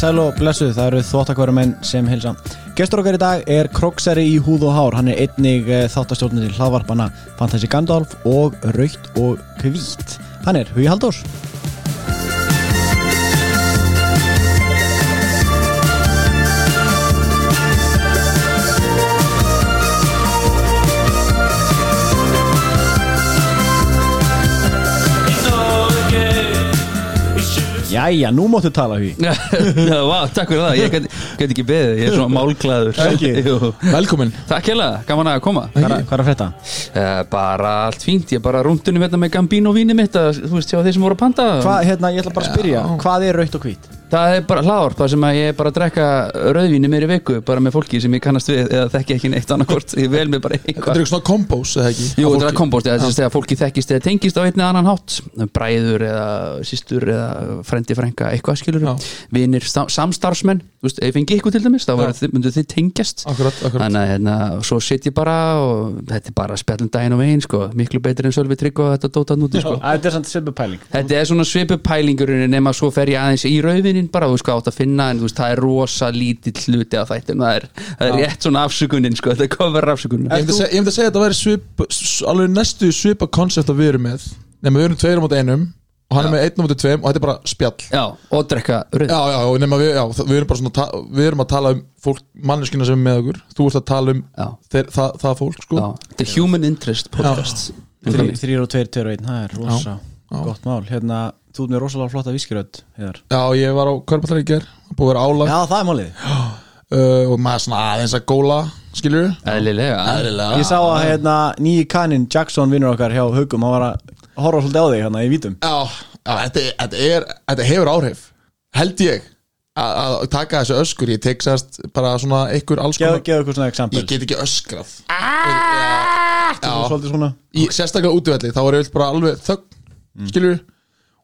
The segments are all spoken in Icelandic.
sæl og blessuð, það eru þvóttakværumenn sem hilsa. Gestur okkar í dag er Kroksari í húð og hár, hann er einnig þáttastjórnir til hlaðvarpana Fantasy Gandalf og Raukt og Hvít. Hann er Hugi Haldós. Jæja, nú máttu tala. Já, vá, takk fyrir það, ég get, get ekki beðið, ég er svona? Jú. Velkomin Takk hérlega, gaman að koma Hvað er- er að frétta? uh, Bara allt fínt, ég er bara rúndunum hérna með Gambino víni mitt að, Þú veist, hjá þeir sem voru að panta Hvað, hérna, ég ætla bara að spyrja, hvað er Raukt og Hvít? Það er bara hlaðvarp, það sem að ég er bara að drekka rauðvíni meiri viku Bara með fólki sem ég kannast við eða þekki ekki neitt annarkort Ég vel mig bara Þetta er eitthvað eitthvað svona kombós, eða ekki? Jú, þetta er þess að fólki þekkist eða tengist á einni eða annan hátt Bræður eða systur eða frendi frænka, eitthvað skilur Já. Vinir, samstarfsmenn, þú veist, ef ég fengi ykkur til dæmis Þá Já. þið- tengjast Akkurat, akkurat Þannig að hérna, svo sitt ég bara og þetta er bara spjallum daginn og veginn sko. miklu betur en Sölvi Trygg og þetta dóta núti sko. Þetta er samt svipu pæling. Þetta er svona svipu pælingurinn nema svo fer ég aðeins í rauðvinnin bara, þú veist hvað átt að finna en þú veist, það er rosa lítill hluti af þættum það er, það er rétt svona afsökunin sko. þetta er cover afsökunin. Ég myndi að segja, ég myndi að segja að þetta væri svip, alveg næstu svipa koncept að við erum með. Nema við erum tveir á móti einum og hann er með einn á móti tveim og þetta er bara spjall. Já, og drekka rauð Já, já, og nema við, já, það- við erum bara svona við erum að tala um fólk, manneskina sem er með okkur. Þú ert að tala um Já. þeir, það, það fólk, sko. Já, þetta er Human Interest podcast Þrý- Þrír og tveir, tveir og einn, það er rosa Já. gott mál. Hérna, þú ert með rosalega flotta viskirödd, heiðar. Já, ég var á Körballari í ger búið að vera álag Já, það er málið. uh, og maður svona aðeins að góla skilur Eðlilega Eðlilega Ég sá að hérna, nýji kaninn Jackson vinnur okkar hjá Haugum, hann var að horfa svolítið á þig hérna í vítum. Já, já þetta, er- þetta, er, þetta hefur áhrif held ég að, að taka þessu öskur ég tek sérst bara svona einhver alls Geðu konar eitthvað svona eksempel. ég get ekki öskrað Þú já, svolítið svona. í sérstaklega útvelli þá er ég bara alveg þögn skilur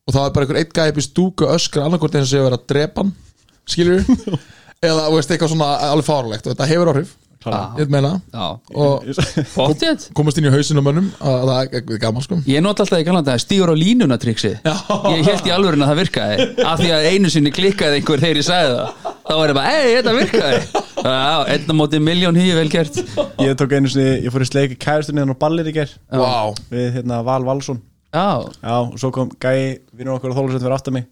og þá er bara einhver eitt gæði upp í stúku öskra annarkort eins og sé að vera að drepa hann skilur eða þú veist eitthvað svona alveg fárlegt og þetta hefur áhrif. Ég meina. Já, og komast inn í hausinu á mönnum að það er gaman sko. Ég nota alltaf í að stígur á línuna triksi Já. Ég held í alvörin að það virkaði. Af því að einu sinni klikkaði einhver þegar ég sagði það. Þá var ég bara, ei, þetta virkaði. Já, einn á móti miljón hýi vel gert. Ég tók einu sinni, ég fór í sleiki kæristunni hérna á ballir í ger Vá, við hérna Val Valsson. Já, Já, og svo kom gæi, vinnur okkur á þólusett fyrir aftan mig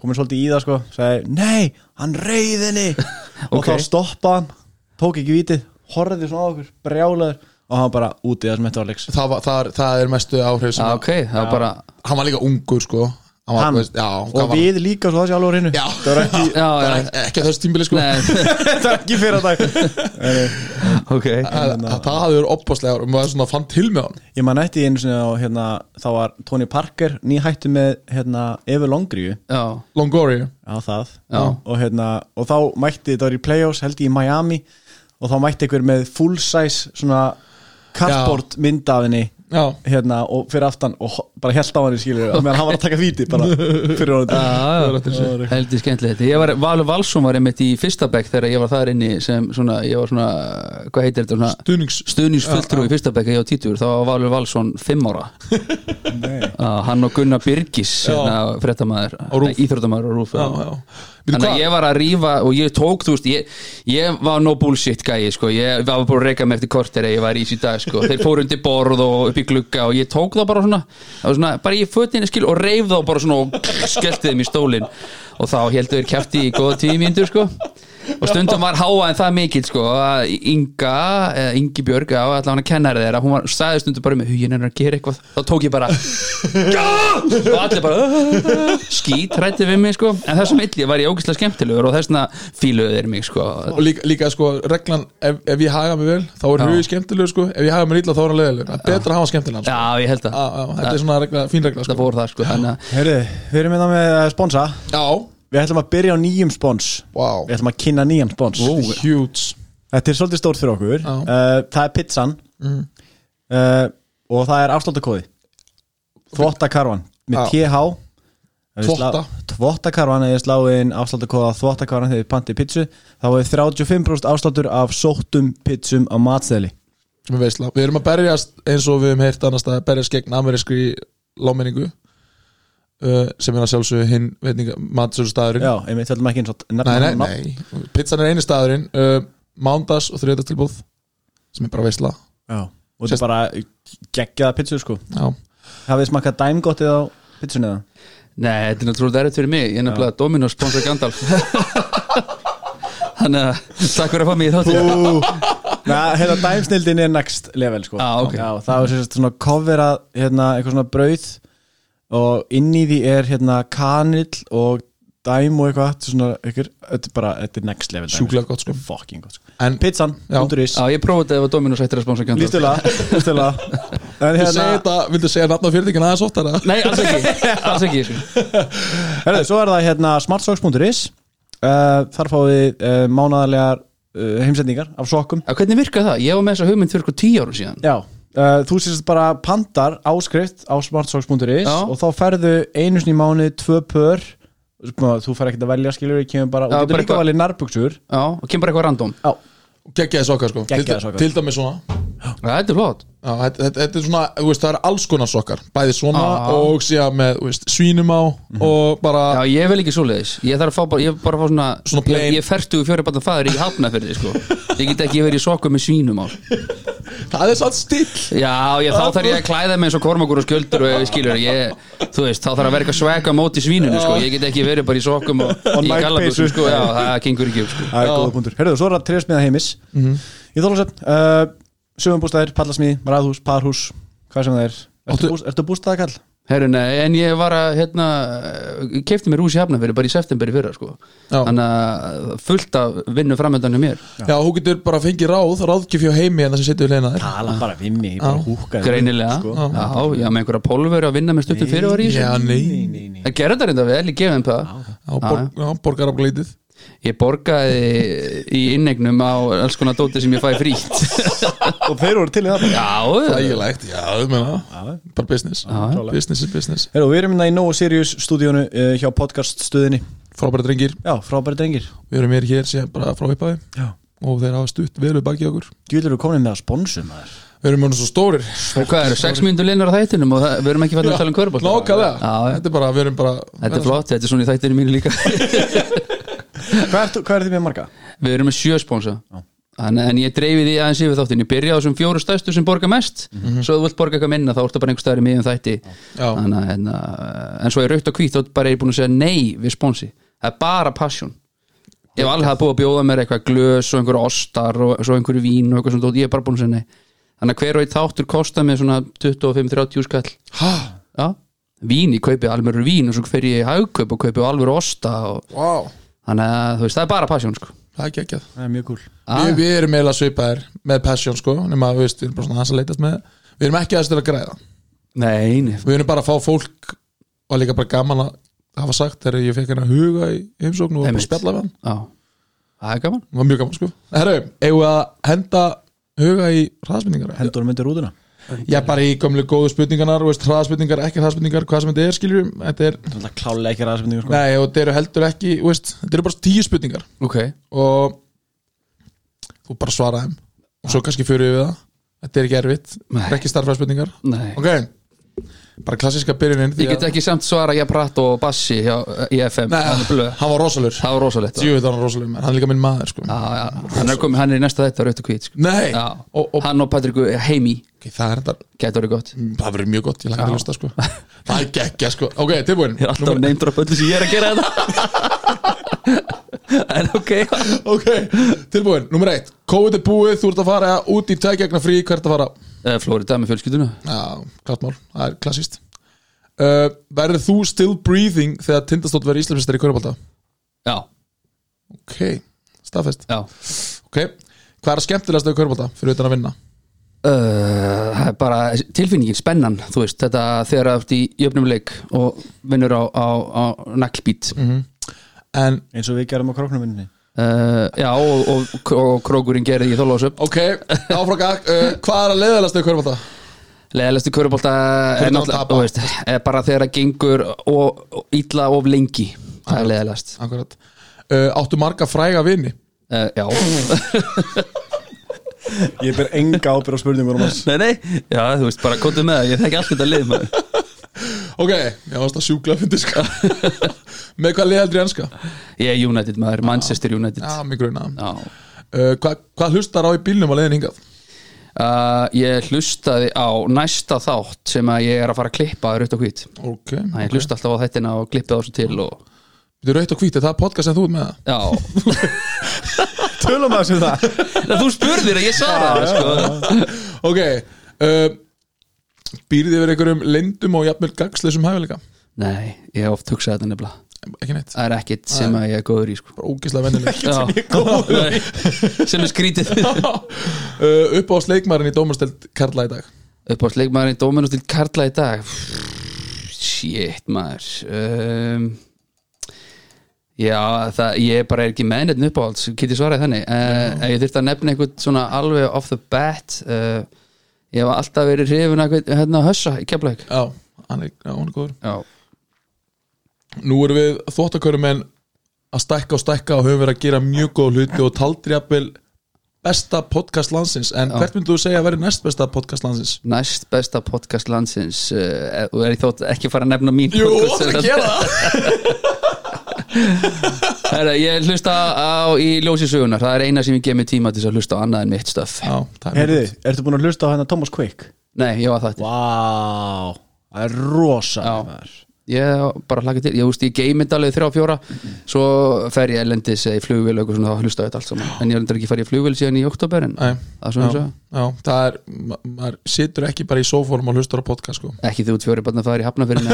komin svolítið í það sko sagði, nei, hann reyði henni. Og þá stoppaði hann tók ekki vitið, horfði svona á okkur brjálaður og hann bara úti það sem þetta var leiks það, var, það, er, það er mestu áhrif sem já að- ok, það var bara hann var líka ungur sko hann, veist, já, og hvað var- við líka svo það sé alveg á hreinu. Það var ekki, Já, Það já, er ekki á þessu tímbili sko. Nei, það var ekki fyrir dag ok. Að, að það hafði verið opbáslega og maður svona fann til með hann. Ég man eftir einu sinni á hérna, þá var Tony Parker nýhættu með hérna, Evu Longriu það. Og, hérna, og þá mætti þetta var í playoffs held ég í Miami. Og þá mætti einhver með full size svona cardboard mynd af henni. já, hérna og fyrir aftan og bara held á hann í skilur og meðan hann var að taka víti bara fyrir honum. Já, heldur skemmtilegt. Ég var, Valur Valsson var einmitt í fyrsta bekk þegar ég var þar inni sem svona, ég var svona, hvað heitir þetta svona stuðnings stuðningsfulltrú í fyrsta bekk ég á títur, þá var Valur Valsson fimm ára. Nei. hann og Gunnar Birgis hérna, fréttamaður, RÚV. íþróttamaður á Rúf já, já Veitu Þannig að ég var að rífa og ég tók, þú veist, ég, ég var no bullshit gæi, sko, ég var bara að reyka mig eftir korter eða ég var í þessi dag, sko, þeir fóru undir borð og upp í glugga og ég tók þá bara svona, svona bara ég fötinu skil og reif þá bara svona og skellti þeim í stólinn. Og þá heldur þeir kæfti í góða tíu mínútur, sko og stundum var háa en það mikill sko að Inga, eða Ingi Björg á allavega hann að kenna þeirra, hún var sagði stundum bara með huginn hennar að gera eitthvað, þá tók ég bara Já! og allir bara skít hrætti við mig sko. En þessum illi var ég ógeðslega skemmtilegur og þessna fíluðu þeir mig sko. Og líka, líka sko reglan ef, ef ég haga mig vel þá er Já. hugi skemmtilegur sko. Ef ég haga mig illa þá er hann leðilegur það er betra að hafa skemmtilegan sko. Já, ég held að þetta er svona regla, fín regla það sko. það við ætlum að byrja á nýjum spons. Wow, Við ætlum að kynna nýjan spons. Huge. Þetta er svolítið stórt fyrir okkur. Já. uh, Það er pizzan. Mhm. uh, Og það er afsláttakóði Þvottakarvan Með Já. TH Þvotta. Þvottakarvan Eða sláin afsláttakóða Þvottakarvan Þegar þið pantið pizzu Þá er 35% afsláttur af sóttum pizzum á er veisla, við erum að berjast eins og við hefum heyrt annars að berjast gegn amerískri láminningu uh, sem er að sjálfsögðu hinn veitinga matsölu staðurinn Já, einmitt, höldum ekki eins og Nei, nei, nei, pizzan er eini staðurinn uh, Mándags og þriðdagstilbúð sem er bara veisla. Já, og þetta er bara geggjaða pizzu sko. Já, Hafið smakað dæmgottið á pizzunni eða? Nei, þetta er náttúrulega erfitt fyrir mig. Ég er nefnilega Dominos sponsor Gandalf. Þannig að takk fyrir að fá mig í þátti Nei, hérna dæmsnildin er next level sko. Ah, ok. Já, það er sérst svona coverað hérna, eitthvað svona brauð og inn í því er hérna kanill og dæm og eitthvað þetta er svona, ykkur, þetta er bara, þetta er next level dæmi, Sjúklega gott, sko. Fucking gott sko En- Pizzan, Já. hundur ís Já, ég prófaði þetta ef að Dominos ættir að Lístulega, lístulega En Viltu hérna, þetta, viltu segja nafn á fyrirtækina aðeins óttar eða? Nei, alls ekki, alls ekki sko. herrðu, svo er það hérna smartsocks.is uh, Þar fáið uh, mánaðarlegar uh, heimsendingar af sokkum Já, hvernig virkar það? Ég var með þessa hugmynd fyrir eitthvað tíu árum síðan Já, uh, þú sést bara pandar áskrift á smartsocks.is og þá ferðu einu sinni í mánuði tvö pör. Sko, þú fer ekkert að velja skilur kemur bara, Já, og getur bara líka valið nærbuksur Já, og kemur bara eitthvað random. Geggjaði sokkar sko. Til-. Til dæmis svona. Já, þetta er flott Já, þetta, þetta, þetta er svona, þú veist, það er alls konar sokkar. Bæði svona Já. og síðan með, þú veist, svínum á Og bara, Já, ég vil ekki svoleiðis. Ég þarf að fá bara, ég vil bara fá svona, Svona plain. Ég, ég ferstu fjóri bara fæður í hafnafyrði sko. Ég get ekki verið í sokku með svínum á. Það er satt still Já, ég, þá þarf ég að klæða mig eins og kormakur og skjöldur og skilur ég, þú veist, þá þarf að eitthvað svega móti svínunu, sko, ég get ekki verið bara í sokkum og Og í Nike gallabusum, peysu. sko, já, það gengur ekki upp, sko. Það er góða punktur. Herðu, svo er það trefsmiða heimis. Í Þólasöfn, uh, sögumbústæðir, pallasmiði, raðhús, parhús Hvað sem það er. Ertu, búst, ertu bústæðakall? Herru, nei, en ég var að, hérna, kefti mér hús í hafnafyrði bara í september í fyrra, sko. Já. Þannig að fullt af vinnu framöndan hjá mér. Já, þú getur bara fengið ráð, ráðgjöf hjá heimi En það sem setur við leina þér. Tala bara við mig, ég bara húka Greinilega, sko. já, já, með einhverja pólveru að vinna með stuttum fyrirvar í Já, þessu nei, nei, nei. Það gerði þetta reynda vel, ég gefið þeim það. Já, borg, já, borgar af glítið Ég borgaði í innegnum á alls konar dóti sem ég fæði frítt. Og þeir voru til í það. Já, Ægilegt, já, þú meina Bara business, klálega. business is business. Herðu, við erum hérna í Nóa Sirius stúdíónu uh, hjá podcaststöðinni. Frábæra drengir, Já, frábæri drengir. Við erum hér hér síðan bara frá uppaði Já. Og þeir hafa stutt vel við baki okkur. Djúlir eru komin með að sponsum maður. Við erum mjög svo stórir. Hvað eru, sex mínútur linnar á þættinum og það, við erum ekki fætt að tala um körbótt Nákvæmlega, Já, þetta er bara, við erum bara Þetta er flott, þetta er svona í þættinu mínu líka Hvað er, hvað er þið með marga? Við erum með sjö spónsa Þannig en ég dreifi því aðeins yfir þáttin Ég byrja á þessum fjóru stæstu sem borga mest. Svo þú vilt borga eitthvað minna þá ertu bara einhver staðar í miðjum þætti. Já. Þannig, að, en, en svo er raukt og hvít þá bara er ég búin að segja nei við spónsi Það er bara passion. Ég hef alveg hafa búið að bjóða mér eitthvað glös og einhverju ostar og svo einhverju vín og eitthvað svona. Ég er bara búin að segja nei. Þannig að hver og einn þáttur kostar mér svona 25-30 skall. Já, vín, ég kaupi alveg vín og svo fer ég í hagkaup og kaupi alveg osta og wow, þannig að þú veist, það er bara passion sko. Það er geggjað. Það er mjög cool. Ah. við, við erum eiginlega svipaðir með passion sko nema við veist, við erum bara svona hans að leitast með Við erum ekki aðeins til að græða. Nei, nei, Við erum bara að fá fólk og líka bara gaman að hafa sagt þegar ég fekk hérna huga í heimsókn og bara Einmitt. spjalla við hann. Já, það er gaman. Það var mjög gaman sko. Herru, eigum við að henda huga í hraðspurningar Hendur myndir rútuna Já, bara í gömlu góðu spurningarnar hraðspurningar, ekki hraðspurningar, hvað sem þetta er skiljum Þetta er, Það er klálega ekki ræðspendingur sko. Nei, og þetta eru heldur ekki veist, þetta eru bara tíu spurningar. Ok, og þú bara svara þeim. Og svo kannski fyrir við það. Þetta er ekki erfitt, Nei. þetta ekki starfræðspurningar nei. Ok, bara klassiska byrjunin Ég get ekki samt svara ég pratt og bassi hjá, í FM Nei, hann hann var rosalur Það var Já, var hann hann er líka minn maður sko. já, hann er, komið, hann er í næsta þetta og hvít sko. Nei, Já, og, og hann og Patriku Heimi. Okay, það er þetta Gæti orðið gott. Það verður mjög gott, ég lækka að hlusta sko. Það er geggja sko. Ok, tilbúin. Ég er alltaf að neymdra öllu sem ég er að gera þetta. En ok. Ok, tilbúin, nummer eitt. COVID er búið, þú ert að fara út í tækjagna frí Hvert að fara? Eh, Flórida með fjölskylduna. Já, klart mál, það er klassíst uh, Verður þú still breathing Þegar tindastótt verður íslensmistar í Körbálta? Já, Ok, staðfest. Já. Ok, hvað er skemmtilegast af Körbálta Fyrir utan að vinna? Uh, það er bara tilfinningin, spennan þú veist, þetta þegar það ert í jöfnum leik og vinnur á, á, á naglbít uh, En, Eins og við gerum á króknum minni já, og, og, og krókurinn gerði í þólasöp ok, áfragak uh, Hvað er að leiðalegast af Körbálta? leðalæstu körubólta Fyrir er náttúrulega, er bara þegar það gengur og, og illa of lengi það er Akkurat. uh, Áttu marga fræga vini? uh, já, Ég ber enga ábyrð á spurningur um hans nei, nei. Já, þú veist, bara kóttu með það, ég þekki allt þetta lið maður Ok, ég varst að sjúkla að fyndi sko Með hvað liðaldri enska? Ég er United maður, Manchester United Já, mig gruna Já. uh, Hvað hva hlustar á í bílnum á leiðin hingað? Uh, ég hlustaði á næsta þátt sem að ég er að fara að klippa raut og hvít Ok, Þannig ég hlusta alltaf á þettina og klippa það svo til og er rautt og hvít, er það podcast sem þú er með það? Já, Tölum að sem það Nei, þú spurðir að ég svaraði sko. Ok, uh, býrði yfir einhverjum lindum og jafnvel gagsleisum hæfileika? Nei, ég hef oft hugsað þetta nefnilega. Ekki neitt, Það er ekkit sem að ég er góður í sko. bara ógislega vennileg Já. Nei, sem er skrítið. Uh, Upp á sleikmarin í dómarsteld Karla í dag? Upp á sleikmaðurinn Dóminus til Karla í dag? Shit maður. Um, já það, ég bara er ekki með neitt uppáhalds, get ég svaraði þannig. Uh, ég þurfti að nefna einhvern svona alveg off the bat uh, ég hef alltaf verið hrifun að hérna hössa í keflæk Já, hann er, já, hann er góður. Já, Nú erum við þvóttakörum en að stækka og stækka og höfum verið að gera mjög góð hluti og taldir jafnvel besta podcast landsins. En hvert myndu þú segja að vera næst besta podcast landsins? næst besta podcast landsins uh, og er ég þótt ekki að fara að nefna mín Jú, podcast það gera það Herra, ég hlusta á í ljósi sögunar það er eina sem ég gef mig tíma til að hlusta á annað en mitt stöf. Er Herði, ertu búin að hlusta á hérna Thomas Quick? nei, ég var það Vá Það er rosa. Ég bara hlakka til, ég veist ég þetta alveg þrjá fjóra. Svo fer ég ellendis eða í flugvél og eitthvað svona þá hlusta þetta allt saman. En ég endur ekki farið í flugvél síðan í oktober en Nei, það er svona já, svo. Já, það er ma maður situr ekki bara í sófórum og hlustar á podcast sko. Ekki þú út fjóri bara það er í hafnafyrin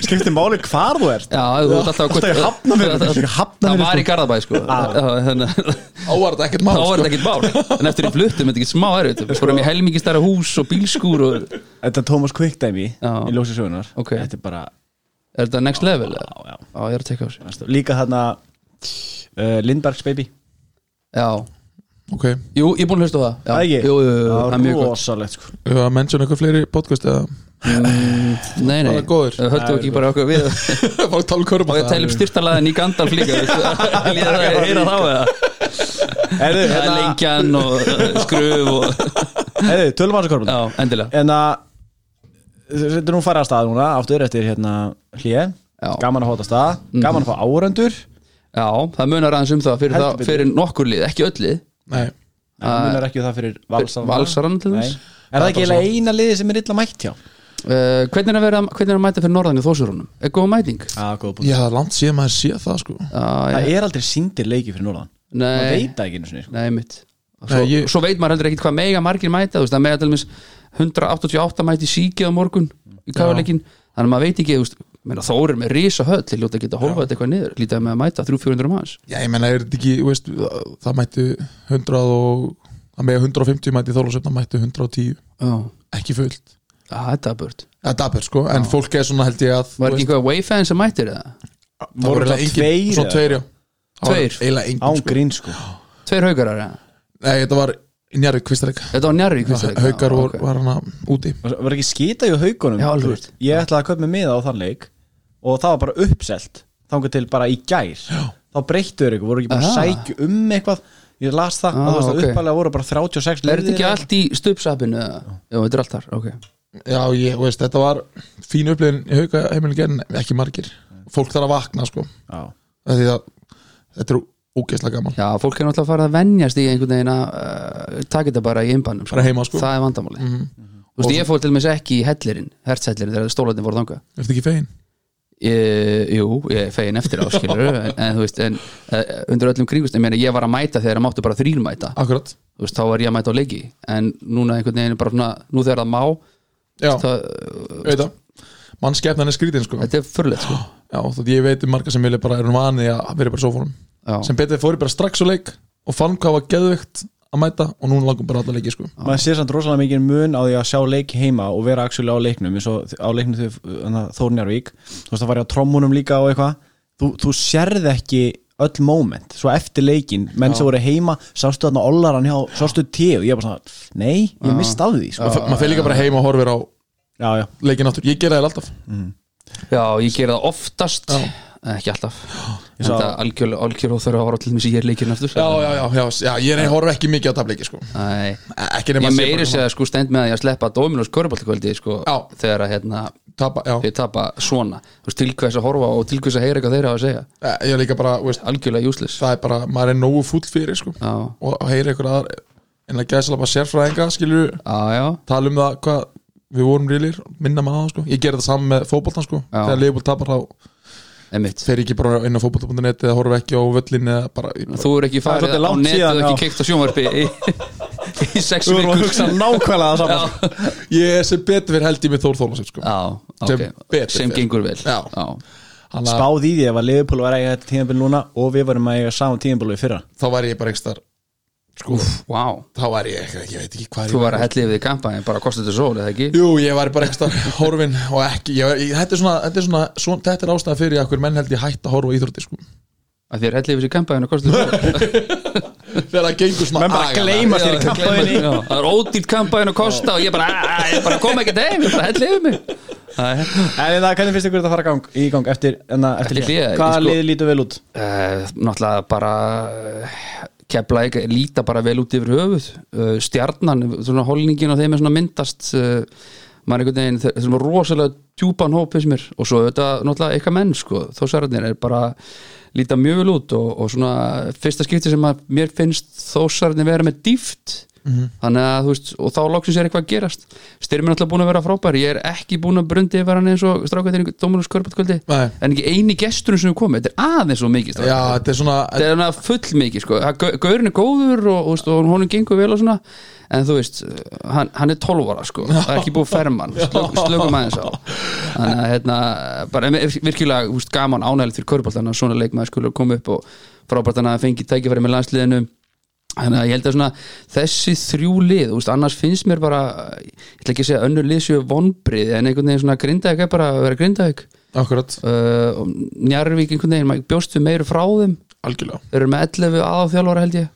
Skiptir máli hvar þú ert. Já, þú ert alltaf Alltaf í Hafnarfirði, Það- í Hafnarfirði, Það var í sko. Garðabæ sko. Að- Ávarð ekkert mál var sko. ekkert mál. En eftir í fluttum, þetta er ekki smá erfitt. Við fórum í helmingi stærra hús og bílskúr og... Þetta er Thomas Quick dæmi í ljósi sögunar Ok. Þetta er bara Er þetta next level? eða? Já, já. Já, ég er að tekka á sig Líka þarna uh, Lindbergs baby. Já, Ok, jú, ég er búin að hlusta á það. Já, Það ekki? jú, jú, jú, það er mjög gott. rosalegt sko. Við höfum að mennsjón eitthvað fleiri podcast eða? Mm, Nei, nei, Bara góður. Við höldum ekki bara okkur við bara að tala um Og körpa við tælum styrtalaðin í Gandalf líka? Líða það að heyra þá eða? Herðu, Það er hérna lengjan og uh, skruf og Herðu, tölum hans að korfum Já, endilega. En að Þetta er nú farið að stað núna Aftur eftir hérna Já. Gaman að hóta stað. Gaman að fá árandur Já, það munar aðeins um það fyrir, það, fyrir nokkur lið, ekki öll lið. Nei, Það munar ekki um það fyrir valsarann Valsarann til þess Er það ekki eina liði sem er illa mætt hjá? Uh, hvernig er að vera hvernig er að mæta fyrir norðan í þósurunum? Er góð mæting? Já, góð hafði langt síðan maður sé það sko. Uh, Það er aldrei síndir leiki fyrir norðan. Nei, veit það ekki einu sinni sko. nei, mitt svo, Nei, ég- svo veit maður heldur ekkit hvað mega margir mæta þú veist, það mega til dæmis 188 mæti síkið á morgun í kafaleikin þannig að maður veit ekki, er með risa höll, til að geta hólfað þetta eitthvað niður lítið með að mæta 300-400 manns. Já, ég menna, er þetta ekki, veist, það mættu 100 og það með 150 mætti þólusöfna mættu 110 Já, ekki fullt. Ah, þetta er burt. Það er dabur sko, en fólk er svona held ég að Var ekki einhver Wayfan sem mættir það? það Voru eiginlega það engin- tveir tveir, já. Það? Eiginlega engin Án sko. grín sko. Tveir haugarar, eða? Nei, þetta var Njarvík Kvistarleik Þetta var njarri í Haukar var, var hana úti Var ekki skita í haugunum Já, alveg. Ég ætlaði að kaupa mig miða á þann leik Og það var bara uppselt Þangar til bara í gær Já. Þá breyttu þeir ykkur, voru ekki bara sækja um eitthvað Ég las það, Ah, og þú veist að ok. uppalega voru bara 36 Er þetta ekki eða- allt í stupsapinu? eða? Já, þetta er allt þar, ok Já, ég, þú veist, þetta var fín upplifin í hauka heimilin ekki margir Fólk þarf að vakna sko Já. Því að þetta er ógeðslega gaman. Já, fólk er náttúrulega að fara að venjast í einhvern veginn að uh, taka þetta bara í innbannum Bara heima, sko. Það er vandamáli Þú veist, ég fór til með ekki í hellirinn hertshellirin þegar stólarnir voru þangað. Er þetta ekki fegin? Ég, jú, ég er fegin eftir áskilur en, en þú veist, en uh, undir öllum kringust ég, meina, ég var að mæta þegar það máttu bara þrýr mæta. Akkurat. Þú veist, þá var ég að mæta á leiki en núna einhvern veginn er bara svona nú þegar það má, Já, veit það. Mannskefnan er skrítin sko. Þetta er förlegt sko. Já, þú ég veit um marga sem vilja bara eru vani að vera bara í sófónum Já. sem betur fóri bara strax á leik og fann hvað var geðveikt að mæta og núna langum bara alla leiki sko. Maður sér samt rosalega mikið mun á því að sjá leik heima og vera actually á leiknum eins og á leiknum þau Þórnjarvík þú veist það var ég á trommunum líka og eitthvað. Þú, þú sérð ekki öll moment svo eftir leikin, menn sem voru heima sástu þarna ollaran hjá, sástu te og ég bara svona, nei, ég mist af því sko. Ma, maður fyrir líka bara heim og horfir á já, já, leikin áttur, ég gera það alltaf. Já, ég ger það oftast. Já. Ekki alltaf. Ég en það algjör, algjör óþur að horfa til þess að ég er leikirinn aftur. Já, já, já, já, já, ég er horf ekki mikið á tapleiki sko. Ekki nema ég að sé meiri bara sér að sko stend með að ég sleppa Dominos Körbáltkvöldi sko þegar að hérna tapa, þeir tapa svona. Þú veist, til hvers að horfa og til hvers að heyra eitthvað þeir hafa að segja. Eh, ég er líka bara, veist, algjörlega useless. það er bara, maður er nógu fúll fyrir sko, já, og heyra ykkur aðar en að bara sérfræðinga, skilur við ég ekki bara inn á fótbolta.net eða horfa ekki á völlin eða þú er ekki farið á langt netu síðan, og já. ekki keikt á sjónvarpi í, í sex Þú erum að vikur. hugsa nákvæmlega það saman ég sem betur fyrir held ég með Þór Þólasef, sko. Já, Sem sem gengur vel. Já. já, að Spáð í því ef að Liverpool var að eiga þetta tímabil núna og við varum að eiga saman tímabil í fyrra. Þá væri ég bara ekki starf sko, wow þá væri ég ekki, ég veit ekki hvað þú var að helli yfir því kampaðin bara kostið þetta sól, eða ekki? Jú, ég væri bara ekki starf horfin og ekki, ég, ég, þetta er svona, þetta er svona, svona þetta er ástæða fyrir að hver menn held ég hætt að horfa á íþrótti sko. að þér helli yfir því kampaðin og kostið þetta sól. Þegar það gengur svona Menn bara gleyma sér í já, það er ódýrt kampaðin og kosta og ég bara, "Ah, ég bara kom ekki heim ég bara helli yfir mig. Er- En það, hvernig finnst ykkur þetta að fara gang, í gang eftir, enna, eftir Eftir hlé? hlé, Hvaða sko- lið lítur vel út? Uh, náttúrulega bara uh, kepla ekki, líta bara vel út yfir höfuð. Uh, stjarnan, svona holningin og þeim er svona myndast uh, maður einhvern veginn, þeir- eru rosalega djúpan hóp finnst mér. Og svo þetta náttúrulega eitthvað menn sko, þó særarnir er bara líta mjög vel út og, og svona fyrsta skipti sem að mér finnst þó særarnir vera með dýft þannig að þú veist, og þá loksins er eitthvað að gerast. Styrmir náttúrulega búin að vera frábær. Ég er ekki búin að brundi yfir hann eins og strákvæðin Dóminus Körbætkvöldi Nei. en ekki eini gesturinn sem er komið, þetta er aðeins svo mikið Já, þetta er svona þetta er hana full mikið sko. Það- Gau- Gaurinn er góður og, og, og honum gengur vel og svona. En þú veist, hann, hann er 12 ára sko. það er ekki búið að ferma hann. Slök, slökum aðeins á. Þannig að hérna, bara virkilega veist, gaman ánægilegt fyrir körbáltan að svona leikmaður þannig að ég held að svona þessi þrjú lið, veist, annars finnst mér bara ég ætla ekki að segja önnur lið séu vonbrið en einhvern veginn svona grindaðik er bara að vera grindaðik Akkurat, uh, Njarvík einhvern veginn, maður bjóst við meiru frá þeim. Algjörlega. Þeir eru með 11 aðáþjálfara held ég.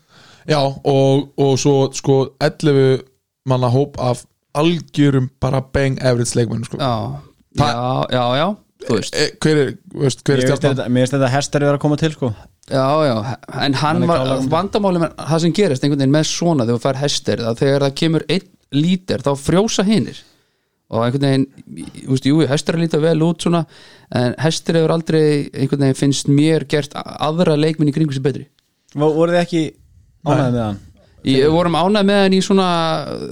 Já, og, og svo sko 11 manna hóp af algjörum bara bang average leikmennu sko. já, Það- já, já, já Hver er, veist, hver er þetta- mér finnst þetta hestar er að koma til sko. Já, já, en hann var klálega- vandamáli með það sem gerist einhvern veginn með svona þegar þú fær hestir að þegar það kemur einn lítir þá frjósa hinnir og einhvern veginn, þú veist, jú, hestir líta vel út svona, en hestir hefur aldrei einhvern veginn finnst mér gert aðra leikminn í kringu sér betri. Vo- Voruð þið ekki ánæðið með hann? Ég vorum ánægð með hann í svona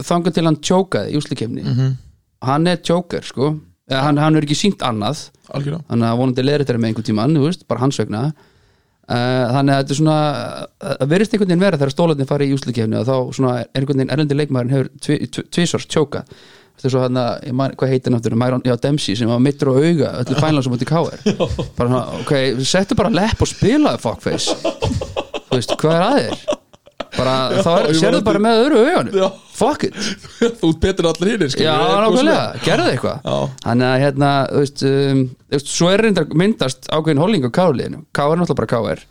þangar til hann tjókaði í úslikefni Mhm. hann er tjókar sko. Eða hann, hann er ekki sínt annað Algjörlega. Þannig að vonandi leir þetta með einhvern tímann þú veist, bara hans vegna. Uh, þannig að þetta er svona að verðist einhvern veginn vera þegar stólarnir fari í úslikefni og þá svona er einhvern veginn erlendi leikmaðurinn hefur tvi- tvi- tjókað. Þetta er svo hann að, hvað heitir náttúrulega já, Dempsey sem var mittur á auga öllu fænlega sem mútið káir bara svona, ok, settu bara lepp og spilaði fuckface. Þú veist, hvað er að þér bara, þá er, sérðu bara með öðru augunum. Já. fuck it. Þú ert betur en allir hinnir Já, nákvæmlega, gerðu eitthvað. Já. Þannig að hérna, þú veist, um, veist Svo er reyndar myndast ákveðin holling á káliðinu Ká er náttúrulega bara ká er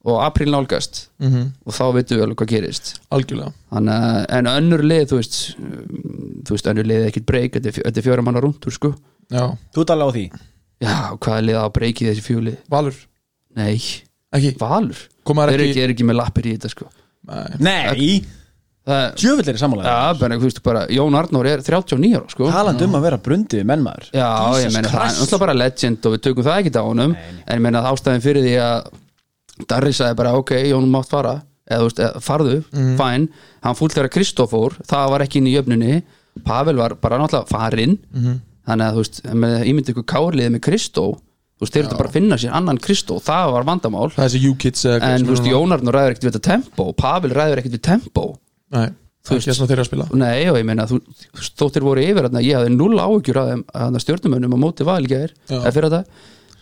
Og apríl nálgast. Mhm. Og þá veitum við alveg hvað gerist. Algjörlega. Þannig að, en önnur lið, þú veist um, Þú veist, önnur lið er ekkert breyk Þetta er er fjóra manna rúntur, sko. Já, Þú alveg á því? Já, hvað er lið á breyki þessi fjúli? Valur. Nei, Ekki, Valur? Ekki, ekki, er ekki með lappir í þetta, sko Nei. Djöfull er sammálaðið Já, bara, þú veist, bara Jón Arnór er 39 ára, sko. Talandi um að vera brundið mennmaður. Já, ég meina það er náttúrulega bara legend og við tökum það ekki á honum. En ég meina að ástæðin fyrir því að Darri sagði bara ok, Jón mátt fara. Eða þú veist, farðu, Mhm. fæn hann fúlt þegar Kristófór, það var ekki inn í jöfnunni. Pavel var bara náttúrulega farinn. Mhm. þannig að þú veist, með ímyndi ykkur kárliðið með Kristó þú veist, þeir eru bara að finna sér annan Kristó það var vandamál, Það er U-Kids eða en þú veist, er- Jónarn ræður ekkert við þetta tempo, Pavel ræður ekkert við tempo Nei, það er ekki svona þeirra að spila Nei, og ég meina, þú, veist, þóttir voru yfir þarna, ég hafði null af þeim að stjórnumönnum á móti val í gær Já. eða fyrir þetta,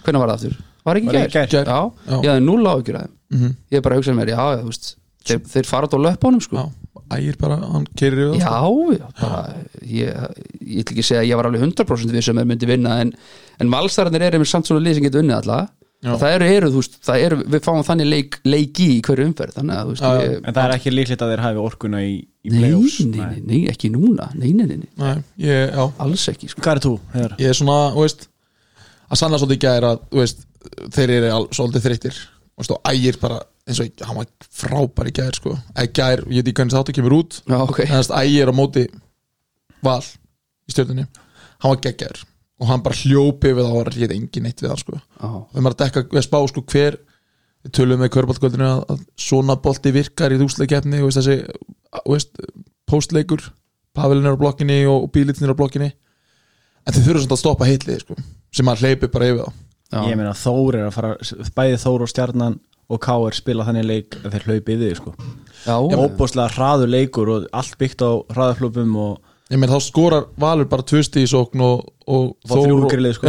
hvernig var það aftur? Var ekki gær. Já, Já. ég hafði null áhyggjur af þeim Mhm. ég bara hugsaði mér, já, já, þú veist þeir, þeir fara á löpunum, sko Já, ægir bara, hann keirir yfir Já, já, bara ég, ég ætla ekki að segja að ég var alveg 100% við sem er myndi vinna en, en valsararnir eru með samt svona lið sem getur unnið og það eru, eru, þú veist, það eru við fáum þannig leik, leiki í hverju umferð þannig að, þú veist, Já, ég, En það er ekki líklegt að þeir hafi orkuna í, í nei, playoffs. nei, nei, nei, ekki núna. Nei, nei, nei, nei, Nei, ég, já. Alls ekki, sko. Hvað er þú, Heiðar? Ég er svona, þú veist að sanna svolítið gær að, þeir eru al, svolítið veist, og ægir bara, eins og hann var frábær í gær, sko. Æ, gær, ég veit ekki hvernig þáttu kemur út Já, ok. en þess að ægir á móti val í stjórnunni hann var geggjaður og hann bara hljópi við þá var ég engin neitt við hann sko. Já. þegar maður að dekka við að spá sko hver við tölum með körbáltkvöldinu að, að svona bolti virkar í þúsleikefni og veist, þessi þú veist, postleikur Pavelin er á blokkinni og, bílitsin er á blokkinni. En þeir þurfa svona að stoppa heitlið sko, sem hann hleypi bara yfir þá. Já. Ég meina Þór er að fara bæði Þór og Stjarnan og Káir spila þannig leik að þeir hlaupi yfir þig, sko Já, Óbúslega hraður leikur og allt byggt á hraðaflöpum og ég meina þá skorar Valur bara tvösti í sókn og, og Fá þrjú Þór og- úr grillið, sko.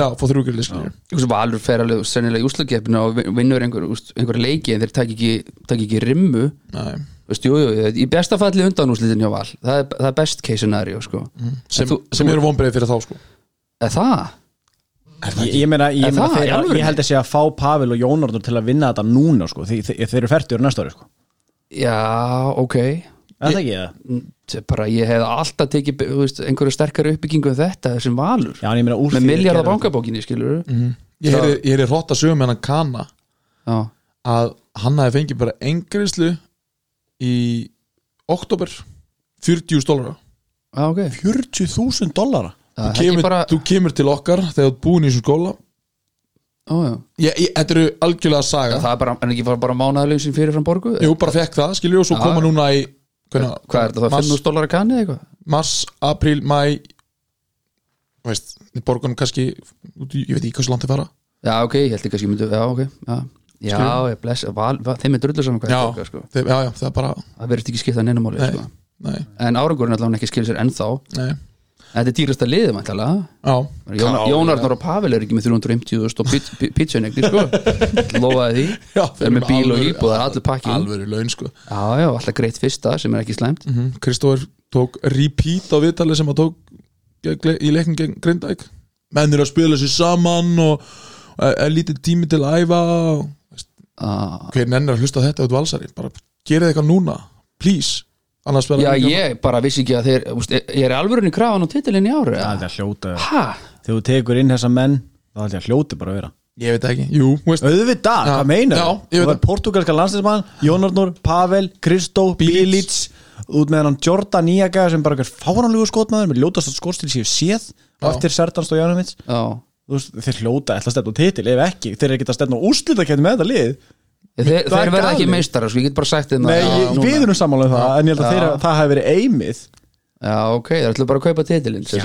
sko. Valur fer alveg sennilega í úslakeppinu og vin- vinnur einhver, einhver leiki en þeir takk ekki, takk ekki rimmu jú, jú, í besta falli undanúslitin hjá Val það er, það er best case scenario sko. sem, þú- sem eru vonbreið fyrir þá sko. Er það? Ég, ég meina, ég, Er meina það, í þeir, alvörunni? ég held að sé að fá Pavel og Jónardur til að vinna þetta núna sko, því, þeir, þeir eru færtur næsta ári sko. Já, ok. Er það ekki það? Þetta er bara, ég hef alltaf tekið þú veist, einhverju sterkari uppbyggingu en þetta sem Valur. Já, meina úr með miljardar bankabókinni, ég heyri, ég heyri hrótt að sögum með hann Kana Já, að hann hafi fengið bara engriðslu í oktober 40 dólara já, ok. 40.000 dollara? Það þú er kemur, bara, þú kemur til okkar þegar þú ert búin í þessu skóla. Ó, já. ég, ég, þetta eru algjörlega að saga. Það er bara, en ekki bara, bara mánaðalögin sem fyrir fram borgu jú, bara fekk það, skilju, og svo koma núna í hvernig, Hvað er þetta, það 5.000 dólar að kanni eða eitthvað? mars, apríl, mæ veist, borgunum kannski út í- ég veit ekki hvað svo langt þið fara. Já, ok, ég held ekki að ég myndi, já, ok Já, já ég bless, val, val, þeim er drullu saman hvað já, er borgað, sko. þeir, já, já, það er bara Það verður ekki skipta neynumáli, Nei. sko. nei, En árangurinn allavega ekki skilur sér ennþá. Nei, Þetta er dýrasta liðið, mæntalega já. Jón, Já, Jón Arnar og Pavel er ekki með 350.000 og pizzanegnir, sko. Lofaði því. Já, Það er með bíl og íbúð, það er allir pakkin alvöru laun sko. Já, já, alltaf greitt fyrsta sem er ekki slæmt. Mm Kristóður tók repeat á viðtali sem að tók í leikin gegn Grindæk menn eru að spila sér saman og, og er, er lítið tími til að æfa og, veist, ah. hver nennir að hlusta á þetta út valsari? Bara gerið eitthvað núna, please Já, ég bara vissi ekki að þeir úst, Ég er alvörunni krafan á titilinn í ári Það er hljóta? Þegar þú tekur inn þessa menn þá held ég að hljóti bara að vera ég veit það ekki, jú, veist Auðvitað, hvað meinar já, þú? ég Það það. portugalska landslýsmann, Jónarnur, Pavel, Kristó, Bilic út með hann Jordan Nýjaga sem bara er fáranlegu skotmaður með ljótast skotsstil séu séð Já. eftir Sertan Stojanovic Já Þú veist, þeir hljóta ætla að stefna á titil ef ekki, þeir eru ekki að stefna á úrslitakefni lið Þeir, Það er verða ekki meistara, sko, ég get bara sagt þeim Nei, það núna. við erum sammála um það en ég held að Já. þeir, það hafi verið eimið. Já, ok, þeir ætlu bara að kaupa titilinn Já,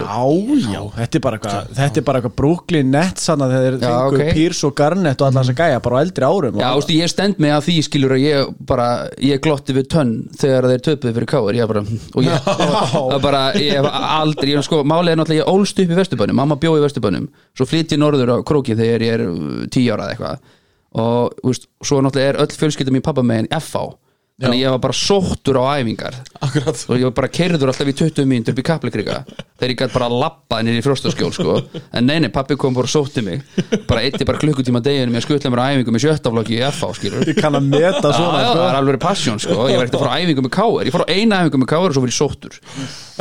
já, þetta er bara eitthvað þetta er bara eitthvað Brooklyn Nets þannig að þeir fengu ok. Pierce og Garnett og allar þess að gæja bara á eldri árum. Já, ástu, ég stend mig að því skilur að ég bara, ég glotti við tönn þegar þeir töpuðu fyrir káir, ég bara og ég, það bara, ég hef aldrei ég, sko, málið er náttúrulega, ég ólst upp í Vesturbænum mamma bjó í Vesturbænum, svo flytt ég norður á krókið þegar ég er uh, tíu ára eða eitthvað og, veist, svo náttúrulega er öll fjölskyldum í pappa megin FH þannig að ég var bara sóttur á æfingar. Akkurat. Og ég var bara keirður alltaf í 20 mínútur upp í kaplekriga þegar ég gæti bara lappað nýri í frostaskjól sko. en nei, nei, pappi kom bara og sótti mig. Bara eitti bara klukkutíma deginu með að skutla mér á æfingu með sjöttaflokki í FH skilur ég kann að meta Já, svona já, sko. það er alveg passion sko. Ég var ekkert að fara á æfingu með káir Ég fór á eina æfingu með káir og svo var ég sóttur.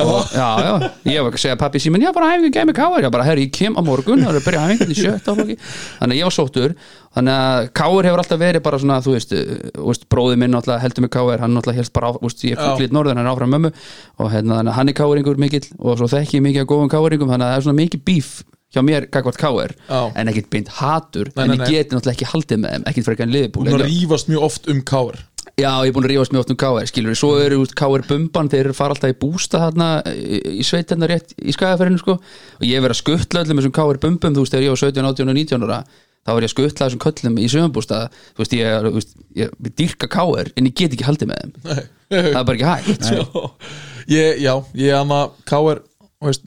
Og, Já, já, ég var ekki að segja pappi síminn Já, bara æfingu gæði með káir Ég bara, herri, ég kem á morgun Það er að byrja æfingu í sjötta flokki. Þannig að ég var sóttur Þannig að káir hefur alltaf verið bara svona Þú veist, veist bróði minn heldur með káir Hann alltaf helst bara, á, veist, ég er Já. fugglít norður Hann er áfram mömmu og hérna, hann er káiringur mikill Og svo þekki ég mikið að góðum káiringum Þannig að það er svona mikið bíf hjá mér gagvart káir Já. en ekkert beint hatur Nei, en nei, ég nei. geti náttúrulega ekki haldið með þeim ekkert frekar en liðbúl hún rífast mjög oft um káir Já, ég er búin að rífast mjög oft um KR, skilur Svo eru KR Bumban, þeir fara alltaf í bústa þarna í, sveitirna rétt í skagaferðinu sko Og ég verið að skuttla öllum þessum KR Bumbum, þú veist, þegar ég var 17, 18 og 19 ára Þá var ég að skuttla þessum köllum í sögumbústa Þú veist, ég, veist, ég, dýrka KR, en ég get ekki haldið með þeim. Það er bara ekki hægt. Sko. ég, já, ég ama káir veist,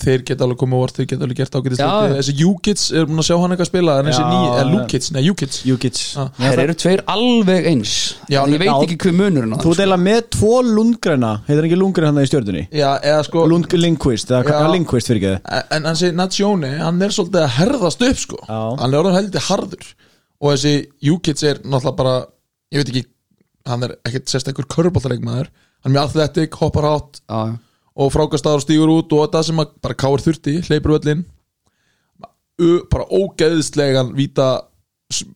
þeir geta alveg komið vort þeir geta alveg gert hluti. þessi U-Kids er búin að sjá hann eitthvað spila en þessi ný, eða Lu-Kids, nei U-Kids Já. Þeir eru tveir alveg eins. Já, Ég veit já. ekki hver munurinn á Þú þeim deila með tvo lundgræna. Heitir ekki lundgræn hann í stjörnunni? Já, eða sko Lund Lindquist, eða hvað Lindquist fyrir ekki en hann segir Natsjóni, hann er svolítið að herðast upp sko, Já. hann er orðin heldur harður. Og þessi U-Kids er náttúrulega bara, ég veit ekki hann er ekkert sérst einhver köruboltareikmaður hann er mjög athletic, hoppar hátt. Já, og frákastaður stígur út og það sem að bara káir þurfti, hleypur öllin bara ógeðslegan víta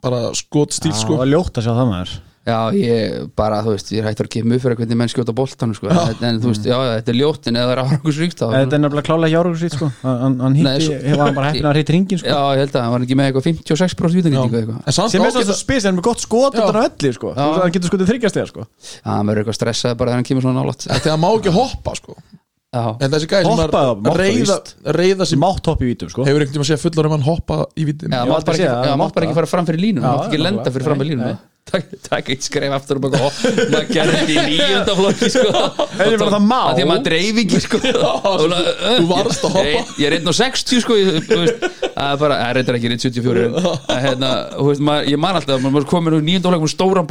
bara skotstíl Það sko. var ljótt að sjá það maður. Já, ég bara, þú veist, ég er hættur að gefa mjög fyrir hvernig menn skjóta boltanum, sko. En, en þú veist, já, já, þetta er ljótt en eða það er árangursríkt þá Þetta er nefnilega klálega hjá Árangursvít sko. Hann hann hitti, hefur hann bara heppin að hitta ringin sko. Já, ég held að hann var ekki með eitthvað 56% vítanýtingu eitthvað. En samt Sem er svo ágætt spes, en með gott skot Já. utan á velli sko. Þú veist að hann getur skotið þryggjast þegar sko. Já, hann verður eitthvað stressað bara þegar hann kemur svona að það má ekki hoppa sko. Já, En þessi gæði sem það reyða, reyða sem Mátt hopp í vítum sko. Hefur einhvern tíma að segja fullar um hann hoppa í vítin Já, mátt bara ekki, fara fram fyrir línum mátt ekki lenda fyrir fram fyrir línum. Takk eitt skref aftur og bara og maður gerði þetta í nýjönda flokki sko. Það að maður dreif ekki sko. Og þú varst að hoppa. Ég, ég er einn og 60 sko, það er er eitthvað ekki einn 74 en, að, hérna, ég man alltaf maður komin úr nýjönda flokki með stóran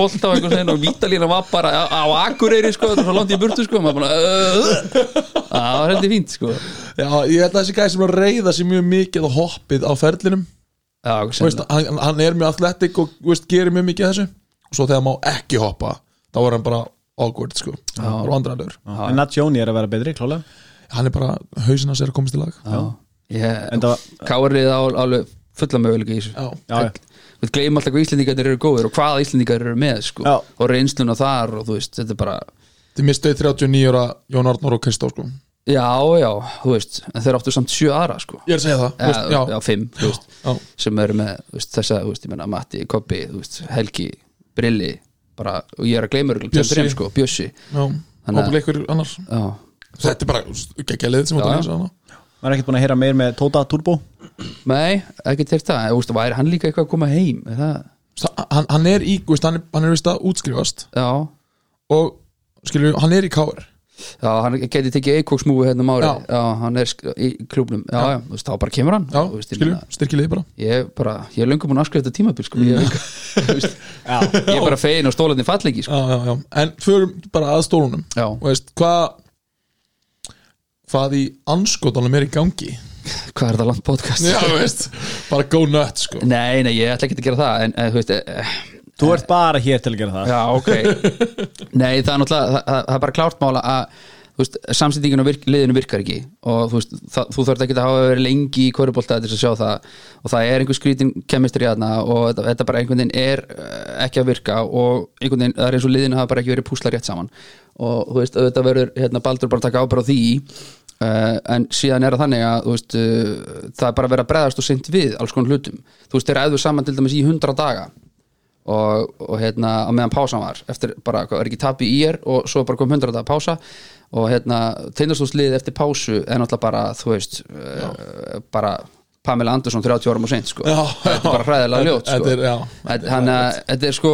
veginn og vítalína var bara á, á Akureyri sko, það var langt í burtu sko, það var heldur fínt sko. Já, ég held að þessi gæði sem er að reyða sér mjög mikið á hoppið á ferlinum Já, veist, hann, hann er mjög athletic og veist, gerir mjög mikið þessu og svo þegar má ekki hoppa þá er hann bara awkward sko. Bara vandræðanlegur En Natsjóni er að vera betri, klálega hann er bara, hausinn hans er að komast í lag. Var- Kárið á alveg fulla möguleika í þessu. Við gleymum alltaf hvað Íslendingar eru góðir og hvaða Íslendingar eru með sko. Já. og reynsluna þar og þú veist, þetta er bara þið mistuði 39 ára Jón Arnór og Kristó sko. Já, já, þú veist, en þeir áttu samt sjö aðra sko. ég er að segja það, þú Já, veist, já, já, fimm, þú veist, já. sem eru með þú veist, þessa, þú veist, ég menna Matti, Kobbi, þú veist, Helgi, Brilli bara, og ég er að gleyma Bjössi. sko, Bjössi. Já. Þannig að- þetta er bara geggja liðið sem Já, þú já. lýsa hana Maður er ekkert búin að heyra meir með Tóta Turbo? Nei, ekki til það. Þú veist, væri hann líka eitthvað að koma heim? Er það, hann, hann er í, þú veist, hann er, hann er vist að útskrifast. Já. Og skilju, hann er í káir Já, hann geti tekið eikóksmúi hérna um ári Já. já. hann er í klúbnum Já, já, þú veist, þá bara kemur hann já, veist, ég skilju, liðið bara Ég bara, ég er löngum búin að afskrifa þetta tímabil sko. ég, er líka- þú veist, ég er bara fegin og stólarnir fall ekki sko. já, já, já. en förum bara að stólunum Já, veist, hvað hvað í anskotanum er í gangi hvað er það langt podcast? já, veist, bara go nuts sko. Nei, nei, ég ætla ekki að gera það en, en þú veist, eh, Þú ert bara hér til að gera það. Já, ok. Nei, það er náttúrulega, það, það, það er bara klárt mála að þú veist, samsendingin á virk, liðinu virkar ekki. Og þú veist, það, þú þarf ekki að hafa verið lengi í kvörubólta til þess að sjá það. Og það er einhver skrítin kemistri aðna og þetta, þetta bara einhvern veginn er eh, ekki að virka. Og einhvern veginn, það er eins og liðinu hafa bara ekki verið púsla rétt saman. Og þú veist, þetta verður hérna, Baldur bara að taka ábyrð á því. Uh, en síðan er það þannig að þú veist, uh, það er bara að breðast og sint við alls konar hlutum, þú veist, þeir æðu saman til dæmis í 100 daga og, og hérna á meðan pásan var eftir bara, er ekki tapi í er og svo bara kom 100 dagar pása og hérna teinastúslið eftir pásu er náttúrulega bara, þú veist uh, bara Pamela Andersson 30 árum og seint sko. Þetta er bara hræðilega ljót sko. Þannig að þetta er sko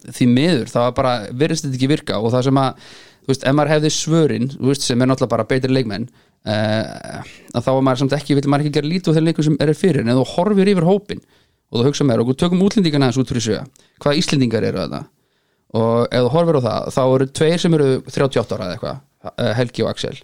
því miður, það var bara virðist þetta ekki virka og það sem að þú veist, ef maður hefði svörin, veist, sem er náttúrulega bara betri leikmenn uh, að þá var maður samt ekki, vil maður ekki gera lítið á þeir leikum sem er fyrir, en þú horfir yfir hópin og þú hugsa og við tökum útlendingana aðeins út fyrir sjö, hvaða Íslendingar eru þetta og ef þú horfir á það þá eru tveir sem eru 38 ára eða eitthvað eh, Helgi og Axel.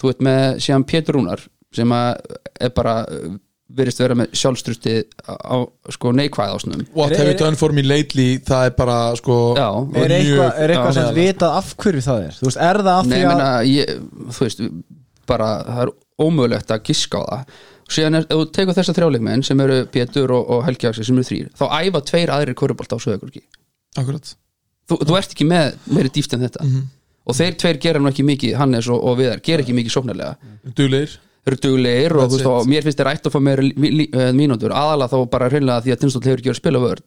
Þú veit með síðan Pétur Rúnar sem að er bara eh, virðist vera með sjálfstrusti á sko neikvæð ásnum. What have you done for me lately? Það er bara sko Já. Er eitthvað, er eitthvað Já, sem vitað af hverju það er? Þú veist, er það af því ég að þú veist bara, það er ómögulegt að giska á það síðan er, ef þú tekur þessa þrjáleikmenn sem eru Pétur og, og Helgi Axel sem eru þrýr, þá æfa tveir aðrir korubólt á sögurki akkurat. Þú, þú ert ekki með meiri dýft en þetta. Og þeir tveir gera nú ekki mikið Hannes og, og Viðar, gera ekki mikið sóknarlega. Duglegir. Eru duglegir og, þú veist, og mér finnst þeir ætti að fá meira eh, mínútur. Aðalega þá bara hreinlega því að Tinnstóll hefur ekki verið að spila vörn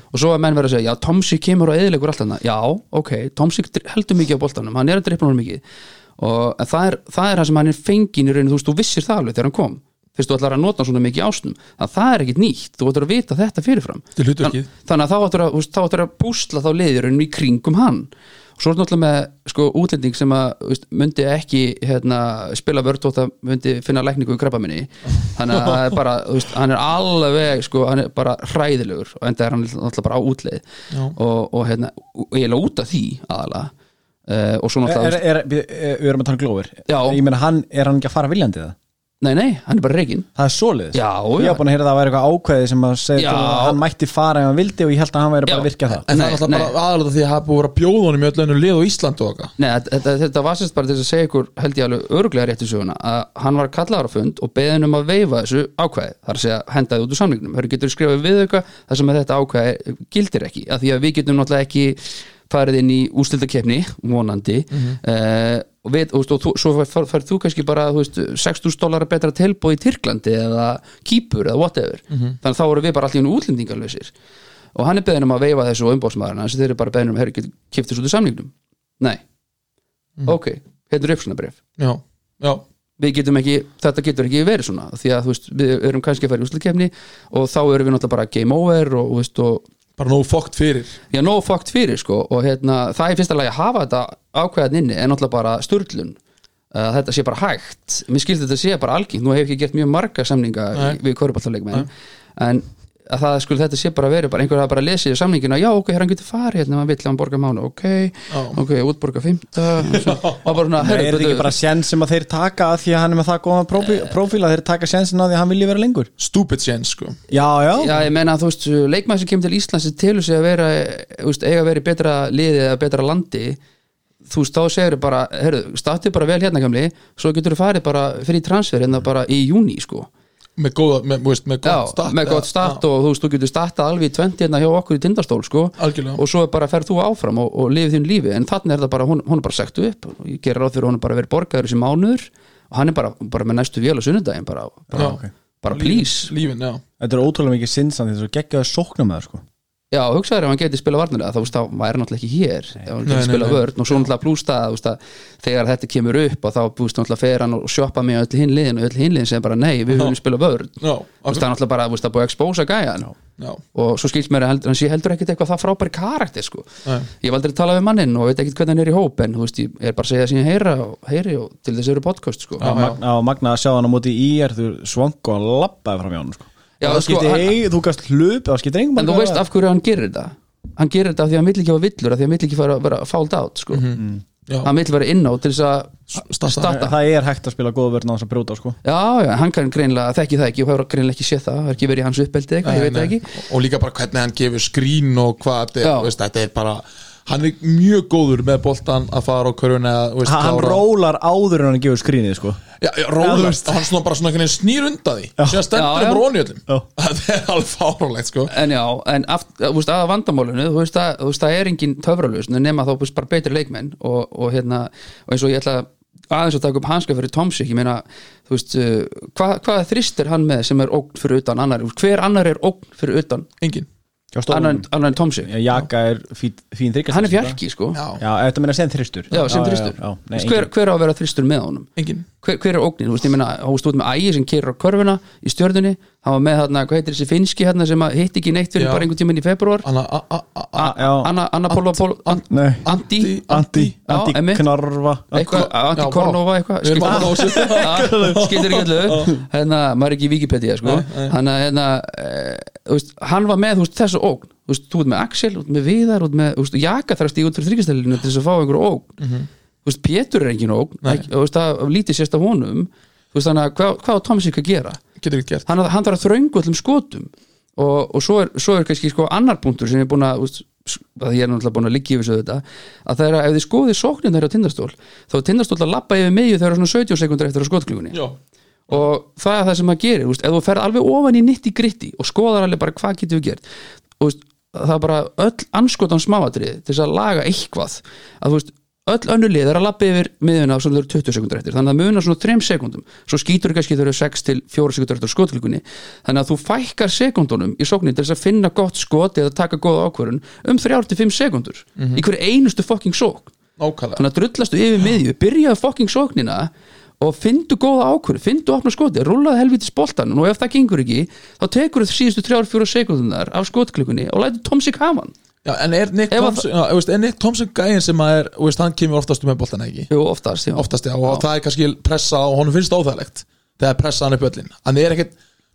og svo að menn verið að segja, já Tomsi kemur og eðilegur allt þarna, já, ok, Tomsi heldur mikið á boltanum, hann er að dreipna hann mikið. Og það er, það er það sem hann er fengin í rauninu, þú veist, þú vissir það alveg þegar hann kom fyrst þú ætlar að nota svona mikið ásnum að það er ekkit nýtt, þú ætlar að vita þetta fyrirfram. Þetta er. Þann- þannig að þá ætlar að, ætlar að púsla þá liðurinn í kringum hann. Og svo er náttúrulega með sko, útlending sem að myndi ekki hérna, spila vörd og það myndi finna lækningu í krabba minni þannig að er bara, veist, hann er alveg sko, hann er bara hræðilegur og enda er hann náttúrulega bara á útleið. Og, og hérna, og eiginlega út af því aðalega. Uh, og svo er, náttúrulega er, er, við erum að tala um glófir Já. Ég meina, hann, er hann ekki að fara viljandi það? Nei, nei, hann er bara reygin Það er svoleiðis? Já, Ég var búin að heyra það að vera eitthvað ákveði sem að segja til að hann mætti fara ef hann vildi og ég held að hann væri bara að virkja það. En Nei, það er alltaf bara aðalega því að hafa búið að vera honum í öllu ennum lið á Ísland og okkar. Nei, þetta, þetta var sérst bara til að segja ykkur held ég alveg öruglega rétt í söguna að hann var kallaður á fund og beðin um að veifa þessu ákvæði. Þar að segja hendaði út úr samningnum. Hörru getur að að farið inn í ústildakeppni vonandi. Mm og, við, og, og, og svo færð fær þú kannski bara þú veist, 6.000 dólar betra tilbúð í Tyrklandi eða Kýpur eða whatever. Þannig að þá voru við bara allir útlendingarlausir og hann er beðin um að veifa þessu og umbóðsmaðurinn hans þeir eru bara beðin um, herru, getur kiptis út úr samningnum? Nei, ok hérna er uppsvunarbref Já, já, við getum ekki, þetta getur ekki verið svona því að þú veist, við erum kannski að fara í úslutkefni og þá erum við náttúrulega bara game over og, og bara nóg fókt fyrir. Já, no fucked fyrir sko og hérna, það er fyrsta lagi að hafa þetta ákveðan inni er náttúrulega bara sturlun. Að þetta sé bara hægt. Mér skilst þetta sé bara algengt, nú hef ég ekki gert mjög marga samninga Nei. við korfballaleikmenn en að það skul þetta sé bara verið bara einhver hafa bara lesið samningina, já ok, hér hann getur farið hérna, maður vill að hann borga mánu, ok ok, útborga fymta og bara svona, herru, er þetta ekki bara sjens sem að þeir taka að því að hann er með það góðan prófí- prófíl að þeir taka sjensin á því að hann vilji vera lengur? Stupid chance sko. Já, já, Já, ég meina að þú veist, leikmaður sem kemur til Íslands sem telur sig að vera, veist, eiga að vera í betra liði eða betra landi. Þú veist, þá segir bara, herru, statið bara vel hérna með góða, með, veist, með gott start með gott start og þú veist, þú getur startað alveg í 20 hérna hjá okkur í tindastól, sko. Algjörlega. og svo bara ferð þú áfram og, og lifið þín lífi. En þannig er það bara, hún, hún er bara sektu upp. Og ég gerir ráð fyrir að hún er bara verið borgaður þessi mánuður. Og hann er bara, bara með næstu vél á sunnudaginn bara, bara, Já, ok. bara please. Lífin, já. Þetta er ótrúlega mikið sinsan því þessu geggjaði sóknum með það sko Já, hugsaður ef hann geti spila varnarlega þá væri hann náttúrulega ekki hér. Ef hann Nei, geti nei, spila nei. vörn og svo náttúrulega að þegar þetta kemur upp og þá þú veist, náttúrulega fer hann og sjoppa með öll hinn liðin og öll hinn liðin sem bara nei, við höfum spila vörn. Veist, það er náttúrulega bara að búið að expósa gæjan. Já, og svo skilst mér að hann sé heldur ekkit eitthvað það frábæri karakter sko. Nei. ég hef aldrei talað við mannin og veit ekkit hvernig hann er í hóp en veist, ég er bara að segja ég heyra og, heyri og til þess eru podcast sko. Já, magna, og magna að Já, Og það sko, skipti hann- ein, þú gast hlup það skipti engum en þú veist af hverju hann gerir þetta? Hann gerir þetta af því að hann vill ekki hafa villur af því að hann vill ekki fara að vera fouled out sko. já, hann vill vera inn á til þess að starta. starta það er hægt að spila góða vörn á þess að brjóta sko. Já, já, hann kann greinlega þekki það ekki og hefur greinlega ekki séð það, það er ekki verið í hans uppeldi eitthvað, ég veit það ekki. Og líka bara hvernig hann gefur skrín og hvað þetta Já. er, veist, þetta er bara hann er mjög góður með boltan að fara á körfuna veist, hann klára- rólar áður en hann gefur skrínið sko. já, já, rólar, veist. hann svona bara svona snýr undan því. Síðan stendur bara onni öllum. Þetta er alveg fárálegt sko. En já, en aft, veist, að vandamálinu þú veist, að, þú veist, það er engin töfralausn nema þá veist, bara betri leikmenn og, og hérna, og eins og ég ætla aðeins að taka upp hanska fyrir Tomsik ég meina, þú veist, hvað, hvað þristir hann með sem er ógn fyrir utan annar hver annar er ógn fyrir utan? Engin Stórum. en- Já, Jaka er fín, fín þryggast hann er fjarki, sko. Já, Já, þetta meina sem þristur Já, sem þristur já, já, Þú nei, veist, hver, hver á að vera þristur með honum? Engin hver, hver er ógnin, þú veist, ég meina þú veist, út með ægi sem keirir á körfuna í stjörnunni. Hann var með þarna, hvað heitir þessi finski hérna sem hitt ekki neitt fyrir Já. bara einhvern tíminn í februar Anna, Nei. Andi knarfa eitthvað, Andi Já, Kornova eitthvað. Þessu. skilur skilur ekki allu hérna, maður er ekki í Wikipedia sko. Hann, hérna, eh, þú veist, hann var með þú þessu ógn. Þú veist, þú ert með Axel, þú ert með Viðar ert með, þú veist, Jaka þarf að stíga út fyrir þryggjastælinu til þess að fá einhverju ógn. Þú veist, Pétur er engin ógn þú veist, það lítið sérst af honum. Þú veist, þannig að hvað, hvað á Thomas ekki að gera? Hann, hann þarf að þröngu öllum skotum. Og, og svo, er, svo er kannski sko annar punktur sem er búin að, úst, að ég er náttúrulega búin að liggja yfir svo þetta að það er að ef þið skoðið sóknin þeirra á tindastól þá er tindastól að lappa yfir miðju þegar svona 70 sekundar eftir á skotklugunni já, og það er það sem maður gerir úst, ef þú ferð alveg ofan í nitti gritti og skoðar alveg bara hvað getur við gert úst, það er bara öll anskotan smáatrið til þess að laga eitthvað. Að þú veist öll önnur lið er að lappa yfir miðuna sem þau eru 20 sekundar eftir. Þannig að munar svona 3 sekundum svo skýtur kannski þau eru 6 til 4 sekundar eftir skotklugunni þannig að þú fækkar sekundunum í sóknin til þess að finna gott skot eða taka góða ákvörun um 3-5 sekundur í hverju einustu fucking sókn. Nákvæmlega. Þannig að drullastu yfir miðju, byrjaðu fucking sóknina og fyndu góða ákvörðu, fyndu opna skoti, rúlaðu helvítis boltan og ef það gengur ekki, þá tekur þú síðustu 3-4 sekundunar af skotklukunni og lætur Tomsik hafa hann, já, en er Nick Ef að- Thompson já, er Nick Thompson gæðin sem að er veist, hann kemur oftast með boltan ekki? Jú oftast já. oftast já, og það er kannski pressa og honum finnst óþægilegt þegar pressa hann upp öllin hann er ekkert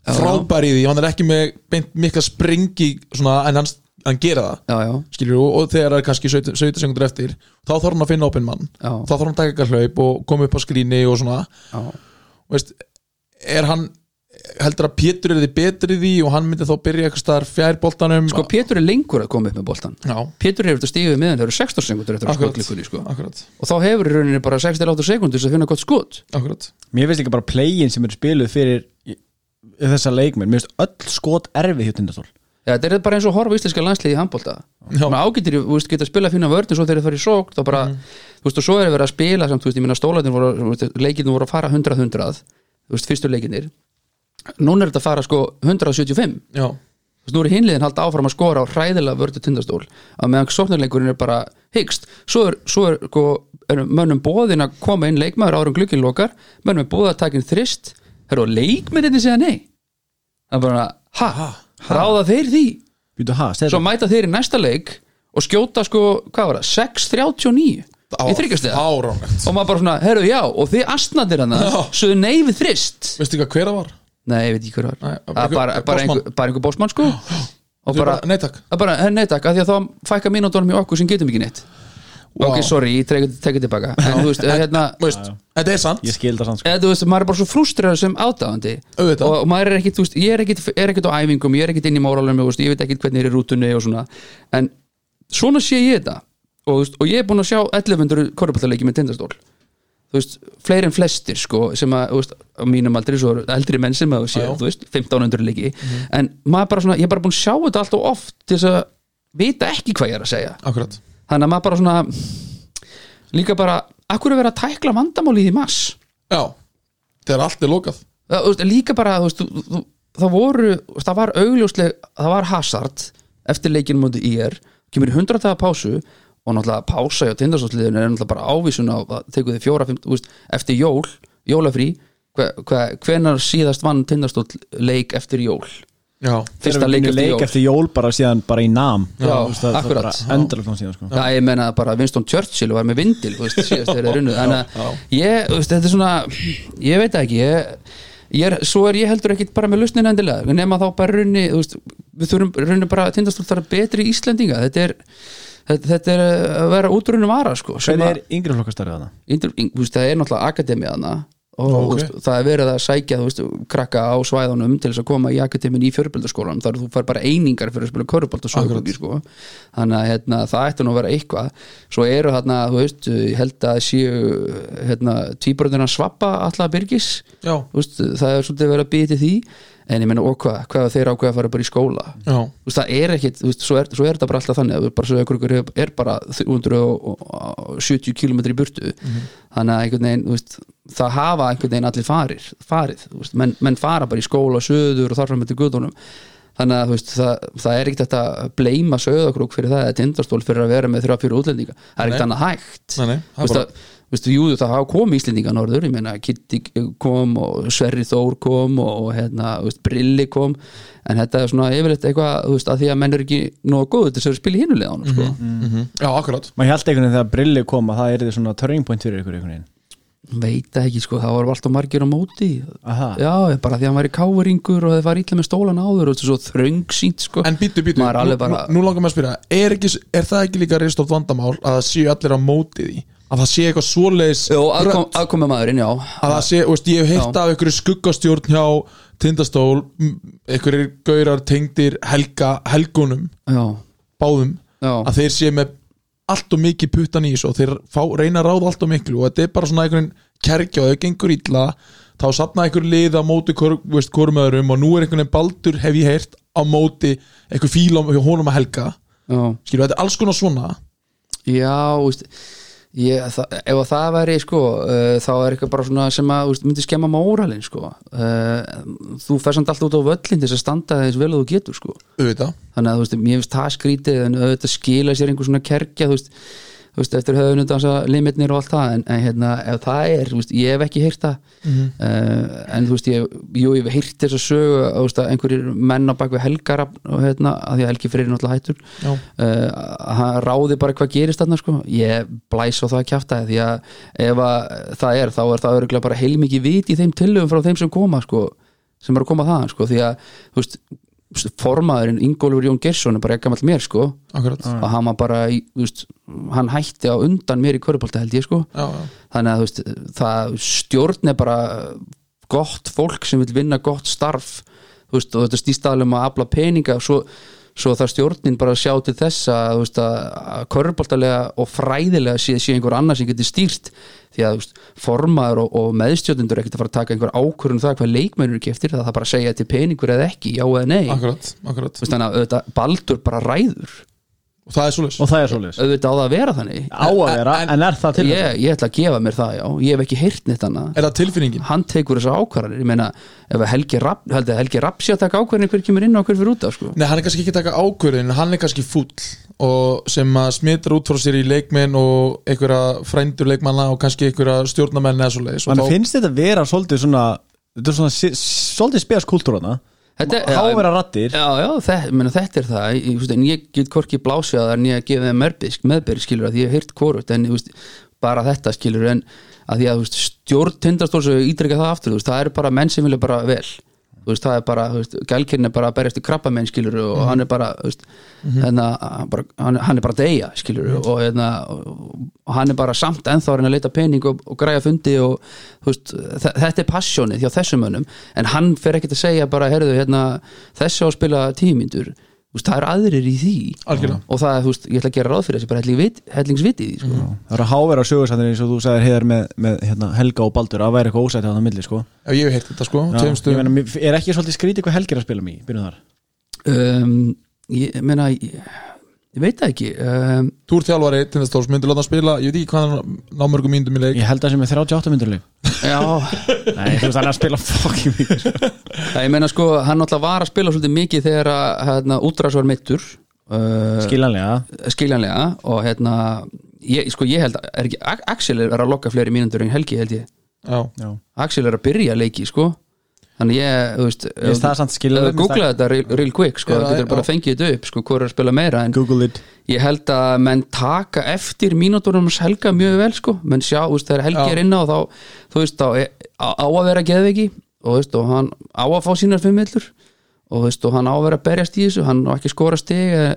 frábær í því hann er ekki með mikla springi svona, en hann, hann gera það. Já, já, skilur, og, og þegar það er kannski 17 17 sekundur eftir þá þarf hann að finna opinn mann Já. þá þarf hann að taka eitthvað hlaup og koma upp á skríni og svona. Já. veist, er hann heldur að Pétur er þið betri í því og hann myndi þá byrja eitthvað staðar fjær boltanum? Sko Pétur er lengur að koma upp með boltan Já, Pétur hefur þetta stífið miðan þegar 16 sekundur eftir að skotklíkunni sko. akkurat, og þá hefur í rauninni bara 6-8 sekundur sem finna gott skot. Akkurat. Mér finnst líka bara playin sem eru spiluð fyrir þessa leikmenn, mér finnst öll skot erfið hjá tindastól ja, þetta er bara eins og horfa íslenska landsliði í handbólta Já. ágættir, þú veist, geta að spila fína vörn en svo þegar þeir fara í sók, þá bara þú veist, og svo er verið að spila samt, þú veist, ég minna stólarnir voru, leikirnir voru að fara 100-100 þú veist, fyrstu leikirnir. Núna er þetta að fara sko 175 Já, þú veist, nú er hinliðin halda áfram að skora á hræðilega vördu tindastól að meðan sóknarleikurinn er bara hyggst. Svo er, svo er, sko, er mönnum bóðin að koma inn leikmaður að bara, ráða þeir því? Býtu, ha, svo mæta þeir í næsta leik og skjóta sko, hvað var það, 6.39 í þryggjastega og maður bara svona, herru já, og þið astnadir hana sögðu nei við þrist. Veistu ekki hver það var? nei, ég veit ekki hver var. Nei, er bara, bara, Bosman. einhver, bara einhver bósmann sko. Og Þú bara, bara, Nei takk. Er bara, "Herra, nei takk, af því að þá fækka mínútonum í okkur sem getum ekki neitt Vá. Ok, sorry, ég tek tekið tilbaka. En þú veist, hérna Þetta er sant Ég skil það sann sko. Þú veist, maður er bara svo frústræður sem Auðvitað. og, og maður er ekkit, þú veist, ég er ekkit, er ekkit á æfingum, ég er ekkit inn í móralum veist, ég veit ekkit hvernig er í rútunni og svona. En svona sé ég þetta. Og, veist, og ég er búin að sjá 1100 korrupallaleiki með tindastól. Þú veist, fleiri en flestir sko, sem að, þú veist, á mínum aldrei svo eldri menn sem að sé, Já, já. þú veist, 1500 leiki. En maður bara svona, ég er bara búin að sjá þetta allt og oft til þess að vita ekki hvað ég er að segja. Akkurat þannig að maður bara svona líka bara, akkur er verið að tækla vandamálið í mass Já Þegar allt er lokað. Það, veist, líka bara, þú veist, þú, það voru það var augljósleg, það var Hazard eftir leikinu mútið í er kemur í 100 daga pásu og náttúrulega pása hjá tindarsótsliðinu er náttúrulega bara ávísun á að tekur þið fjóra, fimm, veist, eftir jól jólafrí, hve, hve, hvenar síðast vann tindarstóll leik eftir jól Já. Fyrsta leik eftir leik jól eftir jól bara síðan bara í nám Já, Þú veist, það- það er akkurat. síðan sko. Já, ég menna bara Winston Churchill var með vindil, þú veist, síðast þegar þeir runnu. Þannig að ég, þú veist, þetta er svona ég veit það ekki ég, ég er, svo er ég heldur ekkit bara með lausnin endilega nema þá bara runni, þú veist við þurfum runni bara að tindastól þar betri Íslendinga. Þetta er þetta, þetta er að vera útrunni vara, sko sem Hvernig að- er yngri flokkastarið þú veist, það er náttúrulega akademiðana og Ok. þú veist, það er verið að sækja veist, krakka á svæðunum til þess að koma í akademin í fjörbildaskólanum, þar þú fær bara einingar fyrir að spila körubalt og sögubólki sko. þannig að hérna, það ætti nú að vera eitthvað. Svo eru hérna, þú veist ég held að séu hérna, tvíbröðina svappa alltaf byrgis það er svolítið verið að býta því en ég meina, og hvað, þeir ákveða að fara bara í skóla? Já. Þú veist, það er ekkit, þú veist, svo er, svo er þetta bara alltaf þannig. Að bara ykkur er bara 370 km í burtu. Þannig að einhvern veginn, þú veist það hafa einhvern veginn allir farir, farið veist, menn, menn fara bara í skóla, söður og þarfram með guðunum þannig að veist, það, það er ekkert þetta að bleima söðakrúk fyrir það eða tindastól fyrir að vera með þrjá fyrir útlendinga. Það er ekkert annað hægt. Nei, nei, það veist bara- að Vistu, jú, það hafa komið Íslendinga norður ég meina Kitty kom og Sverri Þór kom og hérna, þú veist, Brilli kom en þetta er svona yfirleitt eitthvað þú veist, að því að menn er ekki nógu góð til þess að spila í hinuleganum sko. Mhm. Já, akkurat Maður held einhvern veginn þegar Brilli kom að það er því svona turning point fyrir ykkur einhvern veginn veit ekki, sko, það var alltaf margir á móti Aha. já, bara því að hann var í káringur og það var illa með stólan áður og þetta er svo þröngsýnt sko. En býtu, býtu, nú, bara- nú, nú langar maður að spyrja er, ekki, er það ekki líka reistótt vandamál að það séu allir á móti því að það sé eitthvað svoleiðis Jó, aðkom, maðurinn, já. Að það sé, veist, ég hef heitt af einhverju skuggastjórn hjá tindastól m, einhverjir gaurar tengdir helga, helgunum já, báðum já, að þeir sé með allt og mikið puttan í þessu og þeir fá, reyna að ráða allt og miklu og þetta er bara svona einhvern kerkja og ef gengur illa þá sapna einhver lið á móti öðrum og nú er einhvern veginn baldur hef ég heyrt á móti einhver fíl á honum að helga. Já. Skilur, þetta er alls konar svona. Já, veist, ég, það, ef að það væri sko, uh, þá er eitthvað bara svona sem að veist, myndi skemma móralinn sko. uh, þú fer samt alltaf út á völlin þess að standa þess vel og þú getur sko. auðvitað, þannig að þú veist, mér finnst það skrítið en auðvitað skila sér einhver svona kerkja þú veist, þú veist eftir höfðinu dansa limitnir og allt það en, en hérna, ef það er, veist, ég hef ekki heyrt það. Uh, en þú veist, ég, jú, ég hef heyrt þess að sögu að, þú veist, að einhverjir menn á bakvið helgarafn og hérna, að því að Helgi Freyr er náttúrulega hættur uh, hann ráði bara hvað gerist þarna sko. ég blæs á það að kjafta því að ef að það er þá er það örgulega bara heilmikið vit í þeim tillögum frá þeim sem koma sko, sem er að koma þaðan sko, því að þú veist, formaðurinn Ingólfur Jón Gersson er bara ekki mér sko. Akkurat. Já, og hann bara, veist, hann hætti á undan mér í körubólta held ég sko. Já, þannig að veist, það stjórn er bara gott fólk sem vil vinna gott starf. Veist, og þetta stýst aðalum að afla peninga. Og svo, svo það stjórnin bara sjá til þess að, veist, að, körfuboltalega og fræðilega sé, sé einhver annar sem getur stýrt. Því að veist, formaður og, og meðstjórnendur ekkert að fara að taka einhver ákvörðun um það hvað leikmennur ekki eftir það, það bara segja til peningur eða ekki, já eða nei. Akkurat, akkurat. Veist, þannig að auðvitað, Baldur bara ræður og það er svoleiðis. Og það er svoleiðis. Auðvitað á það að vera þannig. Á að vera, En- en er það til ég, ég ætla að gefa mér það, já, ég hef ekki heyrt neitt annað. Er það tilfinningin? hann tekur þessar ákvarðanir, ég meina ef að Helgi Rapp, held að Helgi Rapp sé að taka ákvarðanir hver kemur inn og hver fyrir út af sko. Nei, hann er kannski ekki að taka ákvörðin hann er kannski fúll og sem að smitar út frá sér í leikmenn og einhverja frændur leikmanna og kannski einhverja stjórnamenn eða svolítið er er- Hávera rattir Já, já, þetta, mena, þetta er það. Ég, en ég get hvorki blásið að það en ég að gefa þeim meðbyrg, skilur að ég hef heyrt hvort en veist, bara þetta skilur en að því að veist, stjórn tindastóls og ítrykka það aftur, veist, það eru bara menn sem vilja bara vel veist, það er bara, gælkirn er bara að berjast í krabba menn skilur og hann er bara, þú veist, hérna, hann bara, hann, hann er bara deyja skilur og, hérna, og hann er bara samt ennþá að leita pening og, og græja fundi og veist, þe- þetta er passjónið hjá þessum mönnum en hann fer ekkert að segja bara, herðu, hérna, þessi á að spila tímyndur veist, það er aðrir í því Algjörlega. og það er, þú veist, ég ætla að gera ráð fyrir þessi bara helling vit, hellingsviti í því, sko. Það eru hávera sögursættir eins og þú sagðir heiðar með, með hérna, Helga og Baldur að væri eitthvað ósætti á það milli sko. Já, ég hef heyrt þetta sko Já, tveim ég meina, mér- Er ekki svolítið skrítið hvað Helgi er að spila mig Byrjum þar um, ég meina ég, ég veit það ekki um, Þú ert þjálfari tindastóls, myndir láta hann spila? Ég veit ekki hvað hann ná mörgum mínutum í leik. Ég held að sem er 38 myndur já, Nei, þú veist hann er að spila fucking mikið sko. það, ég meina sko hann náttúrulega var að spila svolítið mikið þegar að hérna, útræðs var mittur uh, Skiljanlega. skiljanlega og hérna ég, sko ég held að, er Axel er að lokka fleiri mínundur en Helgi held ég. Já, Já. Axel er að byrja leiki sko þannig ég, þú veist finnst googla þetta real, real quick sko, það getur bara fengið þetta upp sko, hvað er að spila meira en Google it. ég held að menn taka eftir mínúturum hans Helga mjög vel sko. Menn sjá, þú veist, þegar Helgi er inná þá, þú veist, þá á að vera geðveiki og þú veist, og hann á að fá sínar fimmillur og þú veist, og hann á að vera að berjast í þessu hann á ekki að skora stig eh,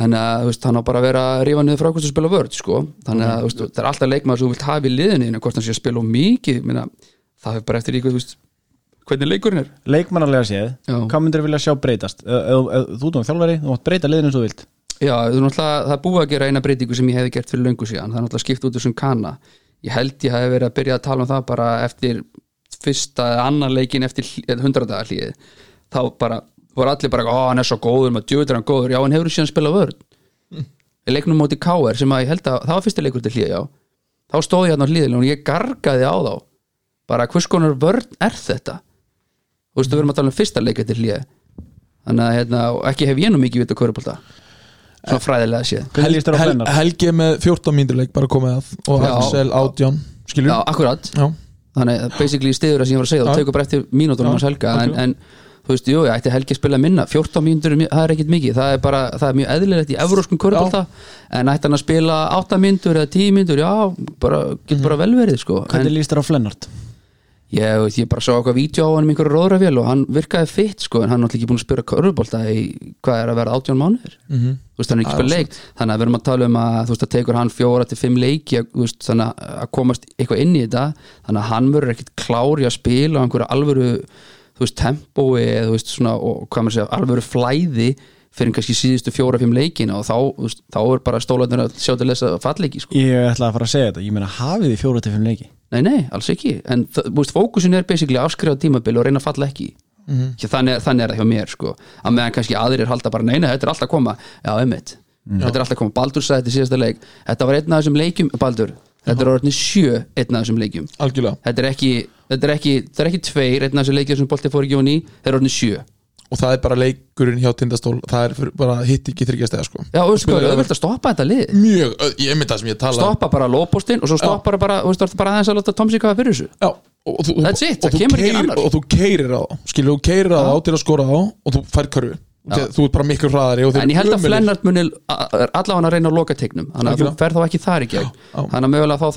en að, þú veist, hann á bara að vera að rífa niður frákvæmst að spila vörð, sko. Þannig að, þú veist, það er alltaf leikmaður sem þú vilt hafa í liðinu hvort hann sé að spila mikið, minna það er bara eftir í, þú veist, hvernig leikurinn er? Leikmannarlega séð. Hvað myndir vilja sjá breytast? Ef- ef- ef Þú tóðum þjálfari, þú mátt breyta liðinu eins og þú vilt. Já, það búið að gera eina breytingu sem ég hefði gert fyrir löngu síðan, það er náttúrulega skipt út þessum kana. Ég held ég hefði verið að byrja að tala um það bara eftir fyrsta eða annan leikin eftir hundradagar hlýið þá bara, voru allir bara, ó hann er svo góður maður djöður hann góður, já hann hefur síðan spilað vörn? Í leiknum móti KR sem að ég held að, það var fyrsti leikur til hlýið, já. Þá stóð ég hann á hlýðinu og ég gargaði á þá. Bara hvers konar vörn er þetta þú veist, við erum að tala um fyrsta leika til hlýið þannig að hérna, og ekki hef ég nú mikið vita körupólta svona fræðilega séð. Hel, Flennart? Helgi er með 14 mínútur leik bara komið að og Já. Axel átján skilur Já, akkurat. Já. Þannig að basically stiður það sem ég var að segja og tekur bara eftir mínútonum Já, hans helga en, en þú veist, jú, ég ætti helgi að spila minna. 14 mínútur, er mjög- það er ekkit mikið. Það er bara, það er mjög eðlilegt í evróskum körpálta en ætti hann að spila 8 mínútur eða 10 mínútur, já, bara, getur bara vel verið sko, en Hvernig líst þér á Flennart? Ég, veist, ég bara sá eitthvað vídeo á hann um einhverju róðravél og hann virkaði fitt sko, en hann er náttúrulega ekki búin að spila körpálta í hvað er að vera 18 mánuður Mhm. þú veist, hann er ekki spila leik. Þannig að við erum að tala um að þú veist, það tekur hann fjóra til fimm leiki að, veist, þannig að- að komast eitthvað inn í þetta. Þannig að hann verður ekkit klári að spila á einhverju alvöru þú veist, tempói eða þú veist, svona, og hvað maður segja, alvöru flæði fyrir kannski síðustu fjóra, fimm leikina og þá, þá er bara stólarnir að sjá til þess að falleiki, sko. Ég ætla að fara að segja þetta. Ég meina hafið þið fjóra til fimm leiki? Nei, nei, alls ekki, en veist, fókusin er basically að afskrifa tímabil og reyna að falla ekki. Mhm. Ekki, þannig, þannig er það hjá mér sko. Að meðan kannski aðrir halda bara neina, þetta er alltaf að koma. Já, einmitt, þetta er alltaf að koma. Baldur sagði þetta í síðasta leik, þetta var einn af þessum leikjum Baldur, þetta er orðin sjö einn af þessum leikjum, algjörlega. Þetta er ekki þetta er ekki, þetta er ekki tveir, einn af þessum leikjum sem Bolti fór í, þeir eru orðin sjö og það er bara leikurinn hjá tindastól. Það er bara hitt ekki þryggjastega sko. Já, sko, þú vilt að stoppa þetta lið. Mjög, ég myndi það sem ég tala stoppa bara lópostinn og svo stoppa bara, þú veist, þú ert bara aðeins að láta Tomsi kafa fyrir þessu. Já, og, þú- That's it, það kemur ekki annar. og þú keirir á þá, skilur þú keirir á þá til að skora á og þú fær körfu. Já. þú ert bara miklu hraðari en ég held að. Flennart muni allavega að reyna að loka teiknum þannig að þú fer þá ekki þar í gegn. Já. þannig að mögulega þá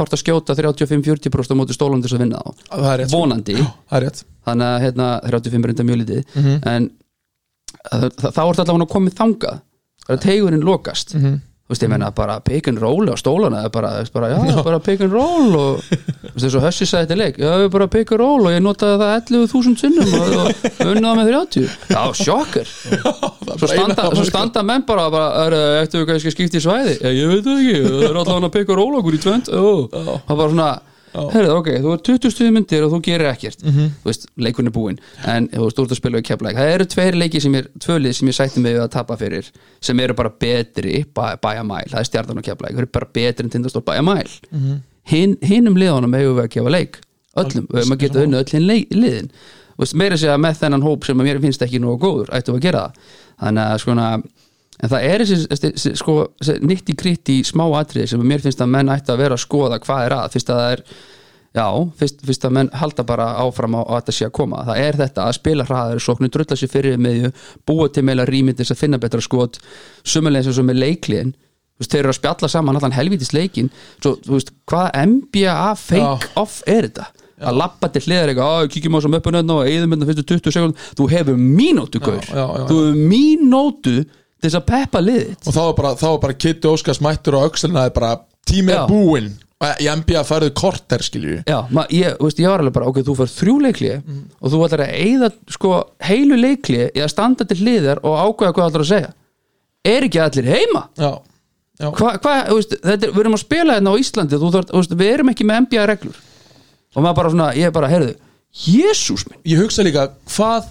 þá það er rétt sko. vonandi, það er rétt þannig að hérna, 35 er enda mjög lítið Mhm. en það, það, þá er þetta allavega komið þangað það er tegurinn lokast Mhm. þú þú veist, ég meina bara pick and roll á stólana það er bara, bara, já, bara pick and roll og þú veist, þessu Hössi sagði þetta leik já, bara pick and roll og ég notaði það 11.000 sinnum og, og unnaði með 30 já, sjokkar svo standa, svo standa menn bara, bara er, eftir við kannski skipti í svæði já, ég veit það ekki, það er að pick and roll okkur í tvönd það var svona Herðu, ok, þú er 20 stuði myndir og þú gerir ekkert. Þú veist, leikurinn er búinn en þú veist, þú ert að spila í keflæk það eru tveir leiki sem er, tvölið sem ég sætti mig við að tapa fyrir sem eru bara betri by, by a mile, það er stjartan og keflæk það eru bara betri en tindastór by a mile. Hin, hinum liðunum hefur við að gefa leik. Öllum, við hefum að geta unni öll hinn leik- liðin. Veist, meira segja með þennan hóp sem mér finnst ekki nógu góður, ættum að gera það. Þannig að svona en það er þessi, þessi, þessi sko, nýtti kritti smá atriði sem mér finnst að menn ætti að vera að skoða hvað er að. Fyrst að það er já, fyrst, fyrst að menn halda bara áfram á að þetta sé að koma, það er þetta að spila hraðar sóknu, drulla sér fyrir meðju búa til meila rýmyndis að finna betra skot sumulegis eins og með leikliðin þeir eru að spjalla saman allan helvítis leikin svo, þú veist, hvað NBA fake off er þetta? Að lappa til hliðar eitthvað, að kíkjum á þessum uppunöðna og eigðum hérna fyrstu 20 sekund þú hefur mínútu, gaur. Já, já, já, þú hefur mínútu til þess að peppa liðið og þá er bara, þá er bara Kitty Óskars mættur öxlina það er bara tímið Já. búinn. Og í NBA færðu korter skilju Já, ma, ég, þú veist, ég var alveg bara, ok, þú fær þrjú leikli og þú ætlar að eigða sko heilu leikli í að standa til hliðar og ákveða hvað ætlar að segja. Er ekki allir heima? já, já, hva, þú veist, þetta er, við erum að spila hérna á Íslandi þú þarf, þú veist, við erum ekki með NBA reglur. Og maður bara svona, ég bara, heyrðu Jésús minn, ég hugsa líka hvað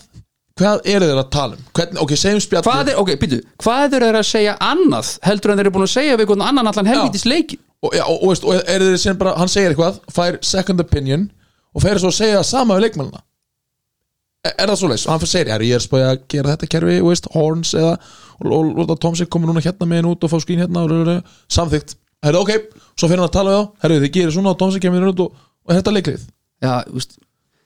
hvað eru þeir að tala um? Hvern, ok, segjum spjall hvað er, ok, býtu hvað eru þeir að segja annað heldur en þeir eru búin að segja við einhvern annan allan helvítis leikin og, já, og, og, veist, og eru þeir sem bara, hann segir eitthvað fær second opinion og fer svo að segja sama við leikmannina er, er það svo leys, og hann fyrir segir, "Herru, ég er spóið að gera þetta kerfi, veist, horns eða og, Tomsik komur núna hérna með henn út og fá skín hérna og, samþygt, herru, ok svo fyrir hann að tala við þá, herru, þið gerir svona og Tomsik kemur hérna út og, og er þetta leiklið já, þú veist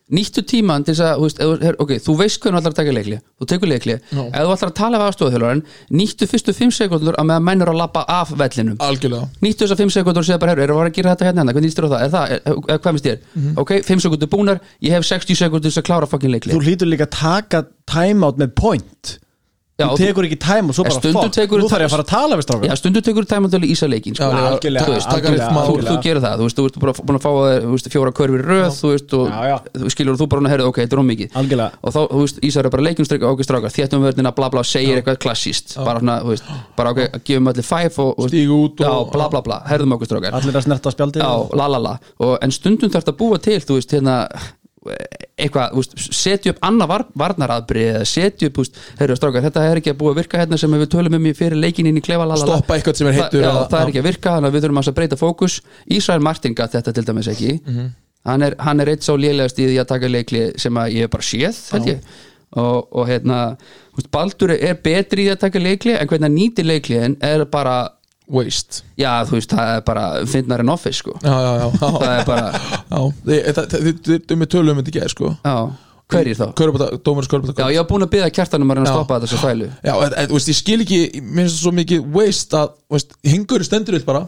nýttu tíman til þess að, veist, her, ok, þú veist hvernig þú ætlar að taka leikli, þú tekur leikli Já. ef þú ætlar að tala við aðstofþjálfarinn nýttu fyrstu 5 sekundur að meðan menn eru að lappa af vellinum. Algjörlega. Nýttu þessar 5 sekundur og segja bara, erum við að gera þetta hérna, hérna? hvernig nýstur á það, er það, er, er, hvað finnst þér? Mhm. ok, 5 sekundur búnar, ég hef 60 sekundur til að klára fucking leikli Þú hlýtur líka að taka timeout með point Já, Þú tekur ekki time og svo bara tekur- Nú þarf ég að fara að tala við strákar Já, stundum tekur tæmantölu ísa leikin sko. Já, já, algjörlega, þú veist, algjörlega, rytma og- þú, þú algjörlega. gerir það, þú veist, þú ert bara búin að fá þú veist, fjóra körfir í röð, þú veist og Já, já. þú skilur þú bara hún að herða, ok, þetta er hún mikið. Algjörlega. og þá, þú veist, Ísar er bara leikjumstryk ok, strákar, þéttum vörnina, bla bla, segir eitthvað klassíst bara svona, þú veist, bara ok, gefum allir five og, og Stígu út og- já, bla bla bla, herðum okkur strákar. Allir að snerta spjaldi en eitthvað, setja upp annað var, varnaraðbrið eða setja upp, veist, heyrðu strákar, þetta er ekki að búa að virka hérna sem við tölum um í fyrir leikin inn í klefa, la la la. Stoppa eitthvað sem er Þa, já, eða- það er ekki að virka, þannig að við þurfum að breyta fókus. Ísrael Martin gat þetta til dæmis ekki. Mhm. hann, er, hann er eitt svo lélegast í því að taka leikli sem að ég hef bara séð ég. Og, og hérna veist, Baldur er betri í því að taka leikli en hvernig hann nýtir leikliðin er bara waste. Já, þú veist, það er bara finnar en office sko. Já, já, já, það er bara, þið- með tölum um þetta ekki, sko. Já, hverjir þá? Dómarins Körbata Já, ég var búin að byggja kjartanum að reyna að stoppa þetta svo fælu Já, þú veist, ég skil ekki Mér finnst það svo mikið waste að Hingur stendur upp bara.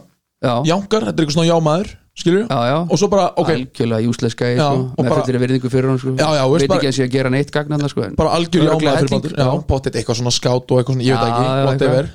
Já, já, Jánkar, þetta er eitthvað svona jámaður Skilur já, Og svo bara, ok, algjörlega júsleska Já, sko, með bara- fullir virðingu fyrir hún sko. Já, já, veit ekki að sé að gera neitt gagn sko, bara algjör Örugglega jámaður fyrir Baldur. Já, pottet eitthvað svona skát og eitthvað svona Ég veit ekki, whatever.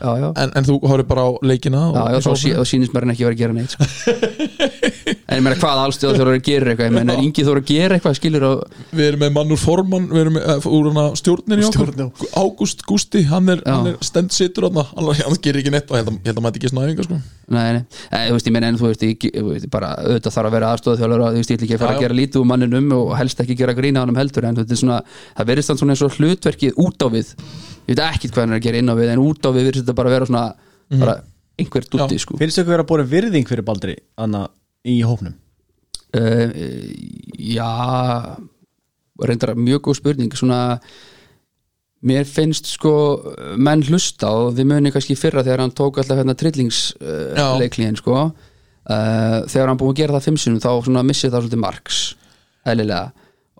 En, en þú horfir bara á leikina Já, já, þá, sí, þá sýnist mér hann ekki vera að gera neitt sko. En ég meina hvað allstöð þurfa að gera eitthvað? Ég meina er Ingi þurfa að gera eitthvað skilur og Við erum með mann úr formann Við erum með, uh, úr hana stjórninni okkar Stjórn, já. Ágúst Gústi, hann er, er stend situr hann Hann, hann gerir ekki neitt og ég held að, að maður ekki snæðinga sko. Nei, nei, nei, þú veist, ég meina en þú veist, ég, bara auðvitað þarf að vera aðstöð þjálfur og þú veist, ég ekki að fara Já, að gera lítið úr manninum og helst ekki gera grína á hann heldur en þetta er svona, það verðist þannig svona eins og hlutverkið út á við, ég veit ekkit hvað hann er að gera inn á við, en út á við verðist þetta bara vera svona bara einhver dutti, sko. Finnst ykkur vera að bóra virðing fyrir Baldri Anna í hópnum? Uh, Já reyndar mjög góð spurning. Svona mér finnst sko menn hlusta og þið muni kannski fyrra þegar hann tók alltaf hérna trillingsleiklíðin sko. Uh, þegar hann búið að gera það fimm sinum þá svona missið það svolítið marks eðlilega.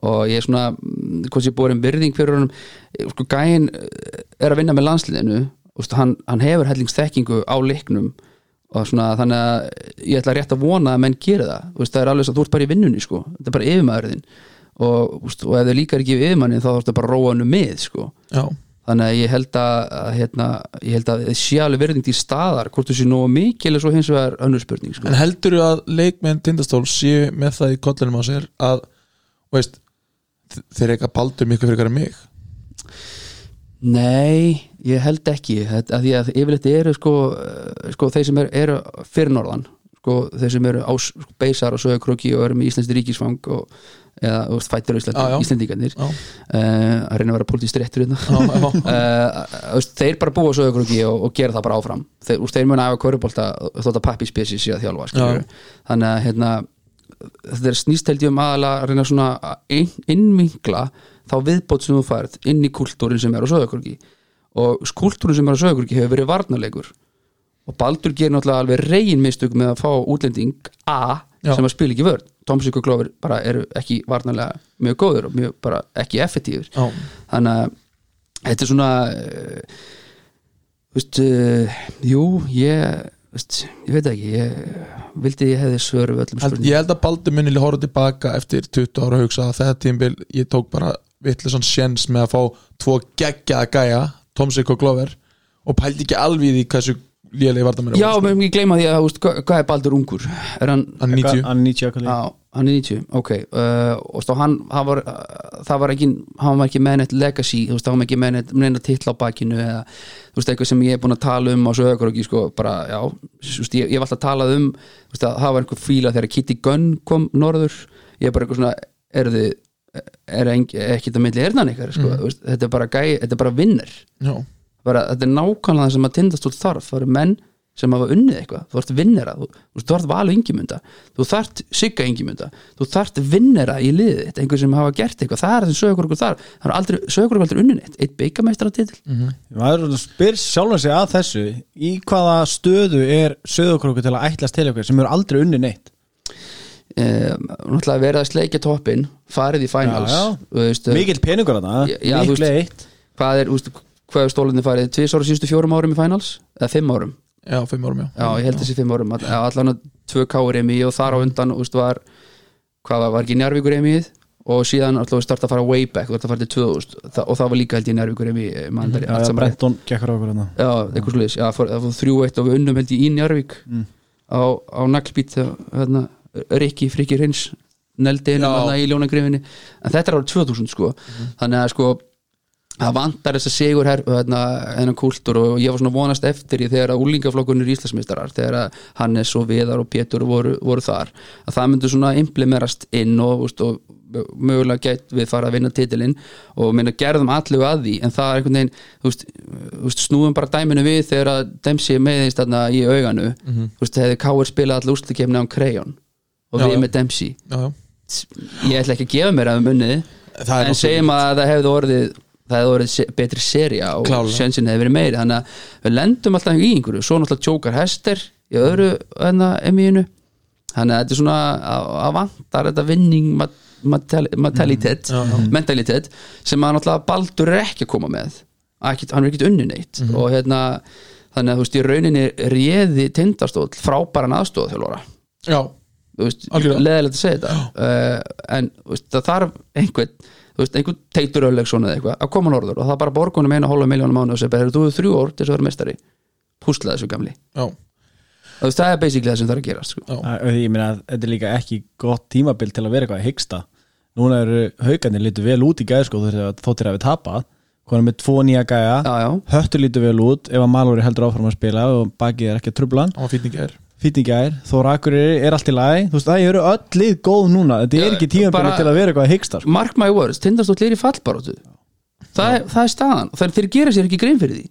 Og ég er svona mm, hvort ég búið virðing fyrir honum. Sko gæinn eh, er að vinna með landsliðinu. Hann, hann hefur hellingsþekkingu á leiknum og svona þannig að ég ætla rétt að vona að menn gera það veist, það er alveg að þú ert bara í vinnunni sko. þetta er bara yfirmaðurðin og, veist, og ef þau líkar ekki yfirmanni þá þarfstu bara að róa hannu með sko. Já, þannig að ég held að, hérna, ég held að sé alveg verðing til staðar hvort þú sé nógu mikil er svo hins vegar önnur spurning sko. En heldur þú að leikmenn tindastól séu með það í kollinum á sér að, veist þeir eitthvað baldur miklu fyrir en mig Nei, ég held ekki. Þetta, að því að yfirleitt eru sko, eh, sko þeir sem eru, eru fyrir norðan sko, þeir sem eru á sko, beisar og sögurkróki og eru með Íslands ríkisfang og, eða veist, fættir á Íslandi, Já. uh, að reyna að vera pólitískt réttur uh, þeir bara búa sögurkróki og, og gera það bara áfram. Þeir, úst, þeir muna af að körubólta þótt að pappi spesi að þjálfa þannig að hérna, þetta er snýst held ég um aðalega að reyna svona að inn, innvinkla þá viðbót sem þú færð inn í kultúrin sem er á sögurkróki og kultúrin sem er á sögurkróki hefur verið varnarleikur. Og Baldur gerir náttúrulega alveg reygin mistök með að fá útlending A Já. sem að spila ekki vörn. Tomsik og Glover bara eru ekki varnarlega mjög góður og mjög bara ekki effektífur þannig að þetta er svona uh, veist uh, jú, ég ég veit ekki ég vildi ég hefði svör við öllum spurningum. ég held að Baldur minni horfa tilbaka eftir 20 ára hugsa að þetta tímbil ég tók bara vittlega sjens með að fá tvo geggjaða gæja Tomsik og Glover og pældi ekki alveg í hversu lélegi vartamennir Já, menn ég gleyma því að veist, hvað, hvað er Baldur ungur? Er hann, hann 90 Hann 90 akkur á, hann er 90, ok uh, og stá, hann, hann var uh, það var ekki, hann var ekki með neitt legacy þú veist, hann var ekki með neitt, neitt titla á bakinu eða, þú veist, eitthvað sem ég er búin að tala um á sögur og ekki, sko, bara, já veist, ég, ég var alltaf að tala um, þú veist, að það var einhver fíla þegar Kitty Gunn kom norður ég er bara eitthvað svona, er þið er ekki þetta milli erðan ykkar sko, mm. þetta er bara er bara vinnur. Þetta er nákvæmlega það sem að tindastól þarf. Það eru menn sem hafa unnið eitthvað. Þú ert vinnera, þú, þú ert valu yngimunda þú þart sigga yngimunda þú þart vinnera í liðið, einhver sem hafa gert eitthvað, það er það sem sögur okkur þar. Það er aldrei, sögur okkur aldrei unnið neitt, eitt byggameistar titil Maður spyr sjálfan sig að þessu. Í hvaða stöðu er söðokróku til að ætlast til eitthvað sem eru aldrei unni neitt náttúrulega verið að sleikja toppin farið í finals veist, Mikill peningur að þú Líklega eitt. hvað er, hvað er stólinni farið tvís ára síðustu fjórum árum í finals? Eða fimm árum? Já, fimm árum, já. Já, ég held þessi fimm árum All- allan að tvö káur emi og þar á undan úst, var, hvað var, var ekki Njarvíkur emið og síðan alltaf við starta að fara way back, þú ert að fara til 2000 Þa, og það var líka held ég Njarvíkur emi Já, já, Brenton gekkur á okkur hérna Já, eitthvað sluðis, það fór þrjú eitt og við unnum held ég í Njarvík á, á naglbít hérna, Rikki, Frikki Rins Já. hérna í ljónagrifinni. En þetta er árið 2000 sko. Þannig að sko það vantar þess að sigur her, hérna, hennan kúltúr og ég var svona vonast eftir í þegar að úlingaflokkunir Íslandsmeistarar þegar að Hannes og Viðar og Pétur voru, voru þar að það myndi svona implemerast inn og, úst, og mögulega gætt við fara að vinna titilinn og minna gerðum allu að því. En það er einhvern veginn veist, veist, snúum bara dæminu við þegar að meðist þarna í auganu. Þú veist, hefði Káir spilað allir úrslutikefni án Krejon og Já, við með Dempsey. Já, ég ætla ekki að gefa mér að Það er en segjum að það hefði orðið það hefði orðið betri seria og sjensin hefði verið meiri. Þannig að við lendum alltaf í einhverju. Svo náttúrulega tjókar hester í öðru enna emíinu þannig að þetta er svona að, að vantar þetta vinning mentalitet mentalitet sem að náttúrulega Baldur er ekki að koma með. Ekki, hann er ekkert unni neitt. Og hérna þannig að þú veist í rauninni réði tindastóll frábæran aðstóð þjálfara já. Leðilegt að segja þetta. Uh, en veist, það þarf einhvern veist, einhvern teitur ölllegsson eða eitthvað að koma norður og það bara borgunum eina hálfa miljónum mánu og segja bara, þú hefur þrjú ár til þess að vera mestari púsla þessu gamli. Já, það er basically það sem það er að gera sko. Ég meina að þetta er líka ekki gott tímabil til að vera eitthvað að hyggsta. Núna eru haugarnir lítur vel út í gæði sko þóttir að við tapa Konum með tvo nýja gæja. Höttur lítur vel út ef að Malóri heldur áfram að spila og bakið er ekki að trubla hann. Var fítning er Fýtni gæðir, Þóra Akureyri er allt í lagi. Þú veist, það eru öll lið góð núna. Þetta er ekki bara- til að vera eitthvað að hyggsta sko. mark my words tindastóll er í fallbaróttu það, það er staðan. Og þeir, þeir gera sér ekki grein fyrir því.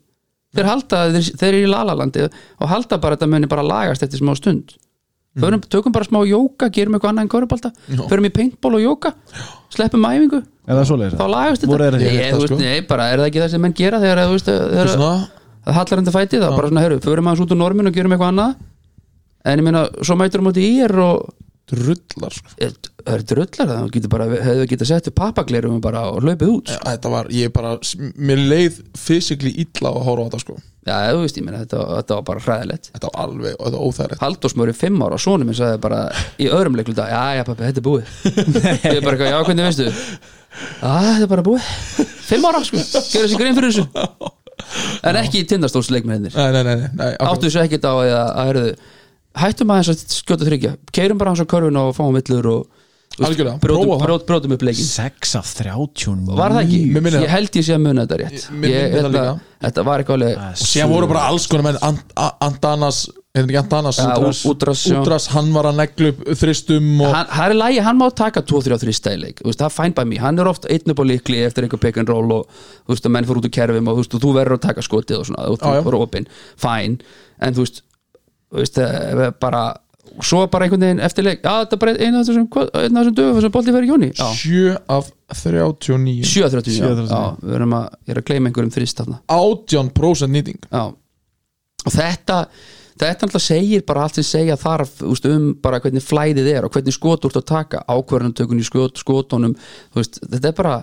Þeir halda, þeir, þeir eru í lalalandi og halda bara þetta muni bara lagast eftir smá stund. Förum, tökum bara smá jóka, gerum eitthvað annað en körubalta Já. förum í paintball og jóka sleppum æfingu, þá lagast þetta. Sko? er það ekki það sem menn gera þegar það hallar enda fæti það, bara svona, herru, förum aðeins út úr normin og gerum eitthvað annað en ég meina, svo mætur um átti í er og drullar sko. er, er drullar það, hefðu getað sett upp pappaglerum bara og hlaupið út Já, þetta var, ég bara mér leið fysikli illa að horfa á þetta sko. Já, þú veist, ég meina, þetta, þetta var bara hræðilegt. Þetta var alveg, þetta var óþægilegt. Halldórsmöri fimm ára og sonum minn sagði bara í öðrum leikluta, já, já, pappi, þetta er búið. Ég er bara eitthvað, já, hvernig veistu? Já, þetta er bara búið. Fimm ára sko, gera sér grein fyrir þessu. En ekki nei, nei akkurat. áttu þessu ekkert á að, að, að hættum aðeins að skjóta þryggja. Keirum bara hans á körfun og fáum villur og Algjörlega, prófa það. brjót, brjótum upp leikin 6 af 39 var það ekki? Það. ég held ég sé að muna þetta rétt. Mér það þetta, líka. þetta var eitthvað alveg Það og síðan voru bara alls konar menn Antanas, heitir ekki Antanas? Ja, Útras, Útras, hann var að neglu upp þristum og hann, hann er lægi, hann má taka 2-3 þrista í leik, þú veist, það er fæn bæ mér hann er oft einn upp á líkli eftir einhver pick and roll og þú veist, að menn fyrir út úr kerfum og þú verður að taka skotið og svona, þú er opinn. Fæn, en þú veist veist, eh, bara svo bara einhvern veginn eftir leik, já, þetta er bara eina af þessum hvað- einn af þessum dögum sem bolti fyrir Jóni já, 7 af 39 7-30, já, 7-39. já, við erum að ég er að gleyma einhverjum þarna. 18% nýting. Já. Og þetta þetta alltaf segir bara allt sem segja þarf úst, um bara hvernig flæðið er og hvernig skot úr að taka ákvörðantökun í skot, skotunum þú veist, þetta er bara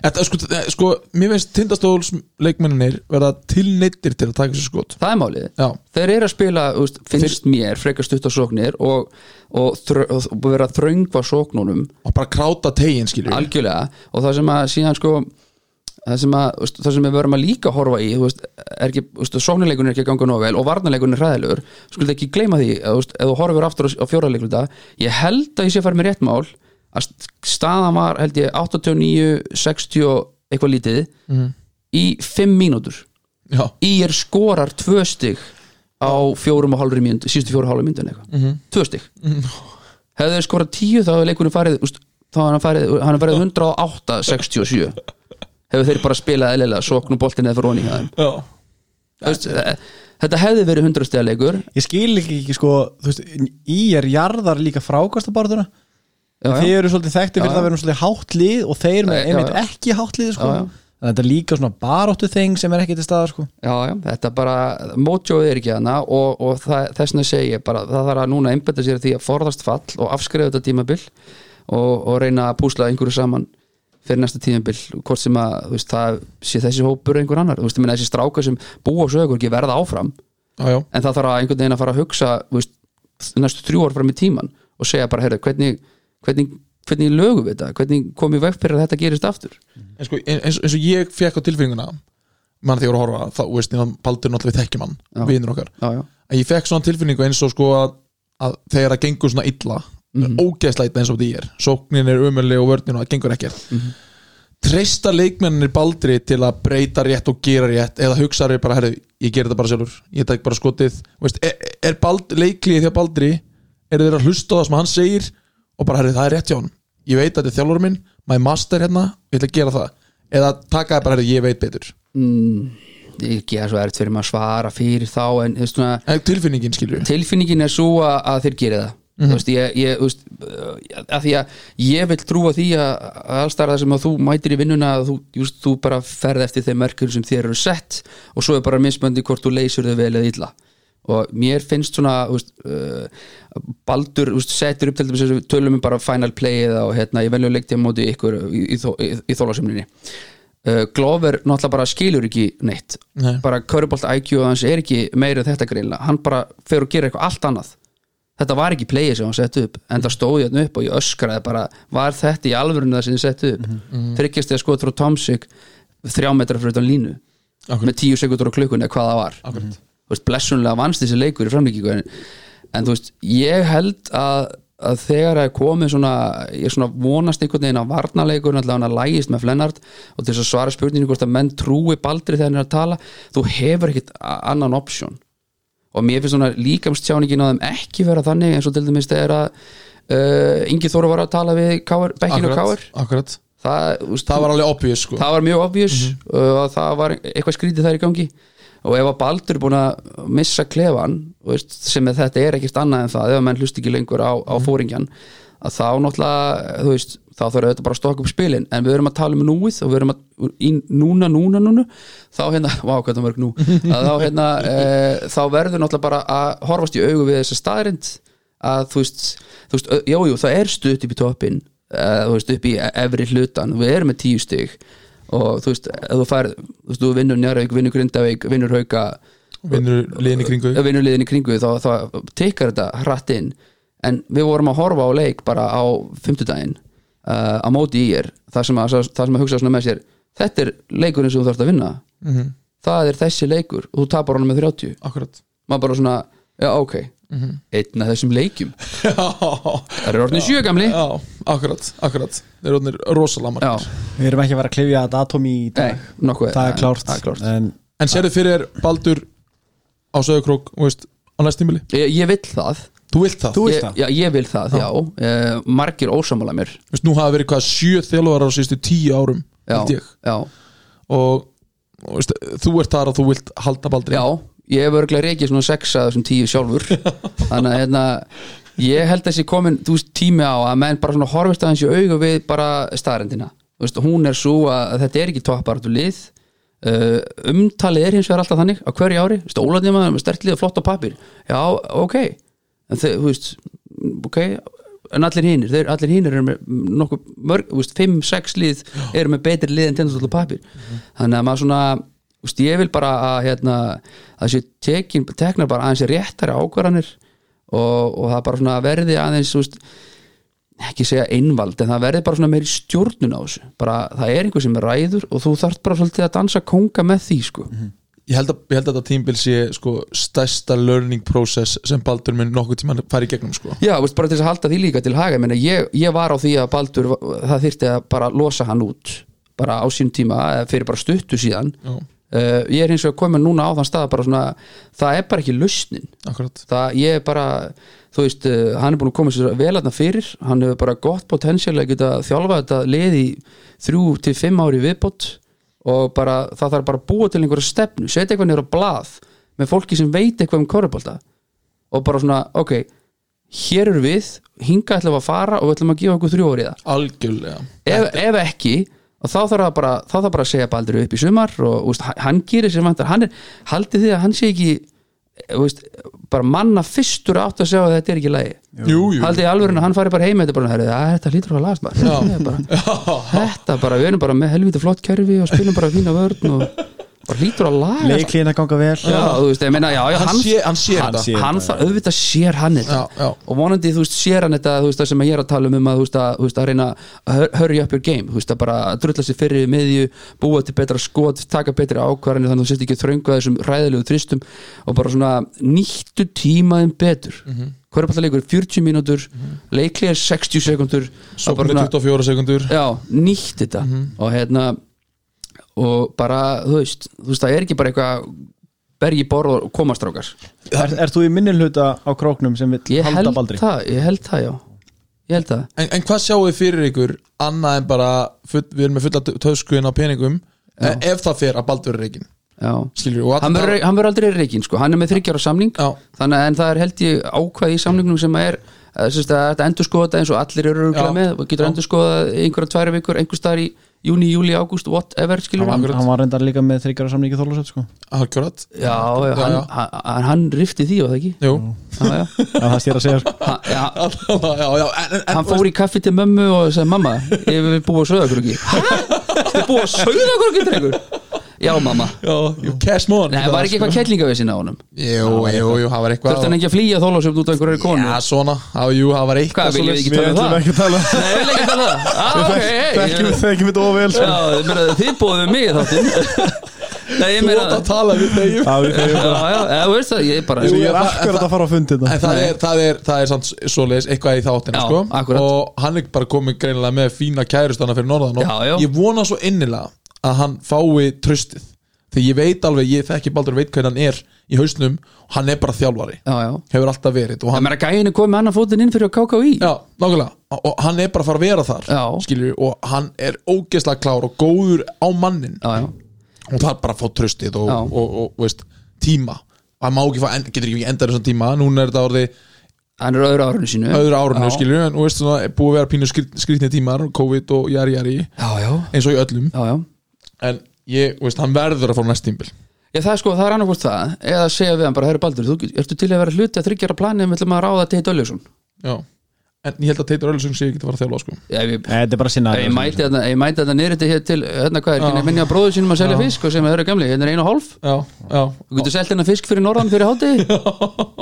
Þetta, sko, sko, mér finnst tindastóls leikmenninir verða tilneittir til að taka sér skot. Það er málið. Já, þeir eru að spila, úst, finnst mér frekar stutt á sóknir og, og, þrö, og vera þröngva sóknunum. Og bara kráta tegin algjörlega. Og það sem að síðan sko það sem, að, það sem við verum að líka horfa í veist, er ekki, sóknarleikunum er ekki að ganga nóg vel og varnarleikunum er hræðilegur. Skulum ekki gleyma því, að, ef þú horfir aftur á, fjóraðleikluta, ég held að ég sé að fara með rétt mál að staðan var held ég 89, 60 og eitthvað lítið í 5 mínútur. Já, í er skorar tvö stig á fjórum og hálfri mínútu síðustu fjórum og hálfri mínútu eitthvað. Tvö stig. Hefðu þeir skorað 10 þá hefur leikunum farið úst, þá hann farið, hann farið 108 67 hefur þeir bara spilað eðlilega sókn og boltin eða fyrir veist, eh, þetta hefði verið 100 stiga leikur. Ég skil ekki, ekki sko, veist, í er jarðar líka frákastabarðuna. Þið eru svolítið þekkti fyrir Já, það að vera svolítið hátt lið og þeir Já, einmitt ekki hátt lið sko. Þetta er líka svona baróttu þeng sem er ekki til staðar sko. já, já, þetta bara mótjóið er ekki hana og, og þess vegna segi ég bara það þarf að núna einbetta sér því að forðast fall og afskrifa þetta tímabil og, og reyna að púsla einhverju saman fyrir næsta tímabil, hvort sem að veist, það sé þessi hópur einhver annar. Veist, ég meina þessi strákar sem búa á sögur ekki verða áfram. Já, en það þarf að einhvern veginn að fara að hugsa veist, næstu þrjú ár fram í tíman og segja bara, heyrðu, hvernig, hvernig, hvernig lögum við þetta, hvernig komum við veg fyrir að þetta gerist aftur? En sko, eins, eins og ég fekk á tilfinninguna mann þegar ég voru að horfa, þá veist, ég paldur náttúrulega við þekkjum hann, Já. vinur okkar. Já, já, en ég fekk svona tilfinningu eins og sko að, að þegar það gengur svona illa mm Mhm. ógeðsleita eins og þetta er. Sóknin er umöðlega og vörnin og það gengur ekkert. Mhm. treysta leikmennir baldri til að breyta rétt og gera rétt eða hugsaður bara, herru, ég ger þetta bara sjálfur. Ég tek bara skotið. Veist, er, er leiklið því að baldri eru þeir að hlusta það sem hann segir og bara, herru, það er rétt hjá hann ég veit að þetta er þjálfur minn, my master hérna ég ætla að gera það. Eða taka það bara, herru, ég veit betur. Mm, ég gera svo erft fyrir maður að svara fyrir þá en svona, en tilfinningin skilur tilfinningin er svo að, að þeir gera það Mhm. þú veist, ég, ég, veist, uh, að því að ég vil trúa því að, að allstar það sem að þú mætir í vinnuna að þú, just, þú bara ferð eftir þeim merkur sem þér eru sett og svo er bara mismöndi hvort þú leysur þau vel eða illa. Og mér finnst svona veist, uh, Baldur setur upp til dæmis þessu tölum um bara final playið og hérna, ég velju að leikti á móti ykkur í, í, í, í þólasemninni uh, Glover náttúrulega bara skilur ekki neitt. Nei. bara Körubolt IQ hans er ekki meira þetta greinlega, hann bara fer og gera eitthvað allt annað þetta var ekki playið sem hann sett upp en það stóði hann upp og ég öskraði bara var þetta í alvörinu það sem þið sett upp? Mm -hmm. þryggjast ég að skoða frá Tomsik þrjá metra fyrir utan línu Akkurat. með tíu sekundur á klukkunni eða hvað það var. Þú veist, blessunlega vannst þessi leikur í framlíkingu en, en þú veist, ég held að, að þegar það er komið svona ég svona vonast einhvern veginn að varnarleikur náttúrulega hann að lægist með Flennart og til þess að svara spurningu hvort að menn trúi baldri þegar hann er að tala þú hefur ekkit annan option og mér finnst svona líkamstjáningin á þeim ekki vera þannig eins og til dæmis þegar að uh, Ingi Þóru var að tala við Káar, Bekkinu og Káar akkurat, það, veist, það var alveg obvious sko. það var mjög obvious uh, og það var eitthvað skrítið þær í gangi. Og ef að Baldur er búin að missa klefan veist, sem að þetta er ekkert annað en það ef að menn hlust ekki lengur á, á fóringjan að þá náttúrulega þú veist, þá þarf auðvitað bara að stokka upp spilin. En við erum að tala um núið og við erum að í núna, núna, núna þá hérna, vá hvað það mörg nú? Þá hérna, e, þá verður náttúrulega bara að horfast í augu við þessa staðrind að þú veist, þú veist, ö- jú, jú, það er stutt upp í toppin uh, þú veist, upp í efri hlutan við erum með tíu stig og þú veist, þú fær, þú veist, þú vinnur Njárvík, vinnur Grindavík, vinnur Hauka vinnur liðin í kringu liðin í kringu þá, þá tekkar þetta hratt inn. En við vorum að horfa á leik bara á fimmtudaginn uh, á móti í er það sem að, það sem að hugsa svona með sér þetta er leikurinn sem þú þarfst að vinna. Mhm. það er þessi leikur og þú tapar honum með 30 akkurat. Maður bara svona, já ok. Einn af þessum leikjum. Já, það er orðin sjö gamli. Já, akkurat, akkurat. Þeir eru orðnir rosalega Við erum ekki að vera að klifja þetta atom í nei, dag nokkuð. Það er klárt, það er klárt. En en sérðu fyrir Baldur á veist, á næstímili Ég, ég vill það þú vilt það, Þú vilt það? já, ég vil það, já, uh, margir ósamála mér. Þú veist, nú hafa verið hvað sjö þjálfara á síðustu tíu árum já, held ég. já, og og veist, þú ert þar og þú vilt halda Baldri. Já ég hef örglega reikið svona sex að þessum tíu sjálfur. Þannig að hérna ég held að þessi komin, þú veist, tími á að menn bara svona horfist aðeins í augu við bara staðrendina, þú veist, hún er svo að þetta er ekki topparatu lið. Uh, umtalið er hins vegar alltaf þannig á hverju ári, ólæðnum að með stertlið og flott á pappir, já, ok en þau, þú veist, ok en allir hinnir, þeir, allir hinnir eru með nokkuð mörg, þú veist, 5-6 lið eru með betri lið en tendastóla pappir þannig að maður svona þú veist, ég vil bara að hérna, að þessi tekin, teknar bara aðeins réttari ákvarðanir og, og það bara svona verði aðeins þú veist, ekki segja einvald en það verði bara svona meiri stjórnun á þessu. Bara það er einhver sem ræður og þú þarft bara svolítið að dansa konga með því sko. Ég held, að, ég held að þetta tímbil sé sko, stærsta learning process sem Baldur mun nokkuð tíma fara í gegnum sko. Já, veist, bara til að halda því líka til haga. Menni, ég, ég var á því að Baldur það þyrfti að bara losa hann út bara á sín tíma, fyrir bara stuttu síðan. Uh, ég er hins vegar komin núna á þann stað bara svona, það er bara ekki lausnin. Það ég er bara þú veist, uh, hann er búin að koma sér vel aðna fyrir. Hann hefur bara gott potensial að geta þjálfa þetta lið í þrjú til fimm ári viðbót og bara það þarf bara að búa til einhverja stefnu setja eitthvað á blað með fólki sem veit eitthvað um korfbalta og bara svona, ok hér eru við, hinga ætlum að fara og við ætlum að gefa okkur þrjú árið algjörlega. Ef, ef ekki þá þarf það bara, þá þarf bara að segja Baldur upp í sumar og úst, hann gerir sér vantar. Hann er, haldið því að hann sé ekki úst, bara manna fyrstur átt að segja að þetta er ekki lægi haldið í alvöru að hann fari bara heim þetta, bara, þetta hlýtur að lagast er bara, þetta bara, við erum bara með helviti flott kerfi og spilum bara fína vörn og bara hlýtur að lagast leiklíðin að ganga vel já, þú veist, ég meina, já, já, Hann sé- hann sér hann, þetta. hann þarf, auðvitað sér hann þetta og vonandi, þú veist, sér hann þetta þú veist, það sem ég er að tala um um að, þú veist, að, að reyna að hur- hurry up your game, þú veist, að bara drulla sér fyrir miðju, búa til betra skot taka betri ákvarðanir, þannig að þú sést ekki þröngu að þessum ræðilegu þristum og bara svona nýttu tímaðin betur mm Mhm. -hmm. hver er bara leikur, 40 mínútur leiklega 60 sekundur svo að bara með svona- 24 sekundur já, nýtt þetta Mhm. og hérna og bara, þú veist, þú veist, það er ekki bara eitthvað bergi borð og komastrákar er, er þú í minni hluta á króknum sem vil ég halda held Baldri? það, ég held það, já ég held það en, en hvað sjáu þið fyrir ykkur annað en bara full, við erum með fulla töskuinn á peningum eh, ef það fer að Baldur er já. og hann verður aldrei reikin sko. hann er með þryggjara samning Já. þannig en það er held ég ákvæði í samningnum sem er að, sérst, að þetta endur skoða þetta eins og allir eru Já. með og getur endur skoða einhverja tværi vikur einhver staðar í júni, júli, ágúst, whatever skilur hann, hann hann var reyndar líka með þryggjara samningi þólusett sko. akkurat já, já, hann, já. hann, hann, rifti því var það ekki jú já, já. Það stér að segja sko. Hann, já, já, já, en, en, hann fór í kaffi til mömmu og sagði mamma, ég vil búa á söðakrúki Þið búa á söðakrúki drengur já mamma, já, you cash more. Nei, var ekki eitthvað kettlingavissin á honum? Jú, jú, jú, það var eitthvað þurfti hann ekki að flýja þólasöfn út af einhverju konu? já, svona, já, jú, það var eitthvað Hvað, viljum við ekki við tala um það? ekki að tala Nei, við viljum ekki tala um það. Ah, ok, hey, þekkjum þekkjum þetta of vel sko. Já, ég meina, þið bóðum mig í þáttinn. Nei, ég þú meina átt að tala við þeim Já, við þú veist það, ég er bara Ég Jú, er það- akkurat að fara á fundi þetta það er, það er, það er samt svoleiðis eitthvað í þáttina Já, sko. akkurat. og hann er bara komið greinilega með fína kærustana fyrir norðan og Já, já. ég vona svo innilega að hann fái tröstið því ég veit alveg, ég þekki Baldur veit hvernig hann er í hausnum og hann er bara þjálfari. Já, já. Hefur alltaf verið og Það hann, meina, gæin er komið annan fótinn inn fyrir að KKÍ já, nákvæmlega. Og- hann er bara að fara að vera þar skilur, og hann er ógeðslega klár og góður á mannin Já, já, og það er bara að fá tröstið og, og, og, veist, tíma. Hann má ekki fá, getur ekki endað þessum tíma. Núna er þetta orðið hann er öðru árinu sínu. Öðru árunni Já. skilju en þú veist svona er búið að vera pínu skrýt, skrýtni tímar COVID og Já, já, eins og í öllum. Já, já en ég, þú veist, hann verður að fá næst tímbil Já, það er sko, það er annarkvort það. Eða segja við hann bara, herri Baldur, þú ertu til að vera hluti að þryggjara planið? Með að ráða Teit Öljusson já. En ég held að Teitur Öllsson sé ekki að fara að þjálfa sko. Já, ég, Nei, þetta er bara sinna ég mæti ef ég mæti þetta niður þetta hér til hérna hvað er, hérna minni að bróður sínum að selja fisk og sem er gamli, hérna er einu og hálf. Já, já, Þú getur selt hérna fisk fyrir norðan fyrir hátti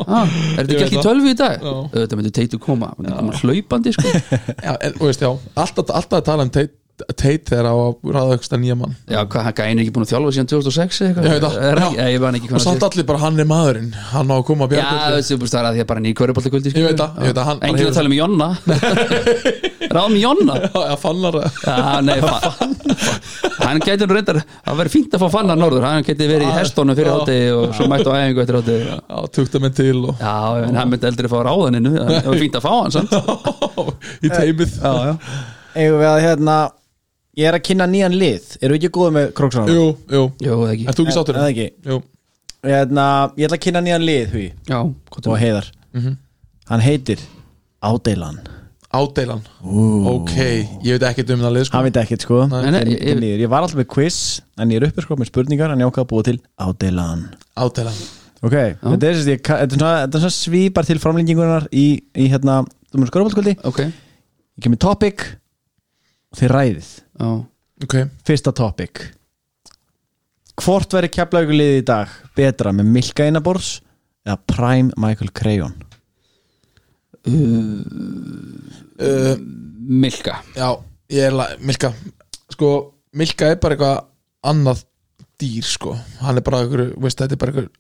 ah, Er þetta Ég ekki veit í tölvu í dag? Já. Þetta myndi teitu koma, hann er hlaupandi sko. Já en þú veist, já alltaf, alltaf að tala um Teit, Tate þegar á að ráða eitthvað nýja mann. Já, hvað, hann gæði ekki búin að þjálfa síðan 2006 eða eitthvað? Ég veit það. Já. Ég man ekki og samt allir bara hann er maðurinn. Hann á að koma að Já, bjarga þú veist, þú veist, það er að því að bara ný kvöruboltakvöldi Ég veit það, ég veit það, hann bara Enginn hefur- að tala um Jonna. Ráðum Jonna? Já, fannar. Það Já, nei, fa- hann gæti nú reyndar það verið fínt að fá fanna norður. Hann gæti verið í hestónu fyrir Já. hátegi og svo mættu á æfingu eftir hátegi Já, Já, tukta menn til og en hann myndi eldri fá ráðaninu það var fínt að fá hann samt. Í teimið. Já, já. Eigum við að hérna Ég er að kynna nýjan lið. Eru við ekki góðið með króksana? Jú, jú, Jú, eða ekki. Er þú ekki sáttur? Eða ekki. Jú, hérna, Ég ætla að kynna nýjan lið Hugi. Já, hvað Og heiðar. Hann heitir Ádeilan. Ádeilan. Ok, ég veit ekki um það lið sko. Hann veit ekkert sko. Nei, nei, Ég, ég- ég, ég var alltaf með quiz En ég er uppi sko með spurningar En ég ákvað að búa til Ádeilan. Ádeilan. Ok, þetta er, er svona svipar til framlengingunar í, í hérna, þú þið ræðið. Já. Ok, Fyrsta topic. Hvort verið keflauguliði í dag betra með Milka Einabors eða Prime Michael Crayon? Uh, Milka. Já, ég er Milka. Sko, Milka er bara eitthvað annað dýr sko. Hann er bara eitthvað, veist þetta er bara eitthvað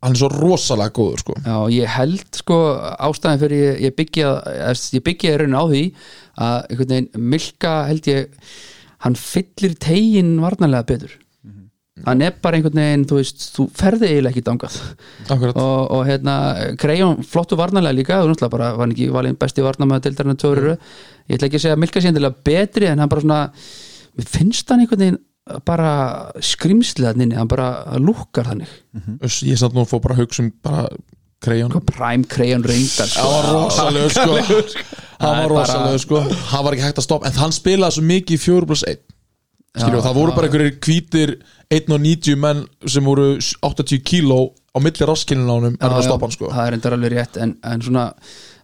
Hann er svo rosalega góður sko. Já, ég held sko ástæðan fyrir ég, ég byggja ég byggja í rauninu á því að einhvern veginn Milka held ég hann fyllir tegin varnarlega betur. Hann er bara einhvern veginn þú veist, þú ferði eiginlega ekki dangað og, og hérna, Krejón flottu varnarlega líka, þú náttúrulega bara var hann ekki valinn besti varnarmæða deildarinn að tjóru ég ætla ekki að segja að Milka sé endilega betri en hann bara svona, finnst hann einhvern veginn bara skrimslega nynni, hann bara lúkkar þannig. Öss, Ég satt nú að fá bara hugsa um bara krejón Prime Krejón reyndar Það var rosalega sko. Það var rosalega sko. Hann var ekki hægt að stoppa En hann spilaði svo mikið í 4 plus 1 Skilju, það voru bara einhverjir hvítir 1.90 menn sem voru 80 kíló á milli honum er það að stoppa hann sko. Það er reyndar alveg rétt en, en svona,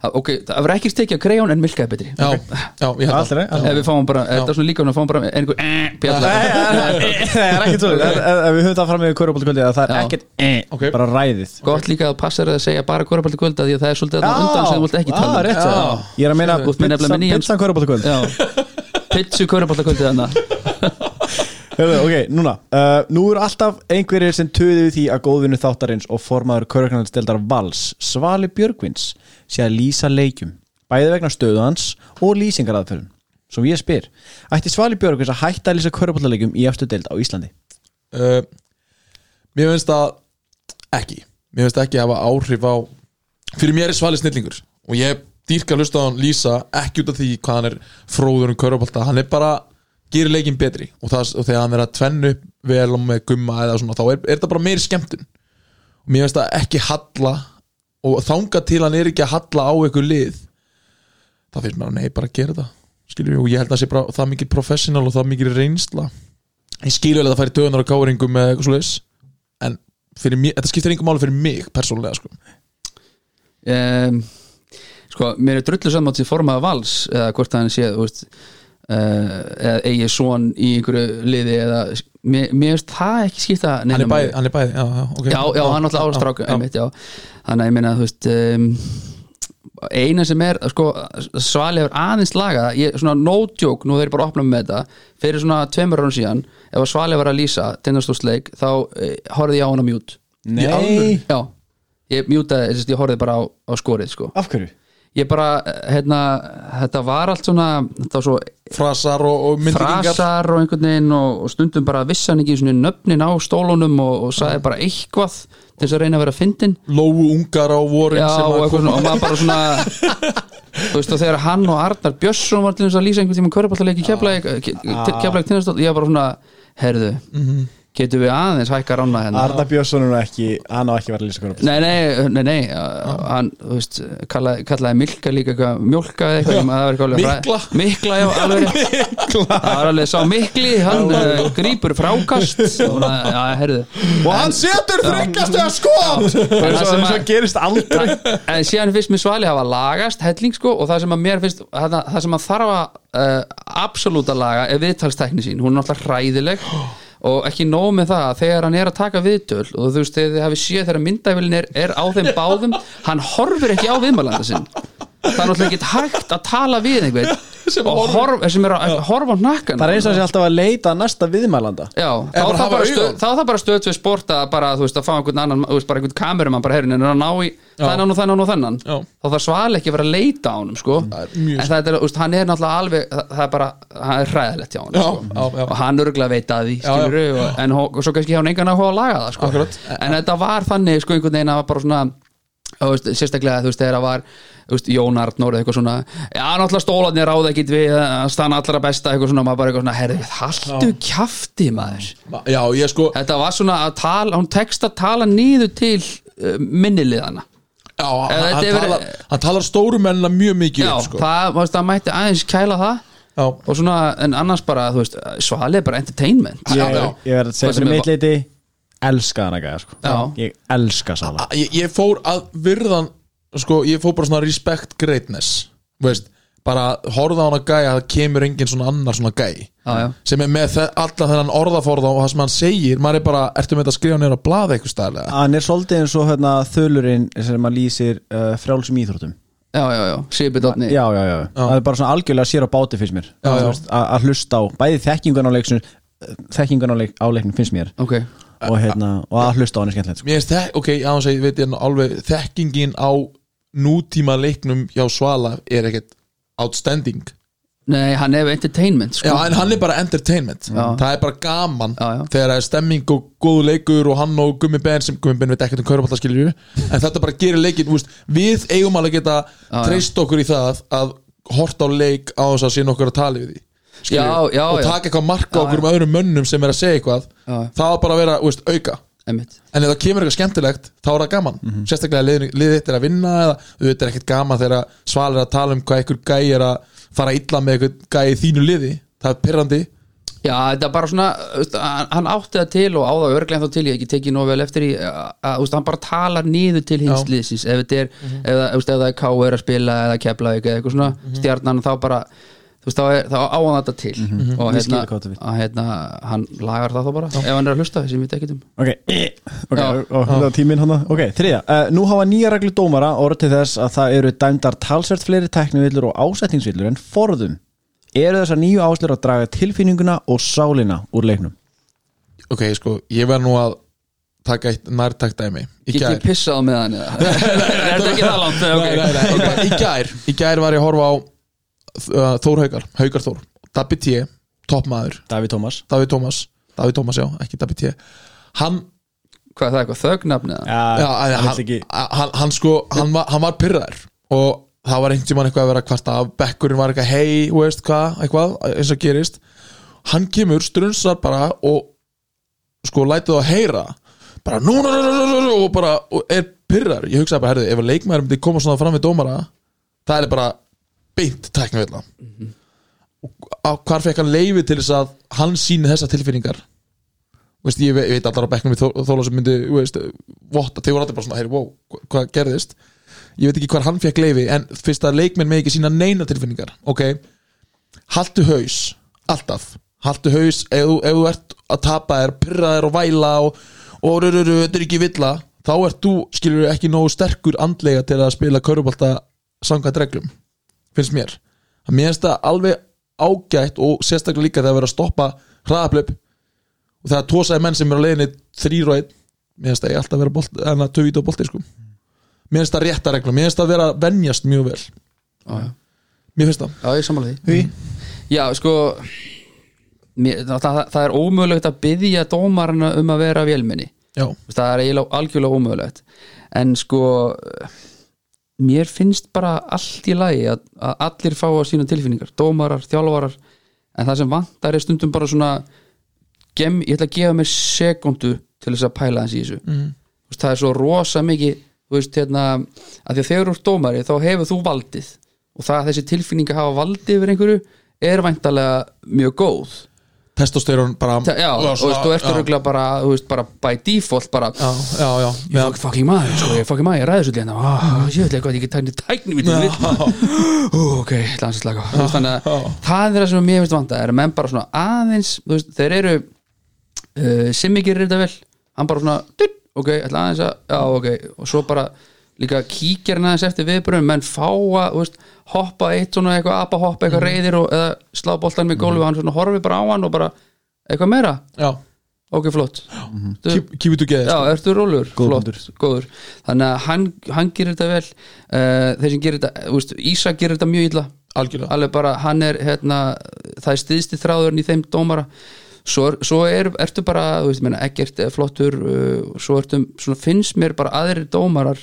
ok, það verður ekki stekja krejón en milka er betri. Já, já, ég held Alltaf, að alltaf ef við fáum bara, þetta er svona líka að fáum bara einhver eh, bjalla Það er ekkert svo Ef ef við höfum það fram með kvörubolskvöldi að það er ekkert eh, bara ræðið. Gott líka að passa þér að segja bara korfbaldi kvölda því að það er svolítið að undan sem þú vilt ekki tala um. Ég er að meina pizzan kvörubolskvöld Já, pitsu korfbaldi kvöldi þannig ok, núna uh, Nú eru alltaf einhverjir sem töðu því að góðvinnu þáttarins og formaður körknarnsteldar Vals Svali Björgvins sé að lýsa leikjum bæði vegna stöðu hans og lýsingaraðferðum. Svo ég spyr, ætti Svali Björgvins að hætta að lýsa körpallaleikjum í eftir deild á Íslandi? uh, Mér finnst það ekki. Mér finnst ekki að hafa áhrif á Fyrir mér er Svali snillingur Og ég dýrka að hlusta á hann lýsa Ekki út af því hvað hann er fróður um körubólta Hann er bara, gerir leikinn betri. Og, það, og þegar hann er að tvennu upp vel og með gumma eða svona Þá er, er það bara meiri skemmtun. Og mér finnst það ekki halla Og þanga til hann er ekki að halla á einhver lið Það finnst mér að nei, bara gera það Skilur og ég held að það sé bara það mikið professional og það mikið reynsla. Ég skilur vel að það færi töðunar á káringum með eitthvað svoleiðis en mér, þetta skiptir einhver máli fyrir mig persónulega sko. um, sko, mér er drullu saman til formaða vals eða hvort hann sé þú veist, uh, eða eigi svon í einhverju liði eða mér, finnst það ekki skipta hann, er bæði, hann er bæði, já, já, okay. já, já, hann alltaf já. einmitt, já. þannig að ég meina þú veist um, eina sem er sko, svali hefur aðeins laga ég, svona no joke, nú þeir bara opna með þetta fyrir svona tveimur árum síðan ef að svali var að lýsa tindastóðsleik þá eh, horfði ég á hann að mjút Í alvöru? já, ég mjútaði, ég horfði bara á, á skorið sko. Af hverju? Ég bara, hérna þetta var allt svona, þetta var svo frasar og, og myndlíkingar. Frasar og einhvern veginn og, og stundum bara vissi hann ekki svona nöfnin á stólunum og, og sagði bara eitthvað til þess að reyna að vera fyndin lóu ungar á vorin Já, og, maður bara svona þú veist og þegar hann og Arnar Björnsson var til þess að lýsa einhvern tíma körbáttaleiki keflæk keflæk tinnastótt, ég var bara svona herðu, getum við aðeins hækka rána hérna? Arna Björnsson er ekki, hann á ekki verið að lýsa körpallaleik Nei, nei, nei, nei uh, hann, þú veist, kallaði, kallaði Milka líka eitthvað, mjólka eða eitthvað, Mikla. Mikla, já, alveg rétt. Það var alveg sá Mikli, hann uh, grípur frákast. Og herðu og hann setur þryggast eða skot! En það sem að- gerist aldrei. En síðan finnst mér svali hafa lagast helling sko og það sem að mér finnst það, það sem að þarf að uh, absoluta laga er viðtalstekni sín, hún er náttúrulega hræðileg og ekki nóg með það að þegar hann er að taka viðtöl og þú veist þegar þið hafi séð þegar myndæfilin er, er á þeim báðum hann horfir ekki á viðmælanda sinn það er náttúrulega ekki hægt að tala við einhvern sem horf, sem er að horfa á nakkan Það er eins og þessi alltaf að leita að næsta viðmælanda. Já, þá er það bara, stöð, það bara stöð til sport að bara, þú veist, að fá einhvern annan, þú veist, bara einhvern kamerumann bara heyrinn en að ná í þennan og þennan og þennan? Já. þá það sval ekki að vera að leita á honum, sko. Það er en það er, þú veist, hann er náttúrulega alveg það það er bara, hann er hræðilegt hjá honum, Já, sko. og hann örgulega veit að því, Já, já. skilur og, en hó- og svo kannski hjá hann engan að hóa að laga það, sko. En þetta var þannig, sko, einhvern veginn að var bara svona veist, sérstaklega þú veist þegar það var þú veist, Jón Arnór eða eitthvað svona já, náttúrulega stólarnir ráða ekkit við að stanna allra besta eitthvað svona, maður bara eitthvað svona herði, haltu kjafti maður. Já, ég sko þetta var svona að tala, hún tekst að tala nýðu til uh, minniliðana Já, hann, hann, hefur- talar, hann talar stóru mennina mjög mikið já, upp, sko. það, það mætti aðeins kæla það. Já, og svona, en annars bara, þú veist svali er bara entertainment. Já, Ég, já. ég verð að segja Það sem fyrir mitt leiti Elska hana gæja sko. Ég elska Sala. Ég, ég fór að virðan sko, ég fór bara svona respect greatness veist, bara horfa á hana gæja að það kemur engin svona annar svona gæj já, já, sem er með allan þennan orðaforða og það sem hann segir, maður er bara, ertu með þetta að skrifa nýra að blaða eitthvað stæðlega Hann er svolítið eins og hérna, þölurinn sem að lýsir uh, frjálsum íþróttum. Já, já, já. Sibidotni já, já, já, það er bara svona algjörlega sér á báti finnst mér. Að að hlusta á, bæði þekkingun á leiknum þekkingun á, leik, á leiknum finnst mér. Ok, og, hérna, og að hlusta á hann er skemmtilegt sko. mér finnst það, ok, já, ég veit ég alveg þekkingin á nútíma leiknum hjá Svala er ekkert outstanding nei, hann hefur entertainment sko. Já, en hann er bara entertainment Já. Það er bara gaman Já, já. Þegar það er stemming og góðu leikur Og hann og Gummi Ben sem Gummi Ben veit ekkert um kauraballa skilju En þetta bara gerir leikin úst, Við eigum alveg að geta já. treyst okkur í það Að horta á leik á þess að sína okkur að tala við því skilurðu. Já, já, Og taka eitthvað marka okkur um öðrum mönnum Sem er að segja eitthvað Já. Það var bara að vera úst, auka. Einmitt. En ef það kemur eitthvað skemmtilegt, þá er það gaman. Sérstaklega liðið lið þitt er að vinna eða auðvitað er ekkert gaman þegar Sval er að tala um hvað einhver gæi er að fara illa með einhver gæi í þínu liði. Það er pyrrandi Já, þetta er bara svona, þú veist, hann átti það til og á það örglega þá til, ég hef ekki tekið nóg vel eftir í að, veist, hann bara talar niður til hins liðsins, ef þetta er þú veist, ef það er K.R. að spila eða kepla eða eitthvað svona, stjarnan þá bara þú veist, þá, þá á hann þetta til. Og Ég skil hérna, hérna hann lagar það þá bara, ef hann er að hlusta sem við tekjum um. Ok, ok, Já. og, og þetta var tíminn hann Ok, þriðja, uh, nú hafa nýja reglu dómara orð til þess að það eru dæmdar talsvert fleiri teknivillur og ásettingsvillur en forðum Eru þessar nýju áslur að draga tilfinninguna og sálina úr leiknum? Ok, sko, ég verð nú að taka eitt nærtakt dæmi. Ég pissað á með hann eða? Er þetta ekki það langt? Í gær- Í gær, var ég að horfa á Þór Haukar, Haukar Þór Dabbi T, toppmaður. Daví Tómas David Thomas, David Thomas já, ekki Dabbi T. Hann, Hvað er það eitthvað, þögnafni eða? Já, já, hann, hann hann, sko hann var, hann var pyrraður og það var einhvern tímann eitthvað að vera að kvarta af bekkurinn var eitthvað, hei, veist hvað eitthvað, eins og gerist. Hann kemur, strunsar bara og sko lætið að heyra bara nú, nú, nú, nú, nú, nú og bara, og er pyrrar, ég hugsaði bara, herðu ef að leikmaður myndi koma svona fram við dómara það er bara beint tækna vilja og á- hvar fekk hann leifi til þess að hann síni þessar tilfinningar? Veist, ég veit, allar á bekknum í Þó- Þóla sem myndi, veist, votta, þeir voru allir bara svona, heyri, wow, hva- hvað gerðist? Ég veit ekki hvar hann fekk leifi en fyrst að leikmenn með ekki sína neina tilfinningar ok, haltu haus alltaf, haltu haus ef, ef þú ert að tapa þér pyrra þér og væla og, og rururu, þetta er ekki villa þá ert þú, skilur ekki nógu sterkur andlega til að spila körubólta samkvæmt reglum, finnst mér. Að mér finnst það alveg ágætt og sérstaklega líka þegar verið að stoppa hraðaplöp og það er tósaði menn sem er á leiðinni þrýr og einn mér finnst það ég alltaf vera bolt, enna töfít og bolti sko. mér finnst það rétta regla mér finnst það vera að venjast mjög vel. Já, já. mér finnst það. Já, ég samanlega því? Já, sko mér, það, það, það er ómögulegt að byggja dómarana um að vera vélminni já, það er eiginlega algjörlega ómögulegt. En sko mér finnst bara allt í lagi að, að allir fá að sína tilfinningar dómarar, þjálfarar en það sem vantar er stundum bara svona gem, ég ætla að gefa mér sekundu til þess að pæla þess í þessu. Mm. veist, það er svo rosa mikið þú veist, hérna, að því að þegar þú ert dómari þá hefur þú valdið. Og það að þessi tilfinning að hafa valdið yfir einhverju er væntalega mjög góð testosterón bara já, og þú veist, þú ert öruglega bara, þú veist, bara by default bara, já, já, já, ég er fucking maður, sko, ég fucking maður, ég ræði svo hérna, ég veit ekki hvað ég get tækni tækni Ó, ok, ég ætla aðeins að slaka á. Þú veist, þannig að það er það sem mér finnst vanda er að menn bara svona aðeins, veist, þeir eru uh, sem ekki er þetta vel. Hann bara svona, ok, ég ætla aðeins að já, ok, og svo bara líka kíkir hann aðeins eftir viðbröðum menn fá að veist, hoppa eitt svona eitthvað apa hoppa eitthvað reyðir og, eða slá boltan með gólfi og hann svona horfi bara á hann og bara eitthvað meira, já, ok flott. Þú- keep, keep Já, ertu rólegur, Góður flott, góður. Þannig að hann, hann gerir þetta vel. Uh, Þeir sem gerir þetta, þú veist, Ísa gerir þetta mjög illa. Algjörlega. Alveg bara, hann er, hérna Það er stiðsti þráðurinn í þeim dómara. Svo, svo er, ertu bara, þú veist, meina, ekkert er flottur uh, Svo ertu, svona finnst mér bara aðrir dómarar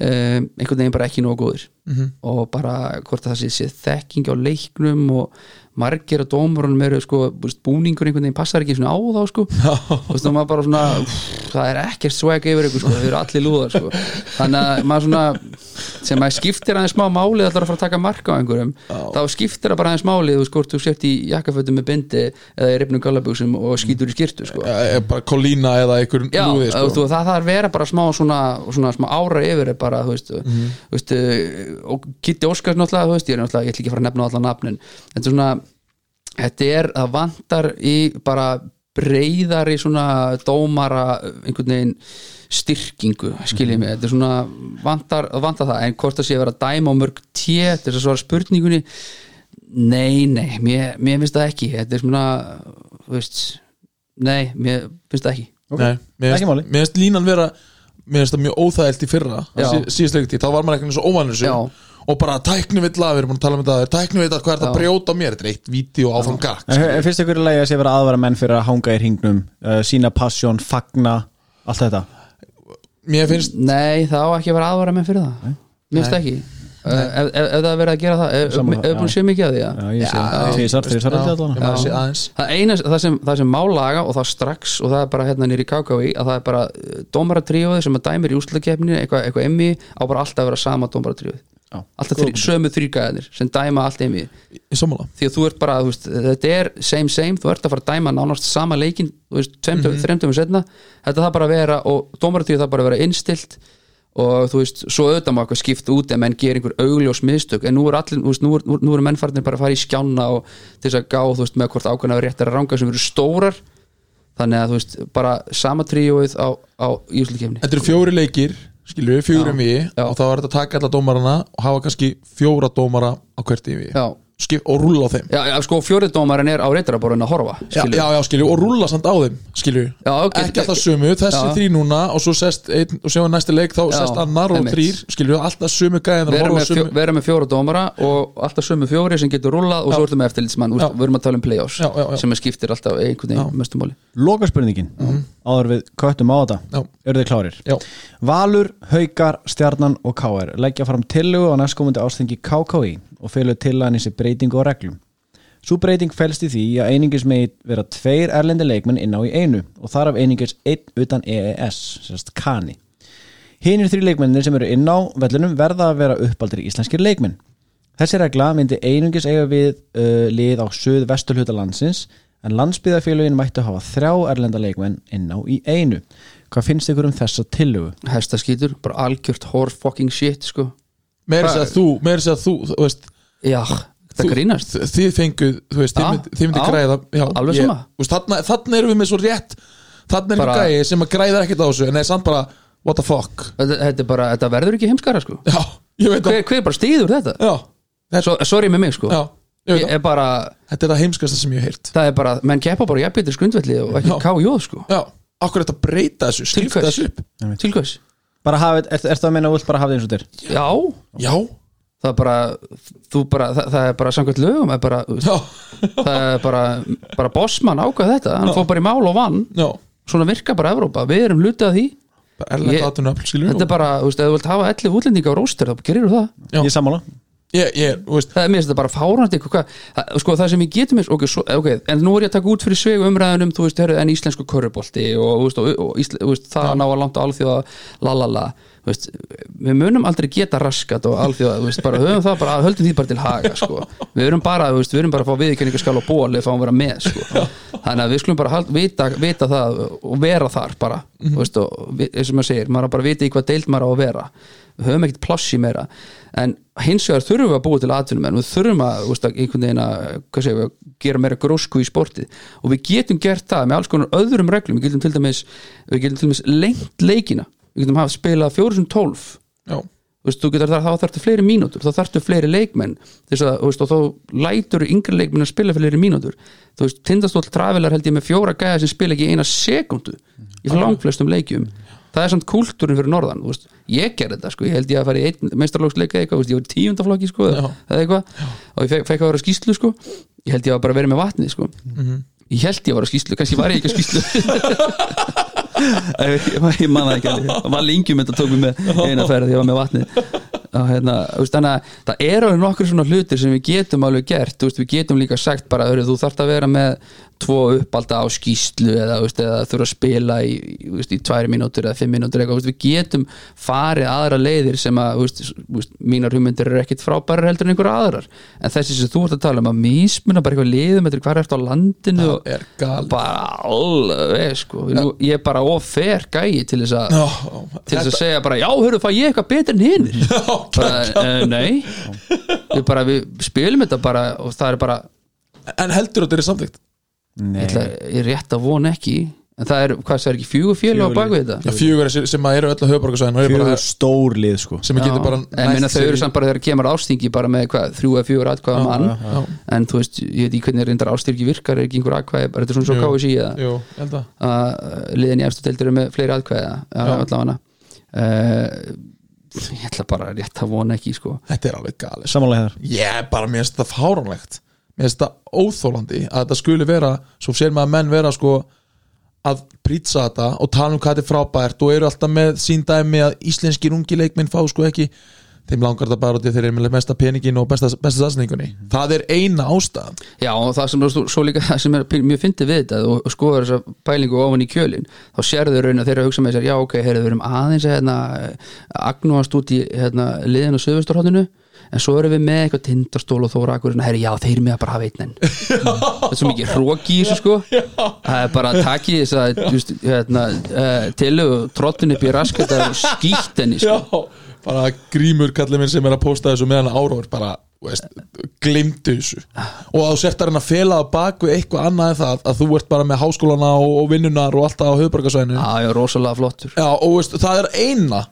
uh, einhvern veginn bara ekki nógu góðir Mhm. og bara hvort það sé, sé þekking á leiknum og margir af dómarunum eru sko, þú búningur einhvern veginn passar ekki svona á þá sko þú og maður bara svona það er ekkert swag yfir ykkur sko, þau eru allir lúðar sko þannig að maður svona sem maður skiptir aðeins smá máli ætlar að fara að taka marka á einhverjum þá skiptir það bara aðeins máli þú veist, hvort þú sért í jakkafötum með bindi eða í rifnum gallabuxum og skýtur í skýrtu sko Eh, bara kolína eða einhver Já, lúði sko. sko. það þarf að vera bara smá svona, svona smá ára yfir er bara, þú veist, Mhm. þú veist uh, og Kitty Óskars náttúrulega, þú veist, ég er náttúrulega ég ætla þetta er að vantar í bara breyðari svona dómara einhvern veginn styrkingu skiljið mig, þetta er svona vantar, vantar það, en hvort það sé að vera dæma á mörg té, þess að svara spurningunni nei, nei, mér, mér finnst það ekki. Þetta er svona, þú veist nei, mér finnst það ekki. Nei, mér Ekki máli. finnst- mér finnst línan vera mér finnst það mjög óþægilt í fyrra síðast leikti, þá var maður eitthvað svo óvanur Já. Og bara tækni vill að, við erum búin að tala um þetta tækni vill að hvað er þetta að brjóta á mér? Þetta er eitt vídeo áfram gakk finnst ykkur í lagi að sé vera aðvara menn fyrir að hanga í hringnum uh, sína passjón, fagna allt þetta. Mér finnst, Nei, það á ekki að vera aðvara með fyrir það. Mér finnst ekki. Uh, ef, ef, ef það er verið að gera það ef, ef búin já. sé mikið að því ja. Já, ég sé Já, það Tvísar, þrísar já, aldrei ég allan maður Já. sé aðeins. Það, eina, það, sem, það sem má laga og það strax og það er bara hérna nýri KKV að það er bara dómaratríóði sem að dæmir í úslakefni eitthvað, emmi á bara alltaf að vera sama dómaratríóði Já. Alltaf þrý, sömu þrýgæðinir sem dæma allt sammála. Því að þú ert bara, þú veist, þetta er same same, þú ert að fara að dæma nánast sama leikin þú veist, tveimtum, mm -hmm. setna þetta það bara að vera, og dómaratíð það bara að vera innstilt og þú veist, svo auðvitað má eitthvað skipt út ef menn gerir einhver augljós mistök. En nú er allir, þú veist, nú er, nú, nú er mennfarnir bara að fara í skjána og til þess að gá, þú veist, með hvort ákveðna réttar að ranga sem eru stórar. Þannig að, þú veist, bara sama tríóið á, á þetta eru fjóri leikir, skilur við, fjóri Já. við Já. og þá er þetta að taka alla dómarana og hafa kannski fjóra dómara á hvert Já, Skip, og rúlla á þeim. Já, já sko, fjórið er á reytaraborðin að horfa já, skilur. já, já, skilju, og rúlla samt á þeim skilju, Já, ok. ekki alltaf sömu þessi Já. þrý núna og svo sest einn, og séu næsti leik þá Já, sest annar og þrýr skilju, alltaf sömu gæðin fjó, vera með fjóra dómara og alltaf sömu fjóri sem getur rúlað og svo ertu með eftirlitsmann, við erum að tala um play-offs sem er skiptir alltaf einhvern veginn mestumáli Loka spurningin áður við köttum á þetta eru þið klárir? Já. Valur, Haukar, Stjarnan og KR leggja fram tillögu á næstkomandi ástengi KKI og fylgur tillagan í breytingu á reglum Sú breyting felst í því að einingis megi vera tveir erlendi leikmenn inn á í einu og þar af einingis einn utan EES, sérst Kani. Hinir þrjú leikmennir sem eru inn á vellunum verða að vera uppaldri íslenskir leikmenn. Þessi regla myndi einungis eiga við uh, lið á söð vesturhluta landsins en landsbyðafélugin mættu hafa þrjá erlenda leikmenn inn á í einu. Hvað finnst ykkur um þessa tillögu? hestaskítur, bara algjört hor fucking shit sko. Meira Hvað- sér að þú, meira sér að þú, þú veist. Já, það grínast. þið fenguð, þú veist, þið myndi, þið myndi já, græða já, alveg ég- sama. þú veist, þarna, þarna erum við með svo rétt. Þarna er Bara- bara, gæði sem að græða ekkert á þessu en það er samt bara, what the fuck? Þetta, þetta, er bara, þetta verður ekki heimskara sko. Já, ég veit hver, hver bara stýður þetta? Já, þetta, Svo, sorry með mig sko. Já, það er bara, þetta er það heimskasta sem ég hef heyrt. Það er bara menn keppa bara jafnbyrður skundvelli og ekki Já. kájóð sko. Já, akkur þetta breyta þessu, skipta þessu upp? Til hvers? Bara hafið, er, er það að meina að þú vilt bara hafa þið eins og þér? já, já, það er bara, þú bara það, það er bara samkvæmt lögum er bara, já, það er bara, bara bossmann ákvað þetta, hann fór bara í mál og vann. Já. Svona virka bara Evrópa, við erum hlutið af því. Bara erlend Ég- þetta er bara, þú veist, ef þú vilt hafa 11 útlendinga á róstur, þá gerir þú það. Já. Ég er þú veist, það er mér finnst þetta bara fárandi sko, það sem ég getum eins okay, okay, en nú er ég að taka út fyrir svegu umræðunum veist, en íslensku körfubolti og, og, og ísl, þú veist, það ná að langt á alþjóða lalala veist, við munum aldrei geta raskat og alþjóða, bara höfum það bara höldum því bara til haga, sko. Við erum bara, við erum bara að fá viðkenningaskal og ból eða fá að vera með, sko. Þannig að við skulum bara hald, vita, vita það og vera þar bara, þú veist, og eins og maður segir, maður bara að vita í hvað deild maður á að vera. Við höfum ekkert plássi meira en hins vegar þurfum við að búa til atvinnum en við þurfum að, að einhvern veginn að að gera meira grósku í sportið. Og við getum gert það með alls konar öðrum reglum, við getum til dæmis dæmis lengt leikina. Við getum hafa spilað 412 já, þú veist, þú getur þar, þá þarftu fleiri mínútur. Þá þarftu fleiri leikmenn. Að, veist, og þá lætur yngri leikmenn að spila fleiri mínútur. Þú veist, tindastóll trafilar held ég með fjóra gæða sem spila ekki eina sekundu í langflestum leikjum það er samt kúltúrin fyrir norðan, veist, ég ger þetta sko, ég held ég að fara í einn meistarlóksleika eitthvað, ég var í tíundaflokki sko, Já. eða eitthvað. Og ég fekk, fekk að vera skýslu sko. Ég held ég að bara verið með vatnið sko. Ég held ég að vera skýslu, kannski var ég ekki skýslu ég, ég man það ekki það var lengjum þetta tók mig með eina ferð því ég var með vatnið. Og hérna, veist, þannig að það er alveg nokkur svona hlutir sem við getum alveg gert veist, við getum líka sagt bara, þú þarft að vera með tvo uppalda á skýslu eða, veist, eða þurfa að spila í, veist, í tværi mínútur eða fimm mínútur eitthvað, við getum farið aðra leiðir sem að, mínar hugmyndir eru ekkit frábærar heldur en einhver aðrar. En þessi sem þú ert að tala um að mismuna bara eitthvað liðum eftir hvað er eftir á landinu og er bara alveg sko. Nú, ég er bara offer gæi til þess að Já, til þess að segja bara já, hörru, fæ ég eitthvað betur en hinn bara, uh, nei. Við bara, við spilum þetta bara og það er bara, En heldur þetta er samþykkt? Ég, ætla, ég er rétt að vona ekki en það er, hvað, það er ekki fjögur fjölu á bakvið þetta? Já, fjögur sem, sem að eru öll að höfuborgarsvæðin og eru bara Fjögur stór lið sko. sem að getur bara en minna þau eru samt bara þegar kemur ástingi bara með hvað, þrjú eða fjögur atkvæða mann. já. en þú veist, ég veit ekki hvernig reyndar ástyrki virkar er ekki einhver atkvæði, er þetta svona svo ég held að. Að liðin í eftir deildir eru með fleiri atkvæða uh, ég ætla bara rétt að vona ekki sko. Þetta er alveg galið. Samanlega hér Ég er bara, mér finnst þetta fáránlegt Mér finnst þetta óþólandi að þetta skuli vera Svo sér maður að menn vera sko að prýtsa þetta og tala um hvað þetta er frábært og eru alltaf með sín dæmi að íslenskir ungi leikminn fá sko ekki. Þeim langar þetta bara út í þeir eru með mesta peningin og besta, besta satsningunni. Það er eina ástæðan. Já og það sem svo líka það sem er mjög fyndið við þetta og, og skoður þessa pælingu ofan í kjölin þá sérðu raun að þeirra hugsa með sér já ok, heyrðu, við erum aðeins að hérna, agnúast út í hérna, liðin og söðusturhóttinu en svo erum við með eitthvað tindastól og þóra akkur herri, já, þeir með að bara hafa einn enn. Það er svo mikið hróki í þessu sko. Það er bara að taki þess að hérna, uh, til og trottin upp í raskat að skýtt henni sko. bara grímur kallið minn sem er að posta þessu meðan áróður bara glimtu þessu. Og þú sért að reyna að fela baku eitthvað annað en það að þú ert bara með háskólana og, og vinnunar og alltaf á höfbrukarsvæðinu já, já, rosalega flottur. Já, og veist, það er eina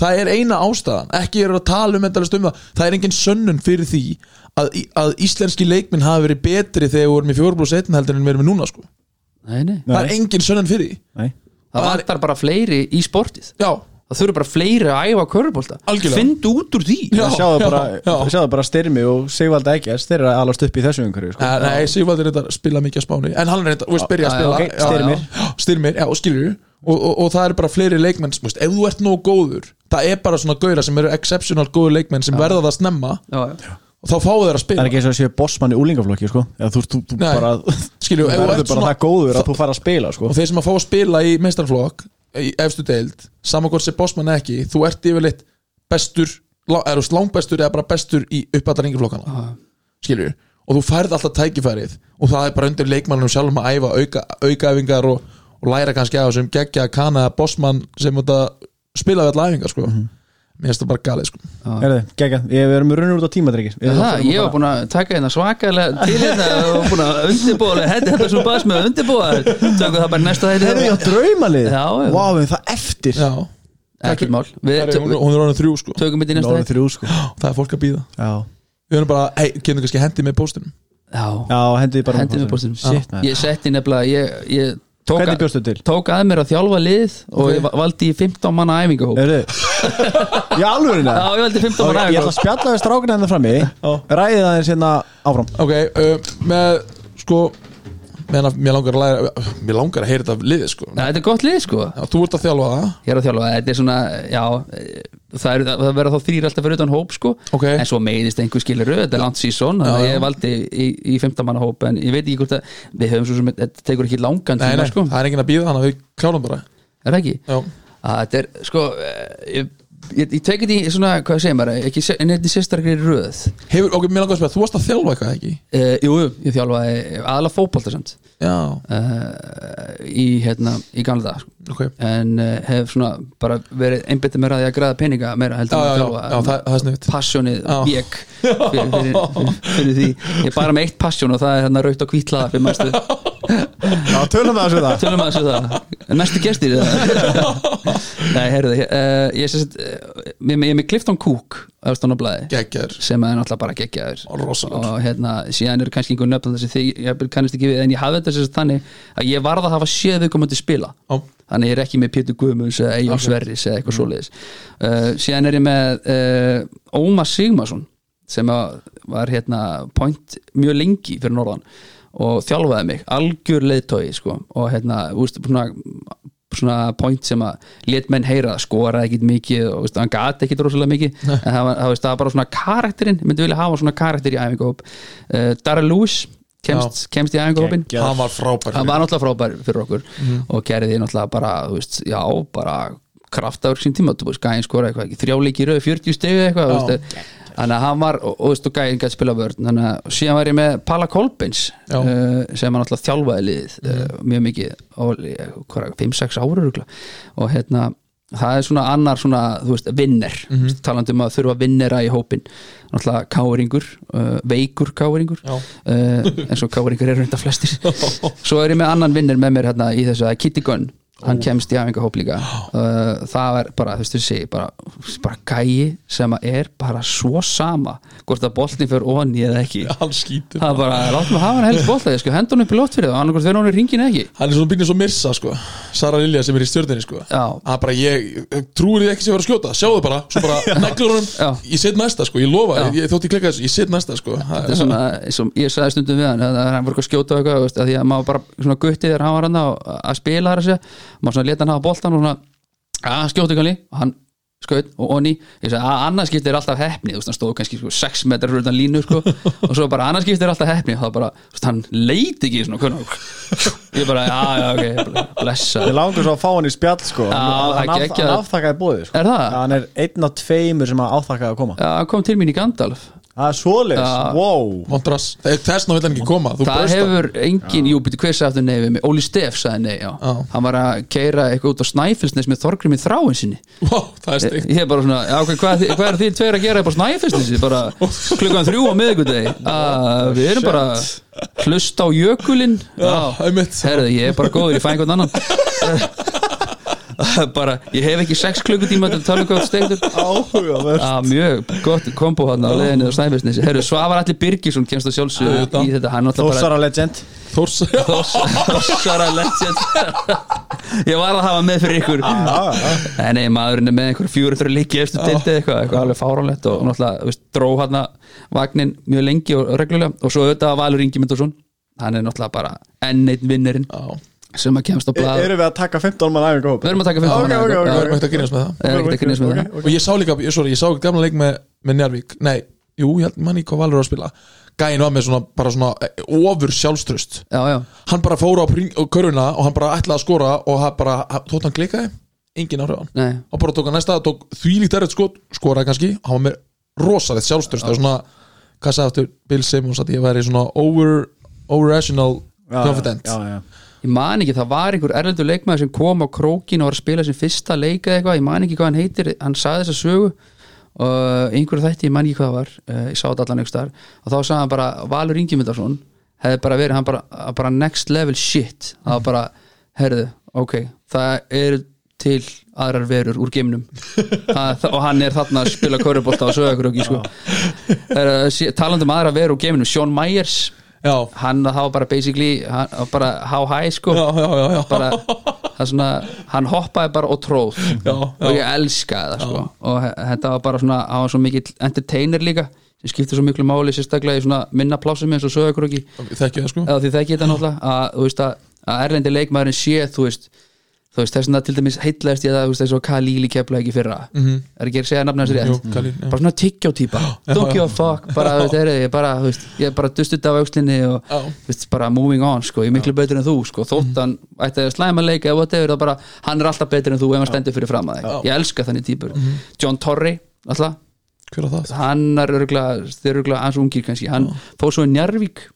það er eina ástæðan, ekki er að tala um endalist um það, það er engin sönnun fyrir því að, að íslenski leikminn hafi verið betri þegar við vorum í 4 plus 1 heldur en við erum í núna sko. Nei, nei. það er engin sönnun fyrir því. Nei. Það Það er- vantar bara fleiri í sportið. Já, það þurfa bara fleiri að æfa körubólta Algjörlega. findu út úr því. Já, Sjáðu bara, já. sjáðu bara Styrmi og Þeir eru að alast upp í þessu umhverju sko. Nei, Sigvaldur er þetta að spila mikið á Spáni. En hann er þetta, Já, já, já, já, já, og og, og, það eru bara fleiri leikmenn þú veist, Ef þú ert nóg góður, það er bara svona gauðra sem eru exceptional góður leikmenn sem verða það snemma já, já. og þá fáu þeir að Það spila er ekki eins og að séu bossmann í úlingaflokki sko. Eða þú, þú, þú bara Skilju, Þú verður bara svona það góður að þú fara að spila sko. og þeir sem að fá að spila í meistarflokk í efstu deild, saman hvort sem bossmann ekki þú ert yfirleitt bestur eða þú veist, langbestur eða bara bestur í skilju, og þú færð alltaf tækifærið og það er bara undir leikmannum sjálfum að æfa auka, aukaæfingar og, og læra kannski á þessum geggja kana bossmann sem spila við allar æfingar sko. mér finnst það bara galið sko. Ég við erum runnur út á tímadrykki Það, ég var búin að taka hérna svakalega til hérna og búin að undirbúa þetta. Þetta svo bas með að undirbúa tökum það bara næsta Herðu, þetta já, draumalið. Já, já. Vá, við það eftir. Já, ekki mál. Við hún, er orðin þrjú sko. tökum þetta í næsta sko. Það er fólk að býða Já, við erum bara, hei, kemur kannski hendi með póstunum Já, já hendið bara hendið með man. Ég setti nefnilega ég, ég tók, Hvernig bjóstu til? tók að mér að þjálfa lið og Ok. ég va- valdi í 15 manna æfingahóp. Herðu Já, alveg Já, ég valdi 15 manna Ég ætla að æfingahóp. spjalla við strákina hennar frammi. Ræðið aðeins hérna áfram. Ok, uh, með sko meðan mér langar að læra mér langar að heyra þetta af liðið sko. Nei, Þetta er gott lið sko. Já, þú ert að þjálfa það? Ég er að þjálfa, þetta er svona Já, það, er, það verða þá þrýr alltaf fyrir utan hóp sko. Ok. En svo meiðist einhver skilur Þetta er langt sísón Þannig að ég valdi í, í 15 manna hóp En ég veit ekki hvort að Við höfum svo sem Þetta tekur ekki langan nei, tíma nei, sko. það er enginn að býða þannig að við klárum bara. Er það ekki? já, að þetta er sko eh, ég, ég, ég tekið í svona, hvað segir maður ekki en þetta er sérstaklega röð? Hefur, ok, mér langar að spila, þú varst að þjálfa eitthvað ekki? Uh, jú, ég þjálfaði aðalega fótbolta samt. Já, uh, í hérna, í gamla dag sko. ok, en uh, hef svona bara verið einbyttið mér að ég að græða peninga meira heldur já, að já, þjálfa já það, það er sniðt passjónið bjekk fyrir, fyrir, fyrir, fyrir því. Ég er bara með eitt passjón og það er hérna raukt og hvítlaða fyrir mæstu Já, tölum það þessu það. Tölum að þessu það. Næstu gestir eða? Nei, heyrðu uh, Ég er sérst uh, Ég er með Clifton Cook Geggjar sem er náttúrulega bara geggjaður. Og hérna, síðan eru kannski einhver nöfn þessi því, ég kannast ekki við, en ég hafði þetta sérst þannig að ég varð að hafa séð viðkomandi spila. Já. þannig ég er ekki með Pétur Guðmunds eða Egil Sverris eða eitthvað svoleiðis. Uh, síðan er ég með uh, Ómar Sigmarsson sem var hérna point mjög lengi fyrir norðan og þjálfaði mig, algjör leiðtói sko, og hérna, úst, svona svona point sem að let menn heyra skoraði ekkit mikið og veist, hann gati ekkit rosalega mikið. En það var, það, það var bara svona karakterinn myndi vilja hafa svona karakter í æfingahóp. Uh, Darrell Lewis kemst, kemst í æfingahópin. Hann var frábær hann var náttúrulega frábær fyrir okkur. Og gerði náttúrulega bara, þú veist, já, bara kraftaður sín tíma, þú veist, gæðin skora eitthvað þrjáleiki rauð, 40 stegu eitthvað þú veist, þannig að hann var, og, og, veist, og gæðin gæti spila vörn, þannig að síðan var ég með Palla Kolbins, uh, sem hann náttúrulega þjálfaði liðið, uh, mjög mikið og eh, hvað 5-6 ára og hérna, það er svona annar svona, þú veist, vinner. Mm talandi um að þurfa vinnera í hópin náttúrulega káringur, uh, veikur káringur. Já. uh, eins og káringur eru reynda flestir. Svo er ég með annan vinnir með mér hérna í þessu að Kitty Gunn hann kemst í æfingahóp líka. Uh, það er bara, þú veist þú sé bara, bara gæi sem er bara svo sama hvort að boltin fyrir onni eða ekki. Hann það er bara, láttum að hafa hann helst bolta sko, hendur hann upp í loft fyrir það, hann er ringin ekki. Hann er svona býnir svo Mirsa sko. Sara Lilja sem er í stjórninni sko. Hann bara ég, trúir þið ekki sem var að skjóta. Sjáðu bara, svo bara neglur Já. Ég set næsta sko, ég lofa, ég þótt ég klikka þessu Ég set næsta sko. Þetta er svona, maður svona leta hann hafa boltan og svona, að skjóta ekki og hann skaut og onni. Ég sagði að annars skiptir er alltaf hefni þú veist hann stóð kannski sko, 6 metrar fyrir utan línu sko, og svo bara annars skiptir er alltaf hefni og það bara, veist, hann leiti ekki svona hvernig, ég bara, já, já, ok blessa, Ég langar svo að fá hann í spjall sko. Já, Hann, hann, hann afþakkaði bóðið sko. Er það? Hann er einn af tveimur sem að áþakkaði að koma. Já, hann kom til mín í Gandalf Það er svoleiðis, Já. wow. Montras, þessna vil hann ekki koma Þú það brösta hefur engin, jú, byrju, hver sagði aftur nei við mig? Óli Steff sagði nei, já. Já. hann var að keira eitthvað út á Snæfellsnes með Þorgrim í þráin sinni. Vá, það er steikt. Ég er bara svona, já, ok, hvað, hvað er þið tveir að gera upp á Snæfellsnesi, bara klukkan þrjú á miðvikudegi, að við erum bara hlusta á jökulinn. Já, einmitt. herðu, ég er bara góður, ég fæ einhvern annan bara, ég hef ekki sex klukkutíma til að tala um hvað steiktur. Áhugaverð Já, mjög gott kombo hann á leiðinni á Snæfellsnesi. Herru, Svavar Allir Birgisson kemst að sjálfsögðu Auðvitað. í þetta, hann Þórsara legend. Þórs Þossara legend. Ég var að hafa með fyrir ykkur. Nei, nei, maðurinn er með einhver fjóri þurra líki eftir dildi eitthvað, eitthvað alveg fáránlegt og náttúrulega, dró hann vagnin mjög lengi og reglulega. Og svo auðvitað Valur Ingi Myndarsson hann er náttúrulega bara enn einn vinnirinn sem að kemst á blað. Erum við að taka 15 mann æfingu hóp? Við erum að taka 15 Ok, ok, ok, það ok. er mægt að grínast með það. Það er ekkert að grínast með það. Og ég sá líka, ég, sorry, ég sá ekki gamla leik með, með Njarvík Nei, jú, ég held manni hvað Valur var að spila. Gæin var með svona, bara svona eh, ofur sjálfströst Já, já, Hann bara fór á, köruna og hann bara ætlaði að skora og hann bara, þótt hann klikaði engin áhrif á hann. Nei. Og bara tók hann næsta, tók þvílíkt erfitt skot að ég man ekki, það var einhver erlendur leikmaður sem kom á krókin og var að spila sem fyrsta leika eitthvað, ég man ekki hvað hann heitir hann sagði þessa sögu og einhverju þætti, ég man ekki hvað það var uh, ég sá þetta allan einhver staðar og þá sagði hann bara Valur Ingimundarsson hefði bara verið hann bara, bara next level shit það var bara, herðu, ok það er til aðrar verur úr geimnum það, og hann er þarna að spila körubólta og sögur okkur sko. uh, talandi um aðrar verur úr geimnum Sean Myers já, hann var bara basically hann, bara how high sko. Já, já, bara, svona, hann hoppaði bara og tróð. Og ég elskaði það sko. og þetta var bara svona, hann var svo mikill entertainer líka, sem skiptir svo miklu máli sérstaklega í svona minna plásum eins og sögur ekki þekki það sko. Eða því þekki þetta náttúrulega að, þú veist, að, að erlendi leikmaðurinn sé þú veist, þú veist þess að til dæmis heitlaðist ég það, þú veist, þess að Kalíli kepla ekki fyrra. Mhm. er ekki að segja nafna þessi Jú, rétt Khalil, já. bara svona tyggjá típa don't give a fuck, bara, þú veist, er, ég bara, þú veist, ég bara dustut af aukslinni og Já. þú veist, bara moving on, sko, ég er miklu betur en þú sko, þótt hann ætti að slæma leika eða whatever, það bara, hann er alltaf betur en þú ef hann stendur fyrir fram að þig, ég elska þannig típur John Torrey, alltaf. Hver það? hann er örgulega hans ungir kannski, hann fór svo í Njarvík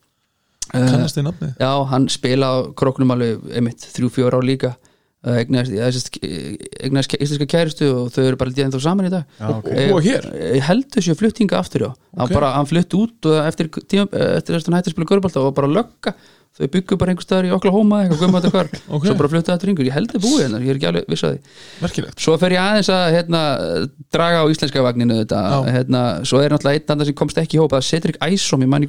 kannast þið nafnið? Já, hann spila á króknum alveg einmitt, þrjú, fjör ár líka eignast, íslenska kæristu og þau eru bara lítið ennþá saman í dag. Já, ok. Ég- Og hér? Ég held þessu fluttinga aftur já. Hann, Ok. bara, hann flutti út eftir, tíma, eftir þess að hann hætti að spila görbálta og bara lögga. Þau byggu bara einhver staðar í Oklahoma eitthvað gummandi hvar, Ok. svo bara fluttu þetta ringur ég held þið búið hérna, ég er ekki alveg viss að því. Merkilegt. Svo fer ég aðeins að hérna, draga á íslenska vagninu þetta, hérna, svo er náttúrulega einn andan sem komst ekki í hóp, það er Cedric Æsom ég manni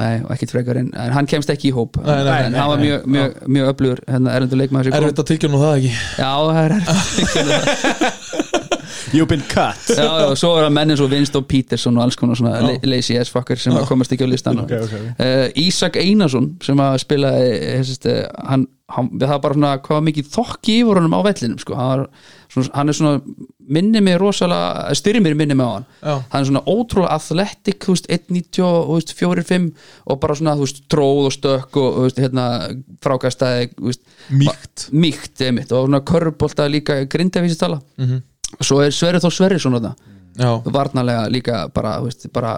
nei ekkert frekar en, en hann kemst ekki í hóp. Nei, nei, en nei, hann var mjög, mjög, mjög öflugur hérna, erlendur leikmaður Erfitt að tilkynna það ekki. Já, það er erfitt You've been cut Já, já, og svo er það mennin svo Winston Peterson og alls konar svona la- lazy ass fucker sem að komast ekki á listan Ok, ok, ok. uh, Ísak Einarsson sem að spila hessist, uh, hann, hann, það var bara svona hvað mikið þokki í vorunum á vellinum sko. hann, hann er svona minni mig rosalega, styrir mér minni mig á hann Já. hann er svona ótrúlega athletic þú veist, 1.90 4-5 og bara svona veist, tróð og stökk og veist, hérna, frákastæði mýkt einmitt, og svona körfbólta líka grindavísistala mm Mhm. -hmm. Svo er Sverri Þór Sverrisson þarna. Já, varnarlega líka bara, veist, bara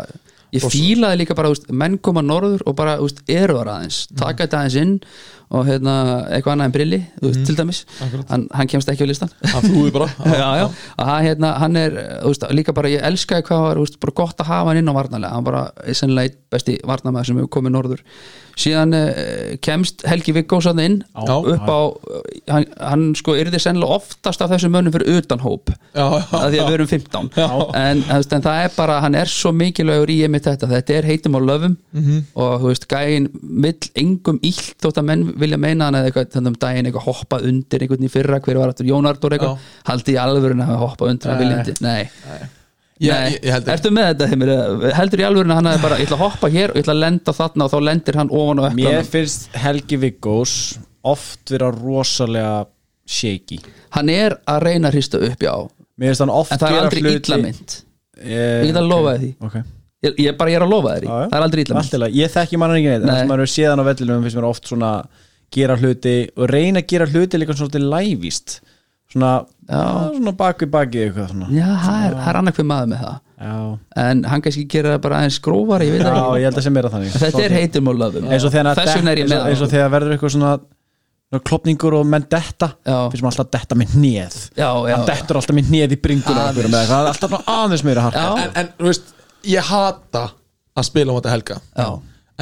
ég fílaði líka bara, veist, menn koma norður og bara, veist, eru þar aðeins taka þetta aðeins inn og hérna eitthvað annað en brilli, veist, til dæmis. Hann, hann kemst ekki á listan hann flúði bara. Já, já, og hann, hérna, hann er veist, líka bara, ég elskaði hvað var, veist, bara gott að hafa hann inn á varnarlega, hann bara er sennilega einn besti varnarmæður sem hefur komið norður. Síðan uh, kemst Helgi Viggós hann inn Já. upp á hann, hann sko yrði sennilega oftast af þessum mönnum fyrir utan hóp að því að við erum 15 en, en það er bara, hann er svo mikilvægur í einmitt þetta, þetta er heitum á löfum Mhm. og þú veist, gæin vill engum illt þótt að menn vilja meina hann eða eitthvað, þannig um daginn eitthvað hoppa undir einhvern í fyrra, hver var aftur Jón Artur eitthvað, haldi í alvörun að hoppa undir hann viljandi, nei, nei. ég, ég held ekki ertu með þetta heimir, heldur í alvörun að hann hefði bara, ég ætla að hoppa hér og ég ætla að lenda þarna og þá lendir hann ofan á Mér öklanum finnst Helgi Viggós oft vera rosalega shaky. Hann er að reyna að hrista upp, já. Mér finnst hann oft en það er gera aldrei hluti- illa mynd Ég get að lofa því. Ok. Ég, ég bara ég er að lofa já. það er aldrei illa mynd Alltilega, ég þekki mann ekki neitt Nei. en sem maður séðan á vellinum finnst mér oft svona gera hluti og reyna að gera hluti líka svona til lævíst. Svona, svona bak við baki eitthvað svona. Já, það er, það er annað hver maður með það. Já, En hann kannski gera það bara aðeins grófari Ég veit já ég held að sem er að þannig. Þetta er heitum og löfum. Eins og þegar er verður eitthvað svona svona klopningur og menn detta finnst maður alltaf detta með hnið hann dettur alltaf með hnið í bringuna það er alltaf aðeins meira harka. En, en þú veist, ég hata að spila um þetta helga. Já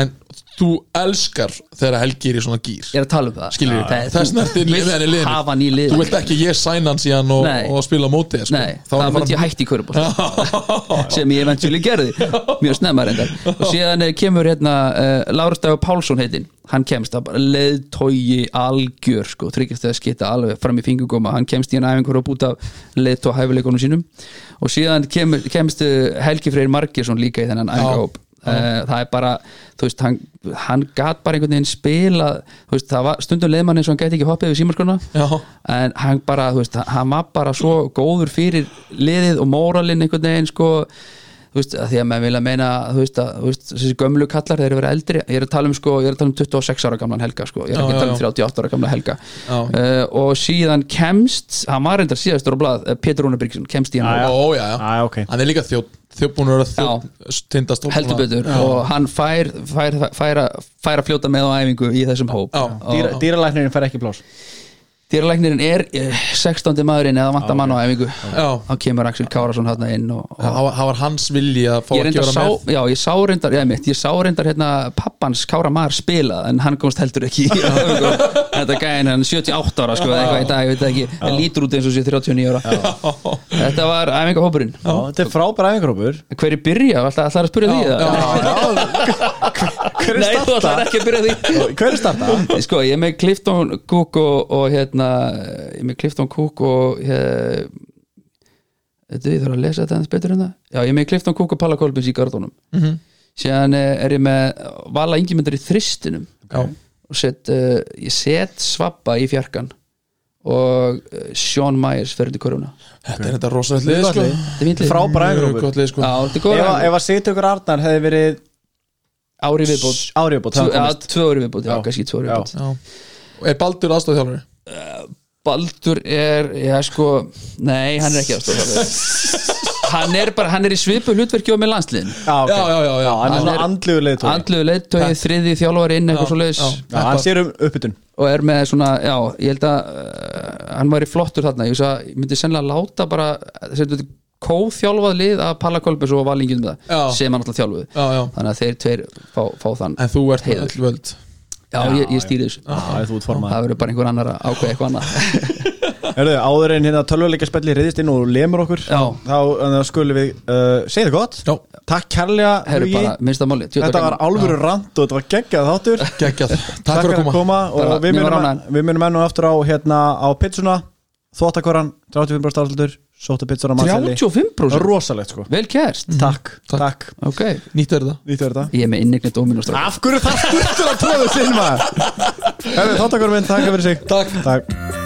en þú elskar þegar Helgi er í svona gýr Ég er að tala um það. Skilur við, þess með henni í liðinu. Hafa hann í lið þú vilt ekki ég sæna hann síðan og, Nei. og spila á móti þér, sko. Nei, Þá það hann myndi ég hætti í körubótt sem ég eventually gerði. Mjög snemma reyndar. Og síðan eh, kemur hérna uh, Lárus Dagur Pálsson heitinn. Hann kemst að bara leiðtói algjör sko, tryggjast að skita alveg fram í fingugóma, hann kemst í en æfingur og búta leiðtó hæfileikunum sínum. Og síðan kemur, kemst eh, Helgi Freyr Margesson líka í þennan æfingahóp Uh, það er bara, þú veist, hann, hann gat bara einhvern veginn spila þú veist, það var stundum leiðmann eins og hann gæti ekki hoppið við símarskona en hann bara, þú veist, hann var bara svo góður fyrir liðið og móralinn einhvern veginn, sko. Þú veist, að því að maður vilja meina, þú veist, að, þú veist þessi gömlu kallar, þeir eru verið eldri. Ég er að tala um, sko, ég er að tala um 26 ára gamlan helga sko, ég er ekki að tala um 38 ára gamla helga. Uh, og síðan kemst, hann var reyndar síðastur á blað, uh, Pétur Rúnar Byrgisson, kemst í hann Já, já. Ó, já, já. Já, ok. hann er líka þjóð þjóðbúnur að tindast heldur betur. Og hann fær, fær, fær, fær, að- fær að fljóta með á æfingu í þessum hóp. Já. Dýralæknirinn fær ekki plás dýralæknirinn er eh, 16. maðurinn eða vantar mann á æfingu. Já. þá kemur Axel Kárasson hann inn og, og það var- það var hans vilji að fá að gera sá, með. já, ég sá reyndar ég, mitt, ég sá reyndar hérna pappans Kára Mar spila en hann komst heldur ekki þetta gæðin hann 78 ára sko, eða eitthvað í dag, ég veit það ekki. En lítur út eins og sé 39 ára. Þetta var æfingahópurinn. Já, þetta er frábæra æfingrópur hver er byrja, alltaf ætlar að spyrja því það? Hver Nei, þú ætlar ekki að byrja því Hver er starta? sko, ég er með Clifton Cook og, og hérna, ég er með Clifton Cook og hér, þetta ég þarf að lesa þetta aðeins betur en það já, ég er með Clifton Cook og Palla Kolbins í gardónum -hmm. síðan eh, er ég með Vala Ingimundar í þristinum Já. og set, uh, ég set Svabba í fjarkan og uh, Sean Myers fyrir til koruna þetta er þetta rosalegt lið sko. er lið. Frábæra sko. Já, þetta er Ef að- ef að Sigtökur Arnar hefði verið ári viðbót. Ári viðbót Tvö- ári viðbót, já, kannski tvö ári viðbót. Er Baldur aðstofþjálfari Baldur er, já sko nei, hann er ekki aðstofþjálfari hann er bara, hann er í svipu hlutverki og með landsliðin. Já. Já, já, já, já. Hann er Hann svona er- andlugur leiðtói andluðu leittói, þriði þjálfari inn eitthvað svo leiðis já. Já, hann sér um uppbytun. Og er með svona, já, ég held að uh, hann væri flottur þarna. Ég, myndi sennilega láta bara þetta kóþjálfað lið að Palla Kolbens og Valingin með Já. það sem hann alltaf þjálfuð Já, já, þannig að þeir tveir fá, fá þann en þú ert með Heiður. öll völd. Já, ég, ég stýri þessu. Já, þú ert formaður. Það verður bara einhver annar að ákveða eitthvað annað. Herðu, áður en hérna tölvuleika spelli reyðist inn og lemur okkur Já. þá skulum við uh, segja það gott. Já. Takk kærlega Þetta var álfuru rand og þetta var geggjað þáttur. Geggjað, takk fyrir að koma. og við munum, ánægður. við munum enn og aftur á hérna á pizzuna. Þvóttakvaran, 35% afslutur sóttu pizzur á matselli 35% rosalegt sko. Vel kært takk, Takk. takk, Ok, Nýtt er þetta Nýttu þetta ég er með innigni dóminu Af hverju það skurtur að tróða sinn maður? Minn, takk fyrir sig. Takk. Takk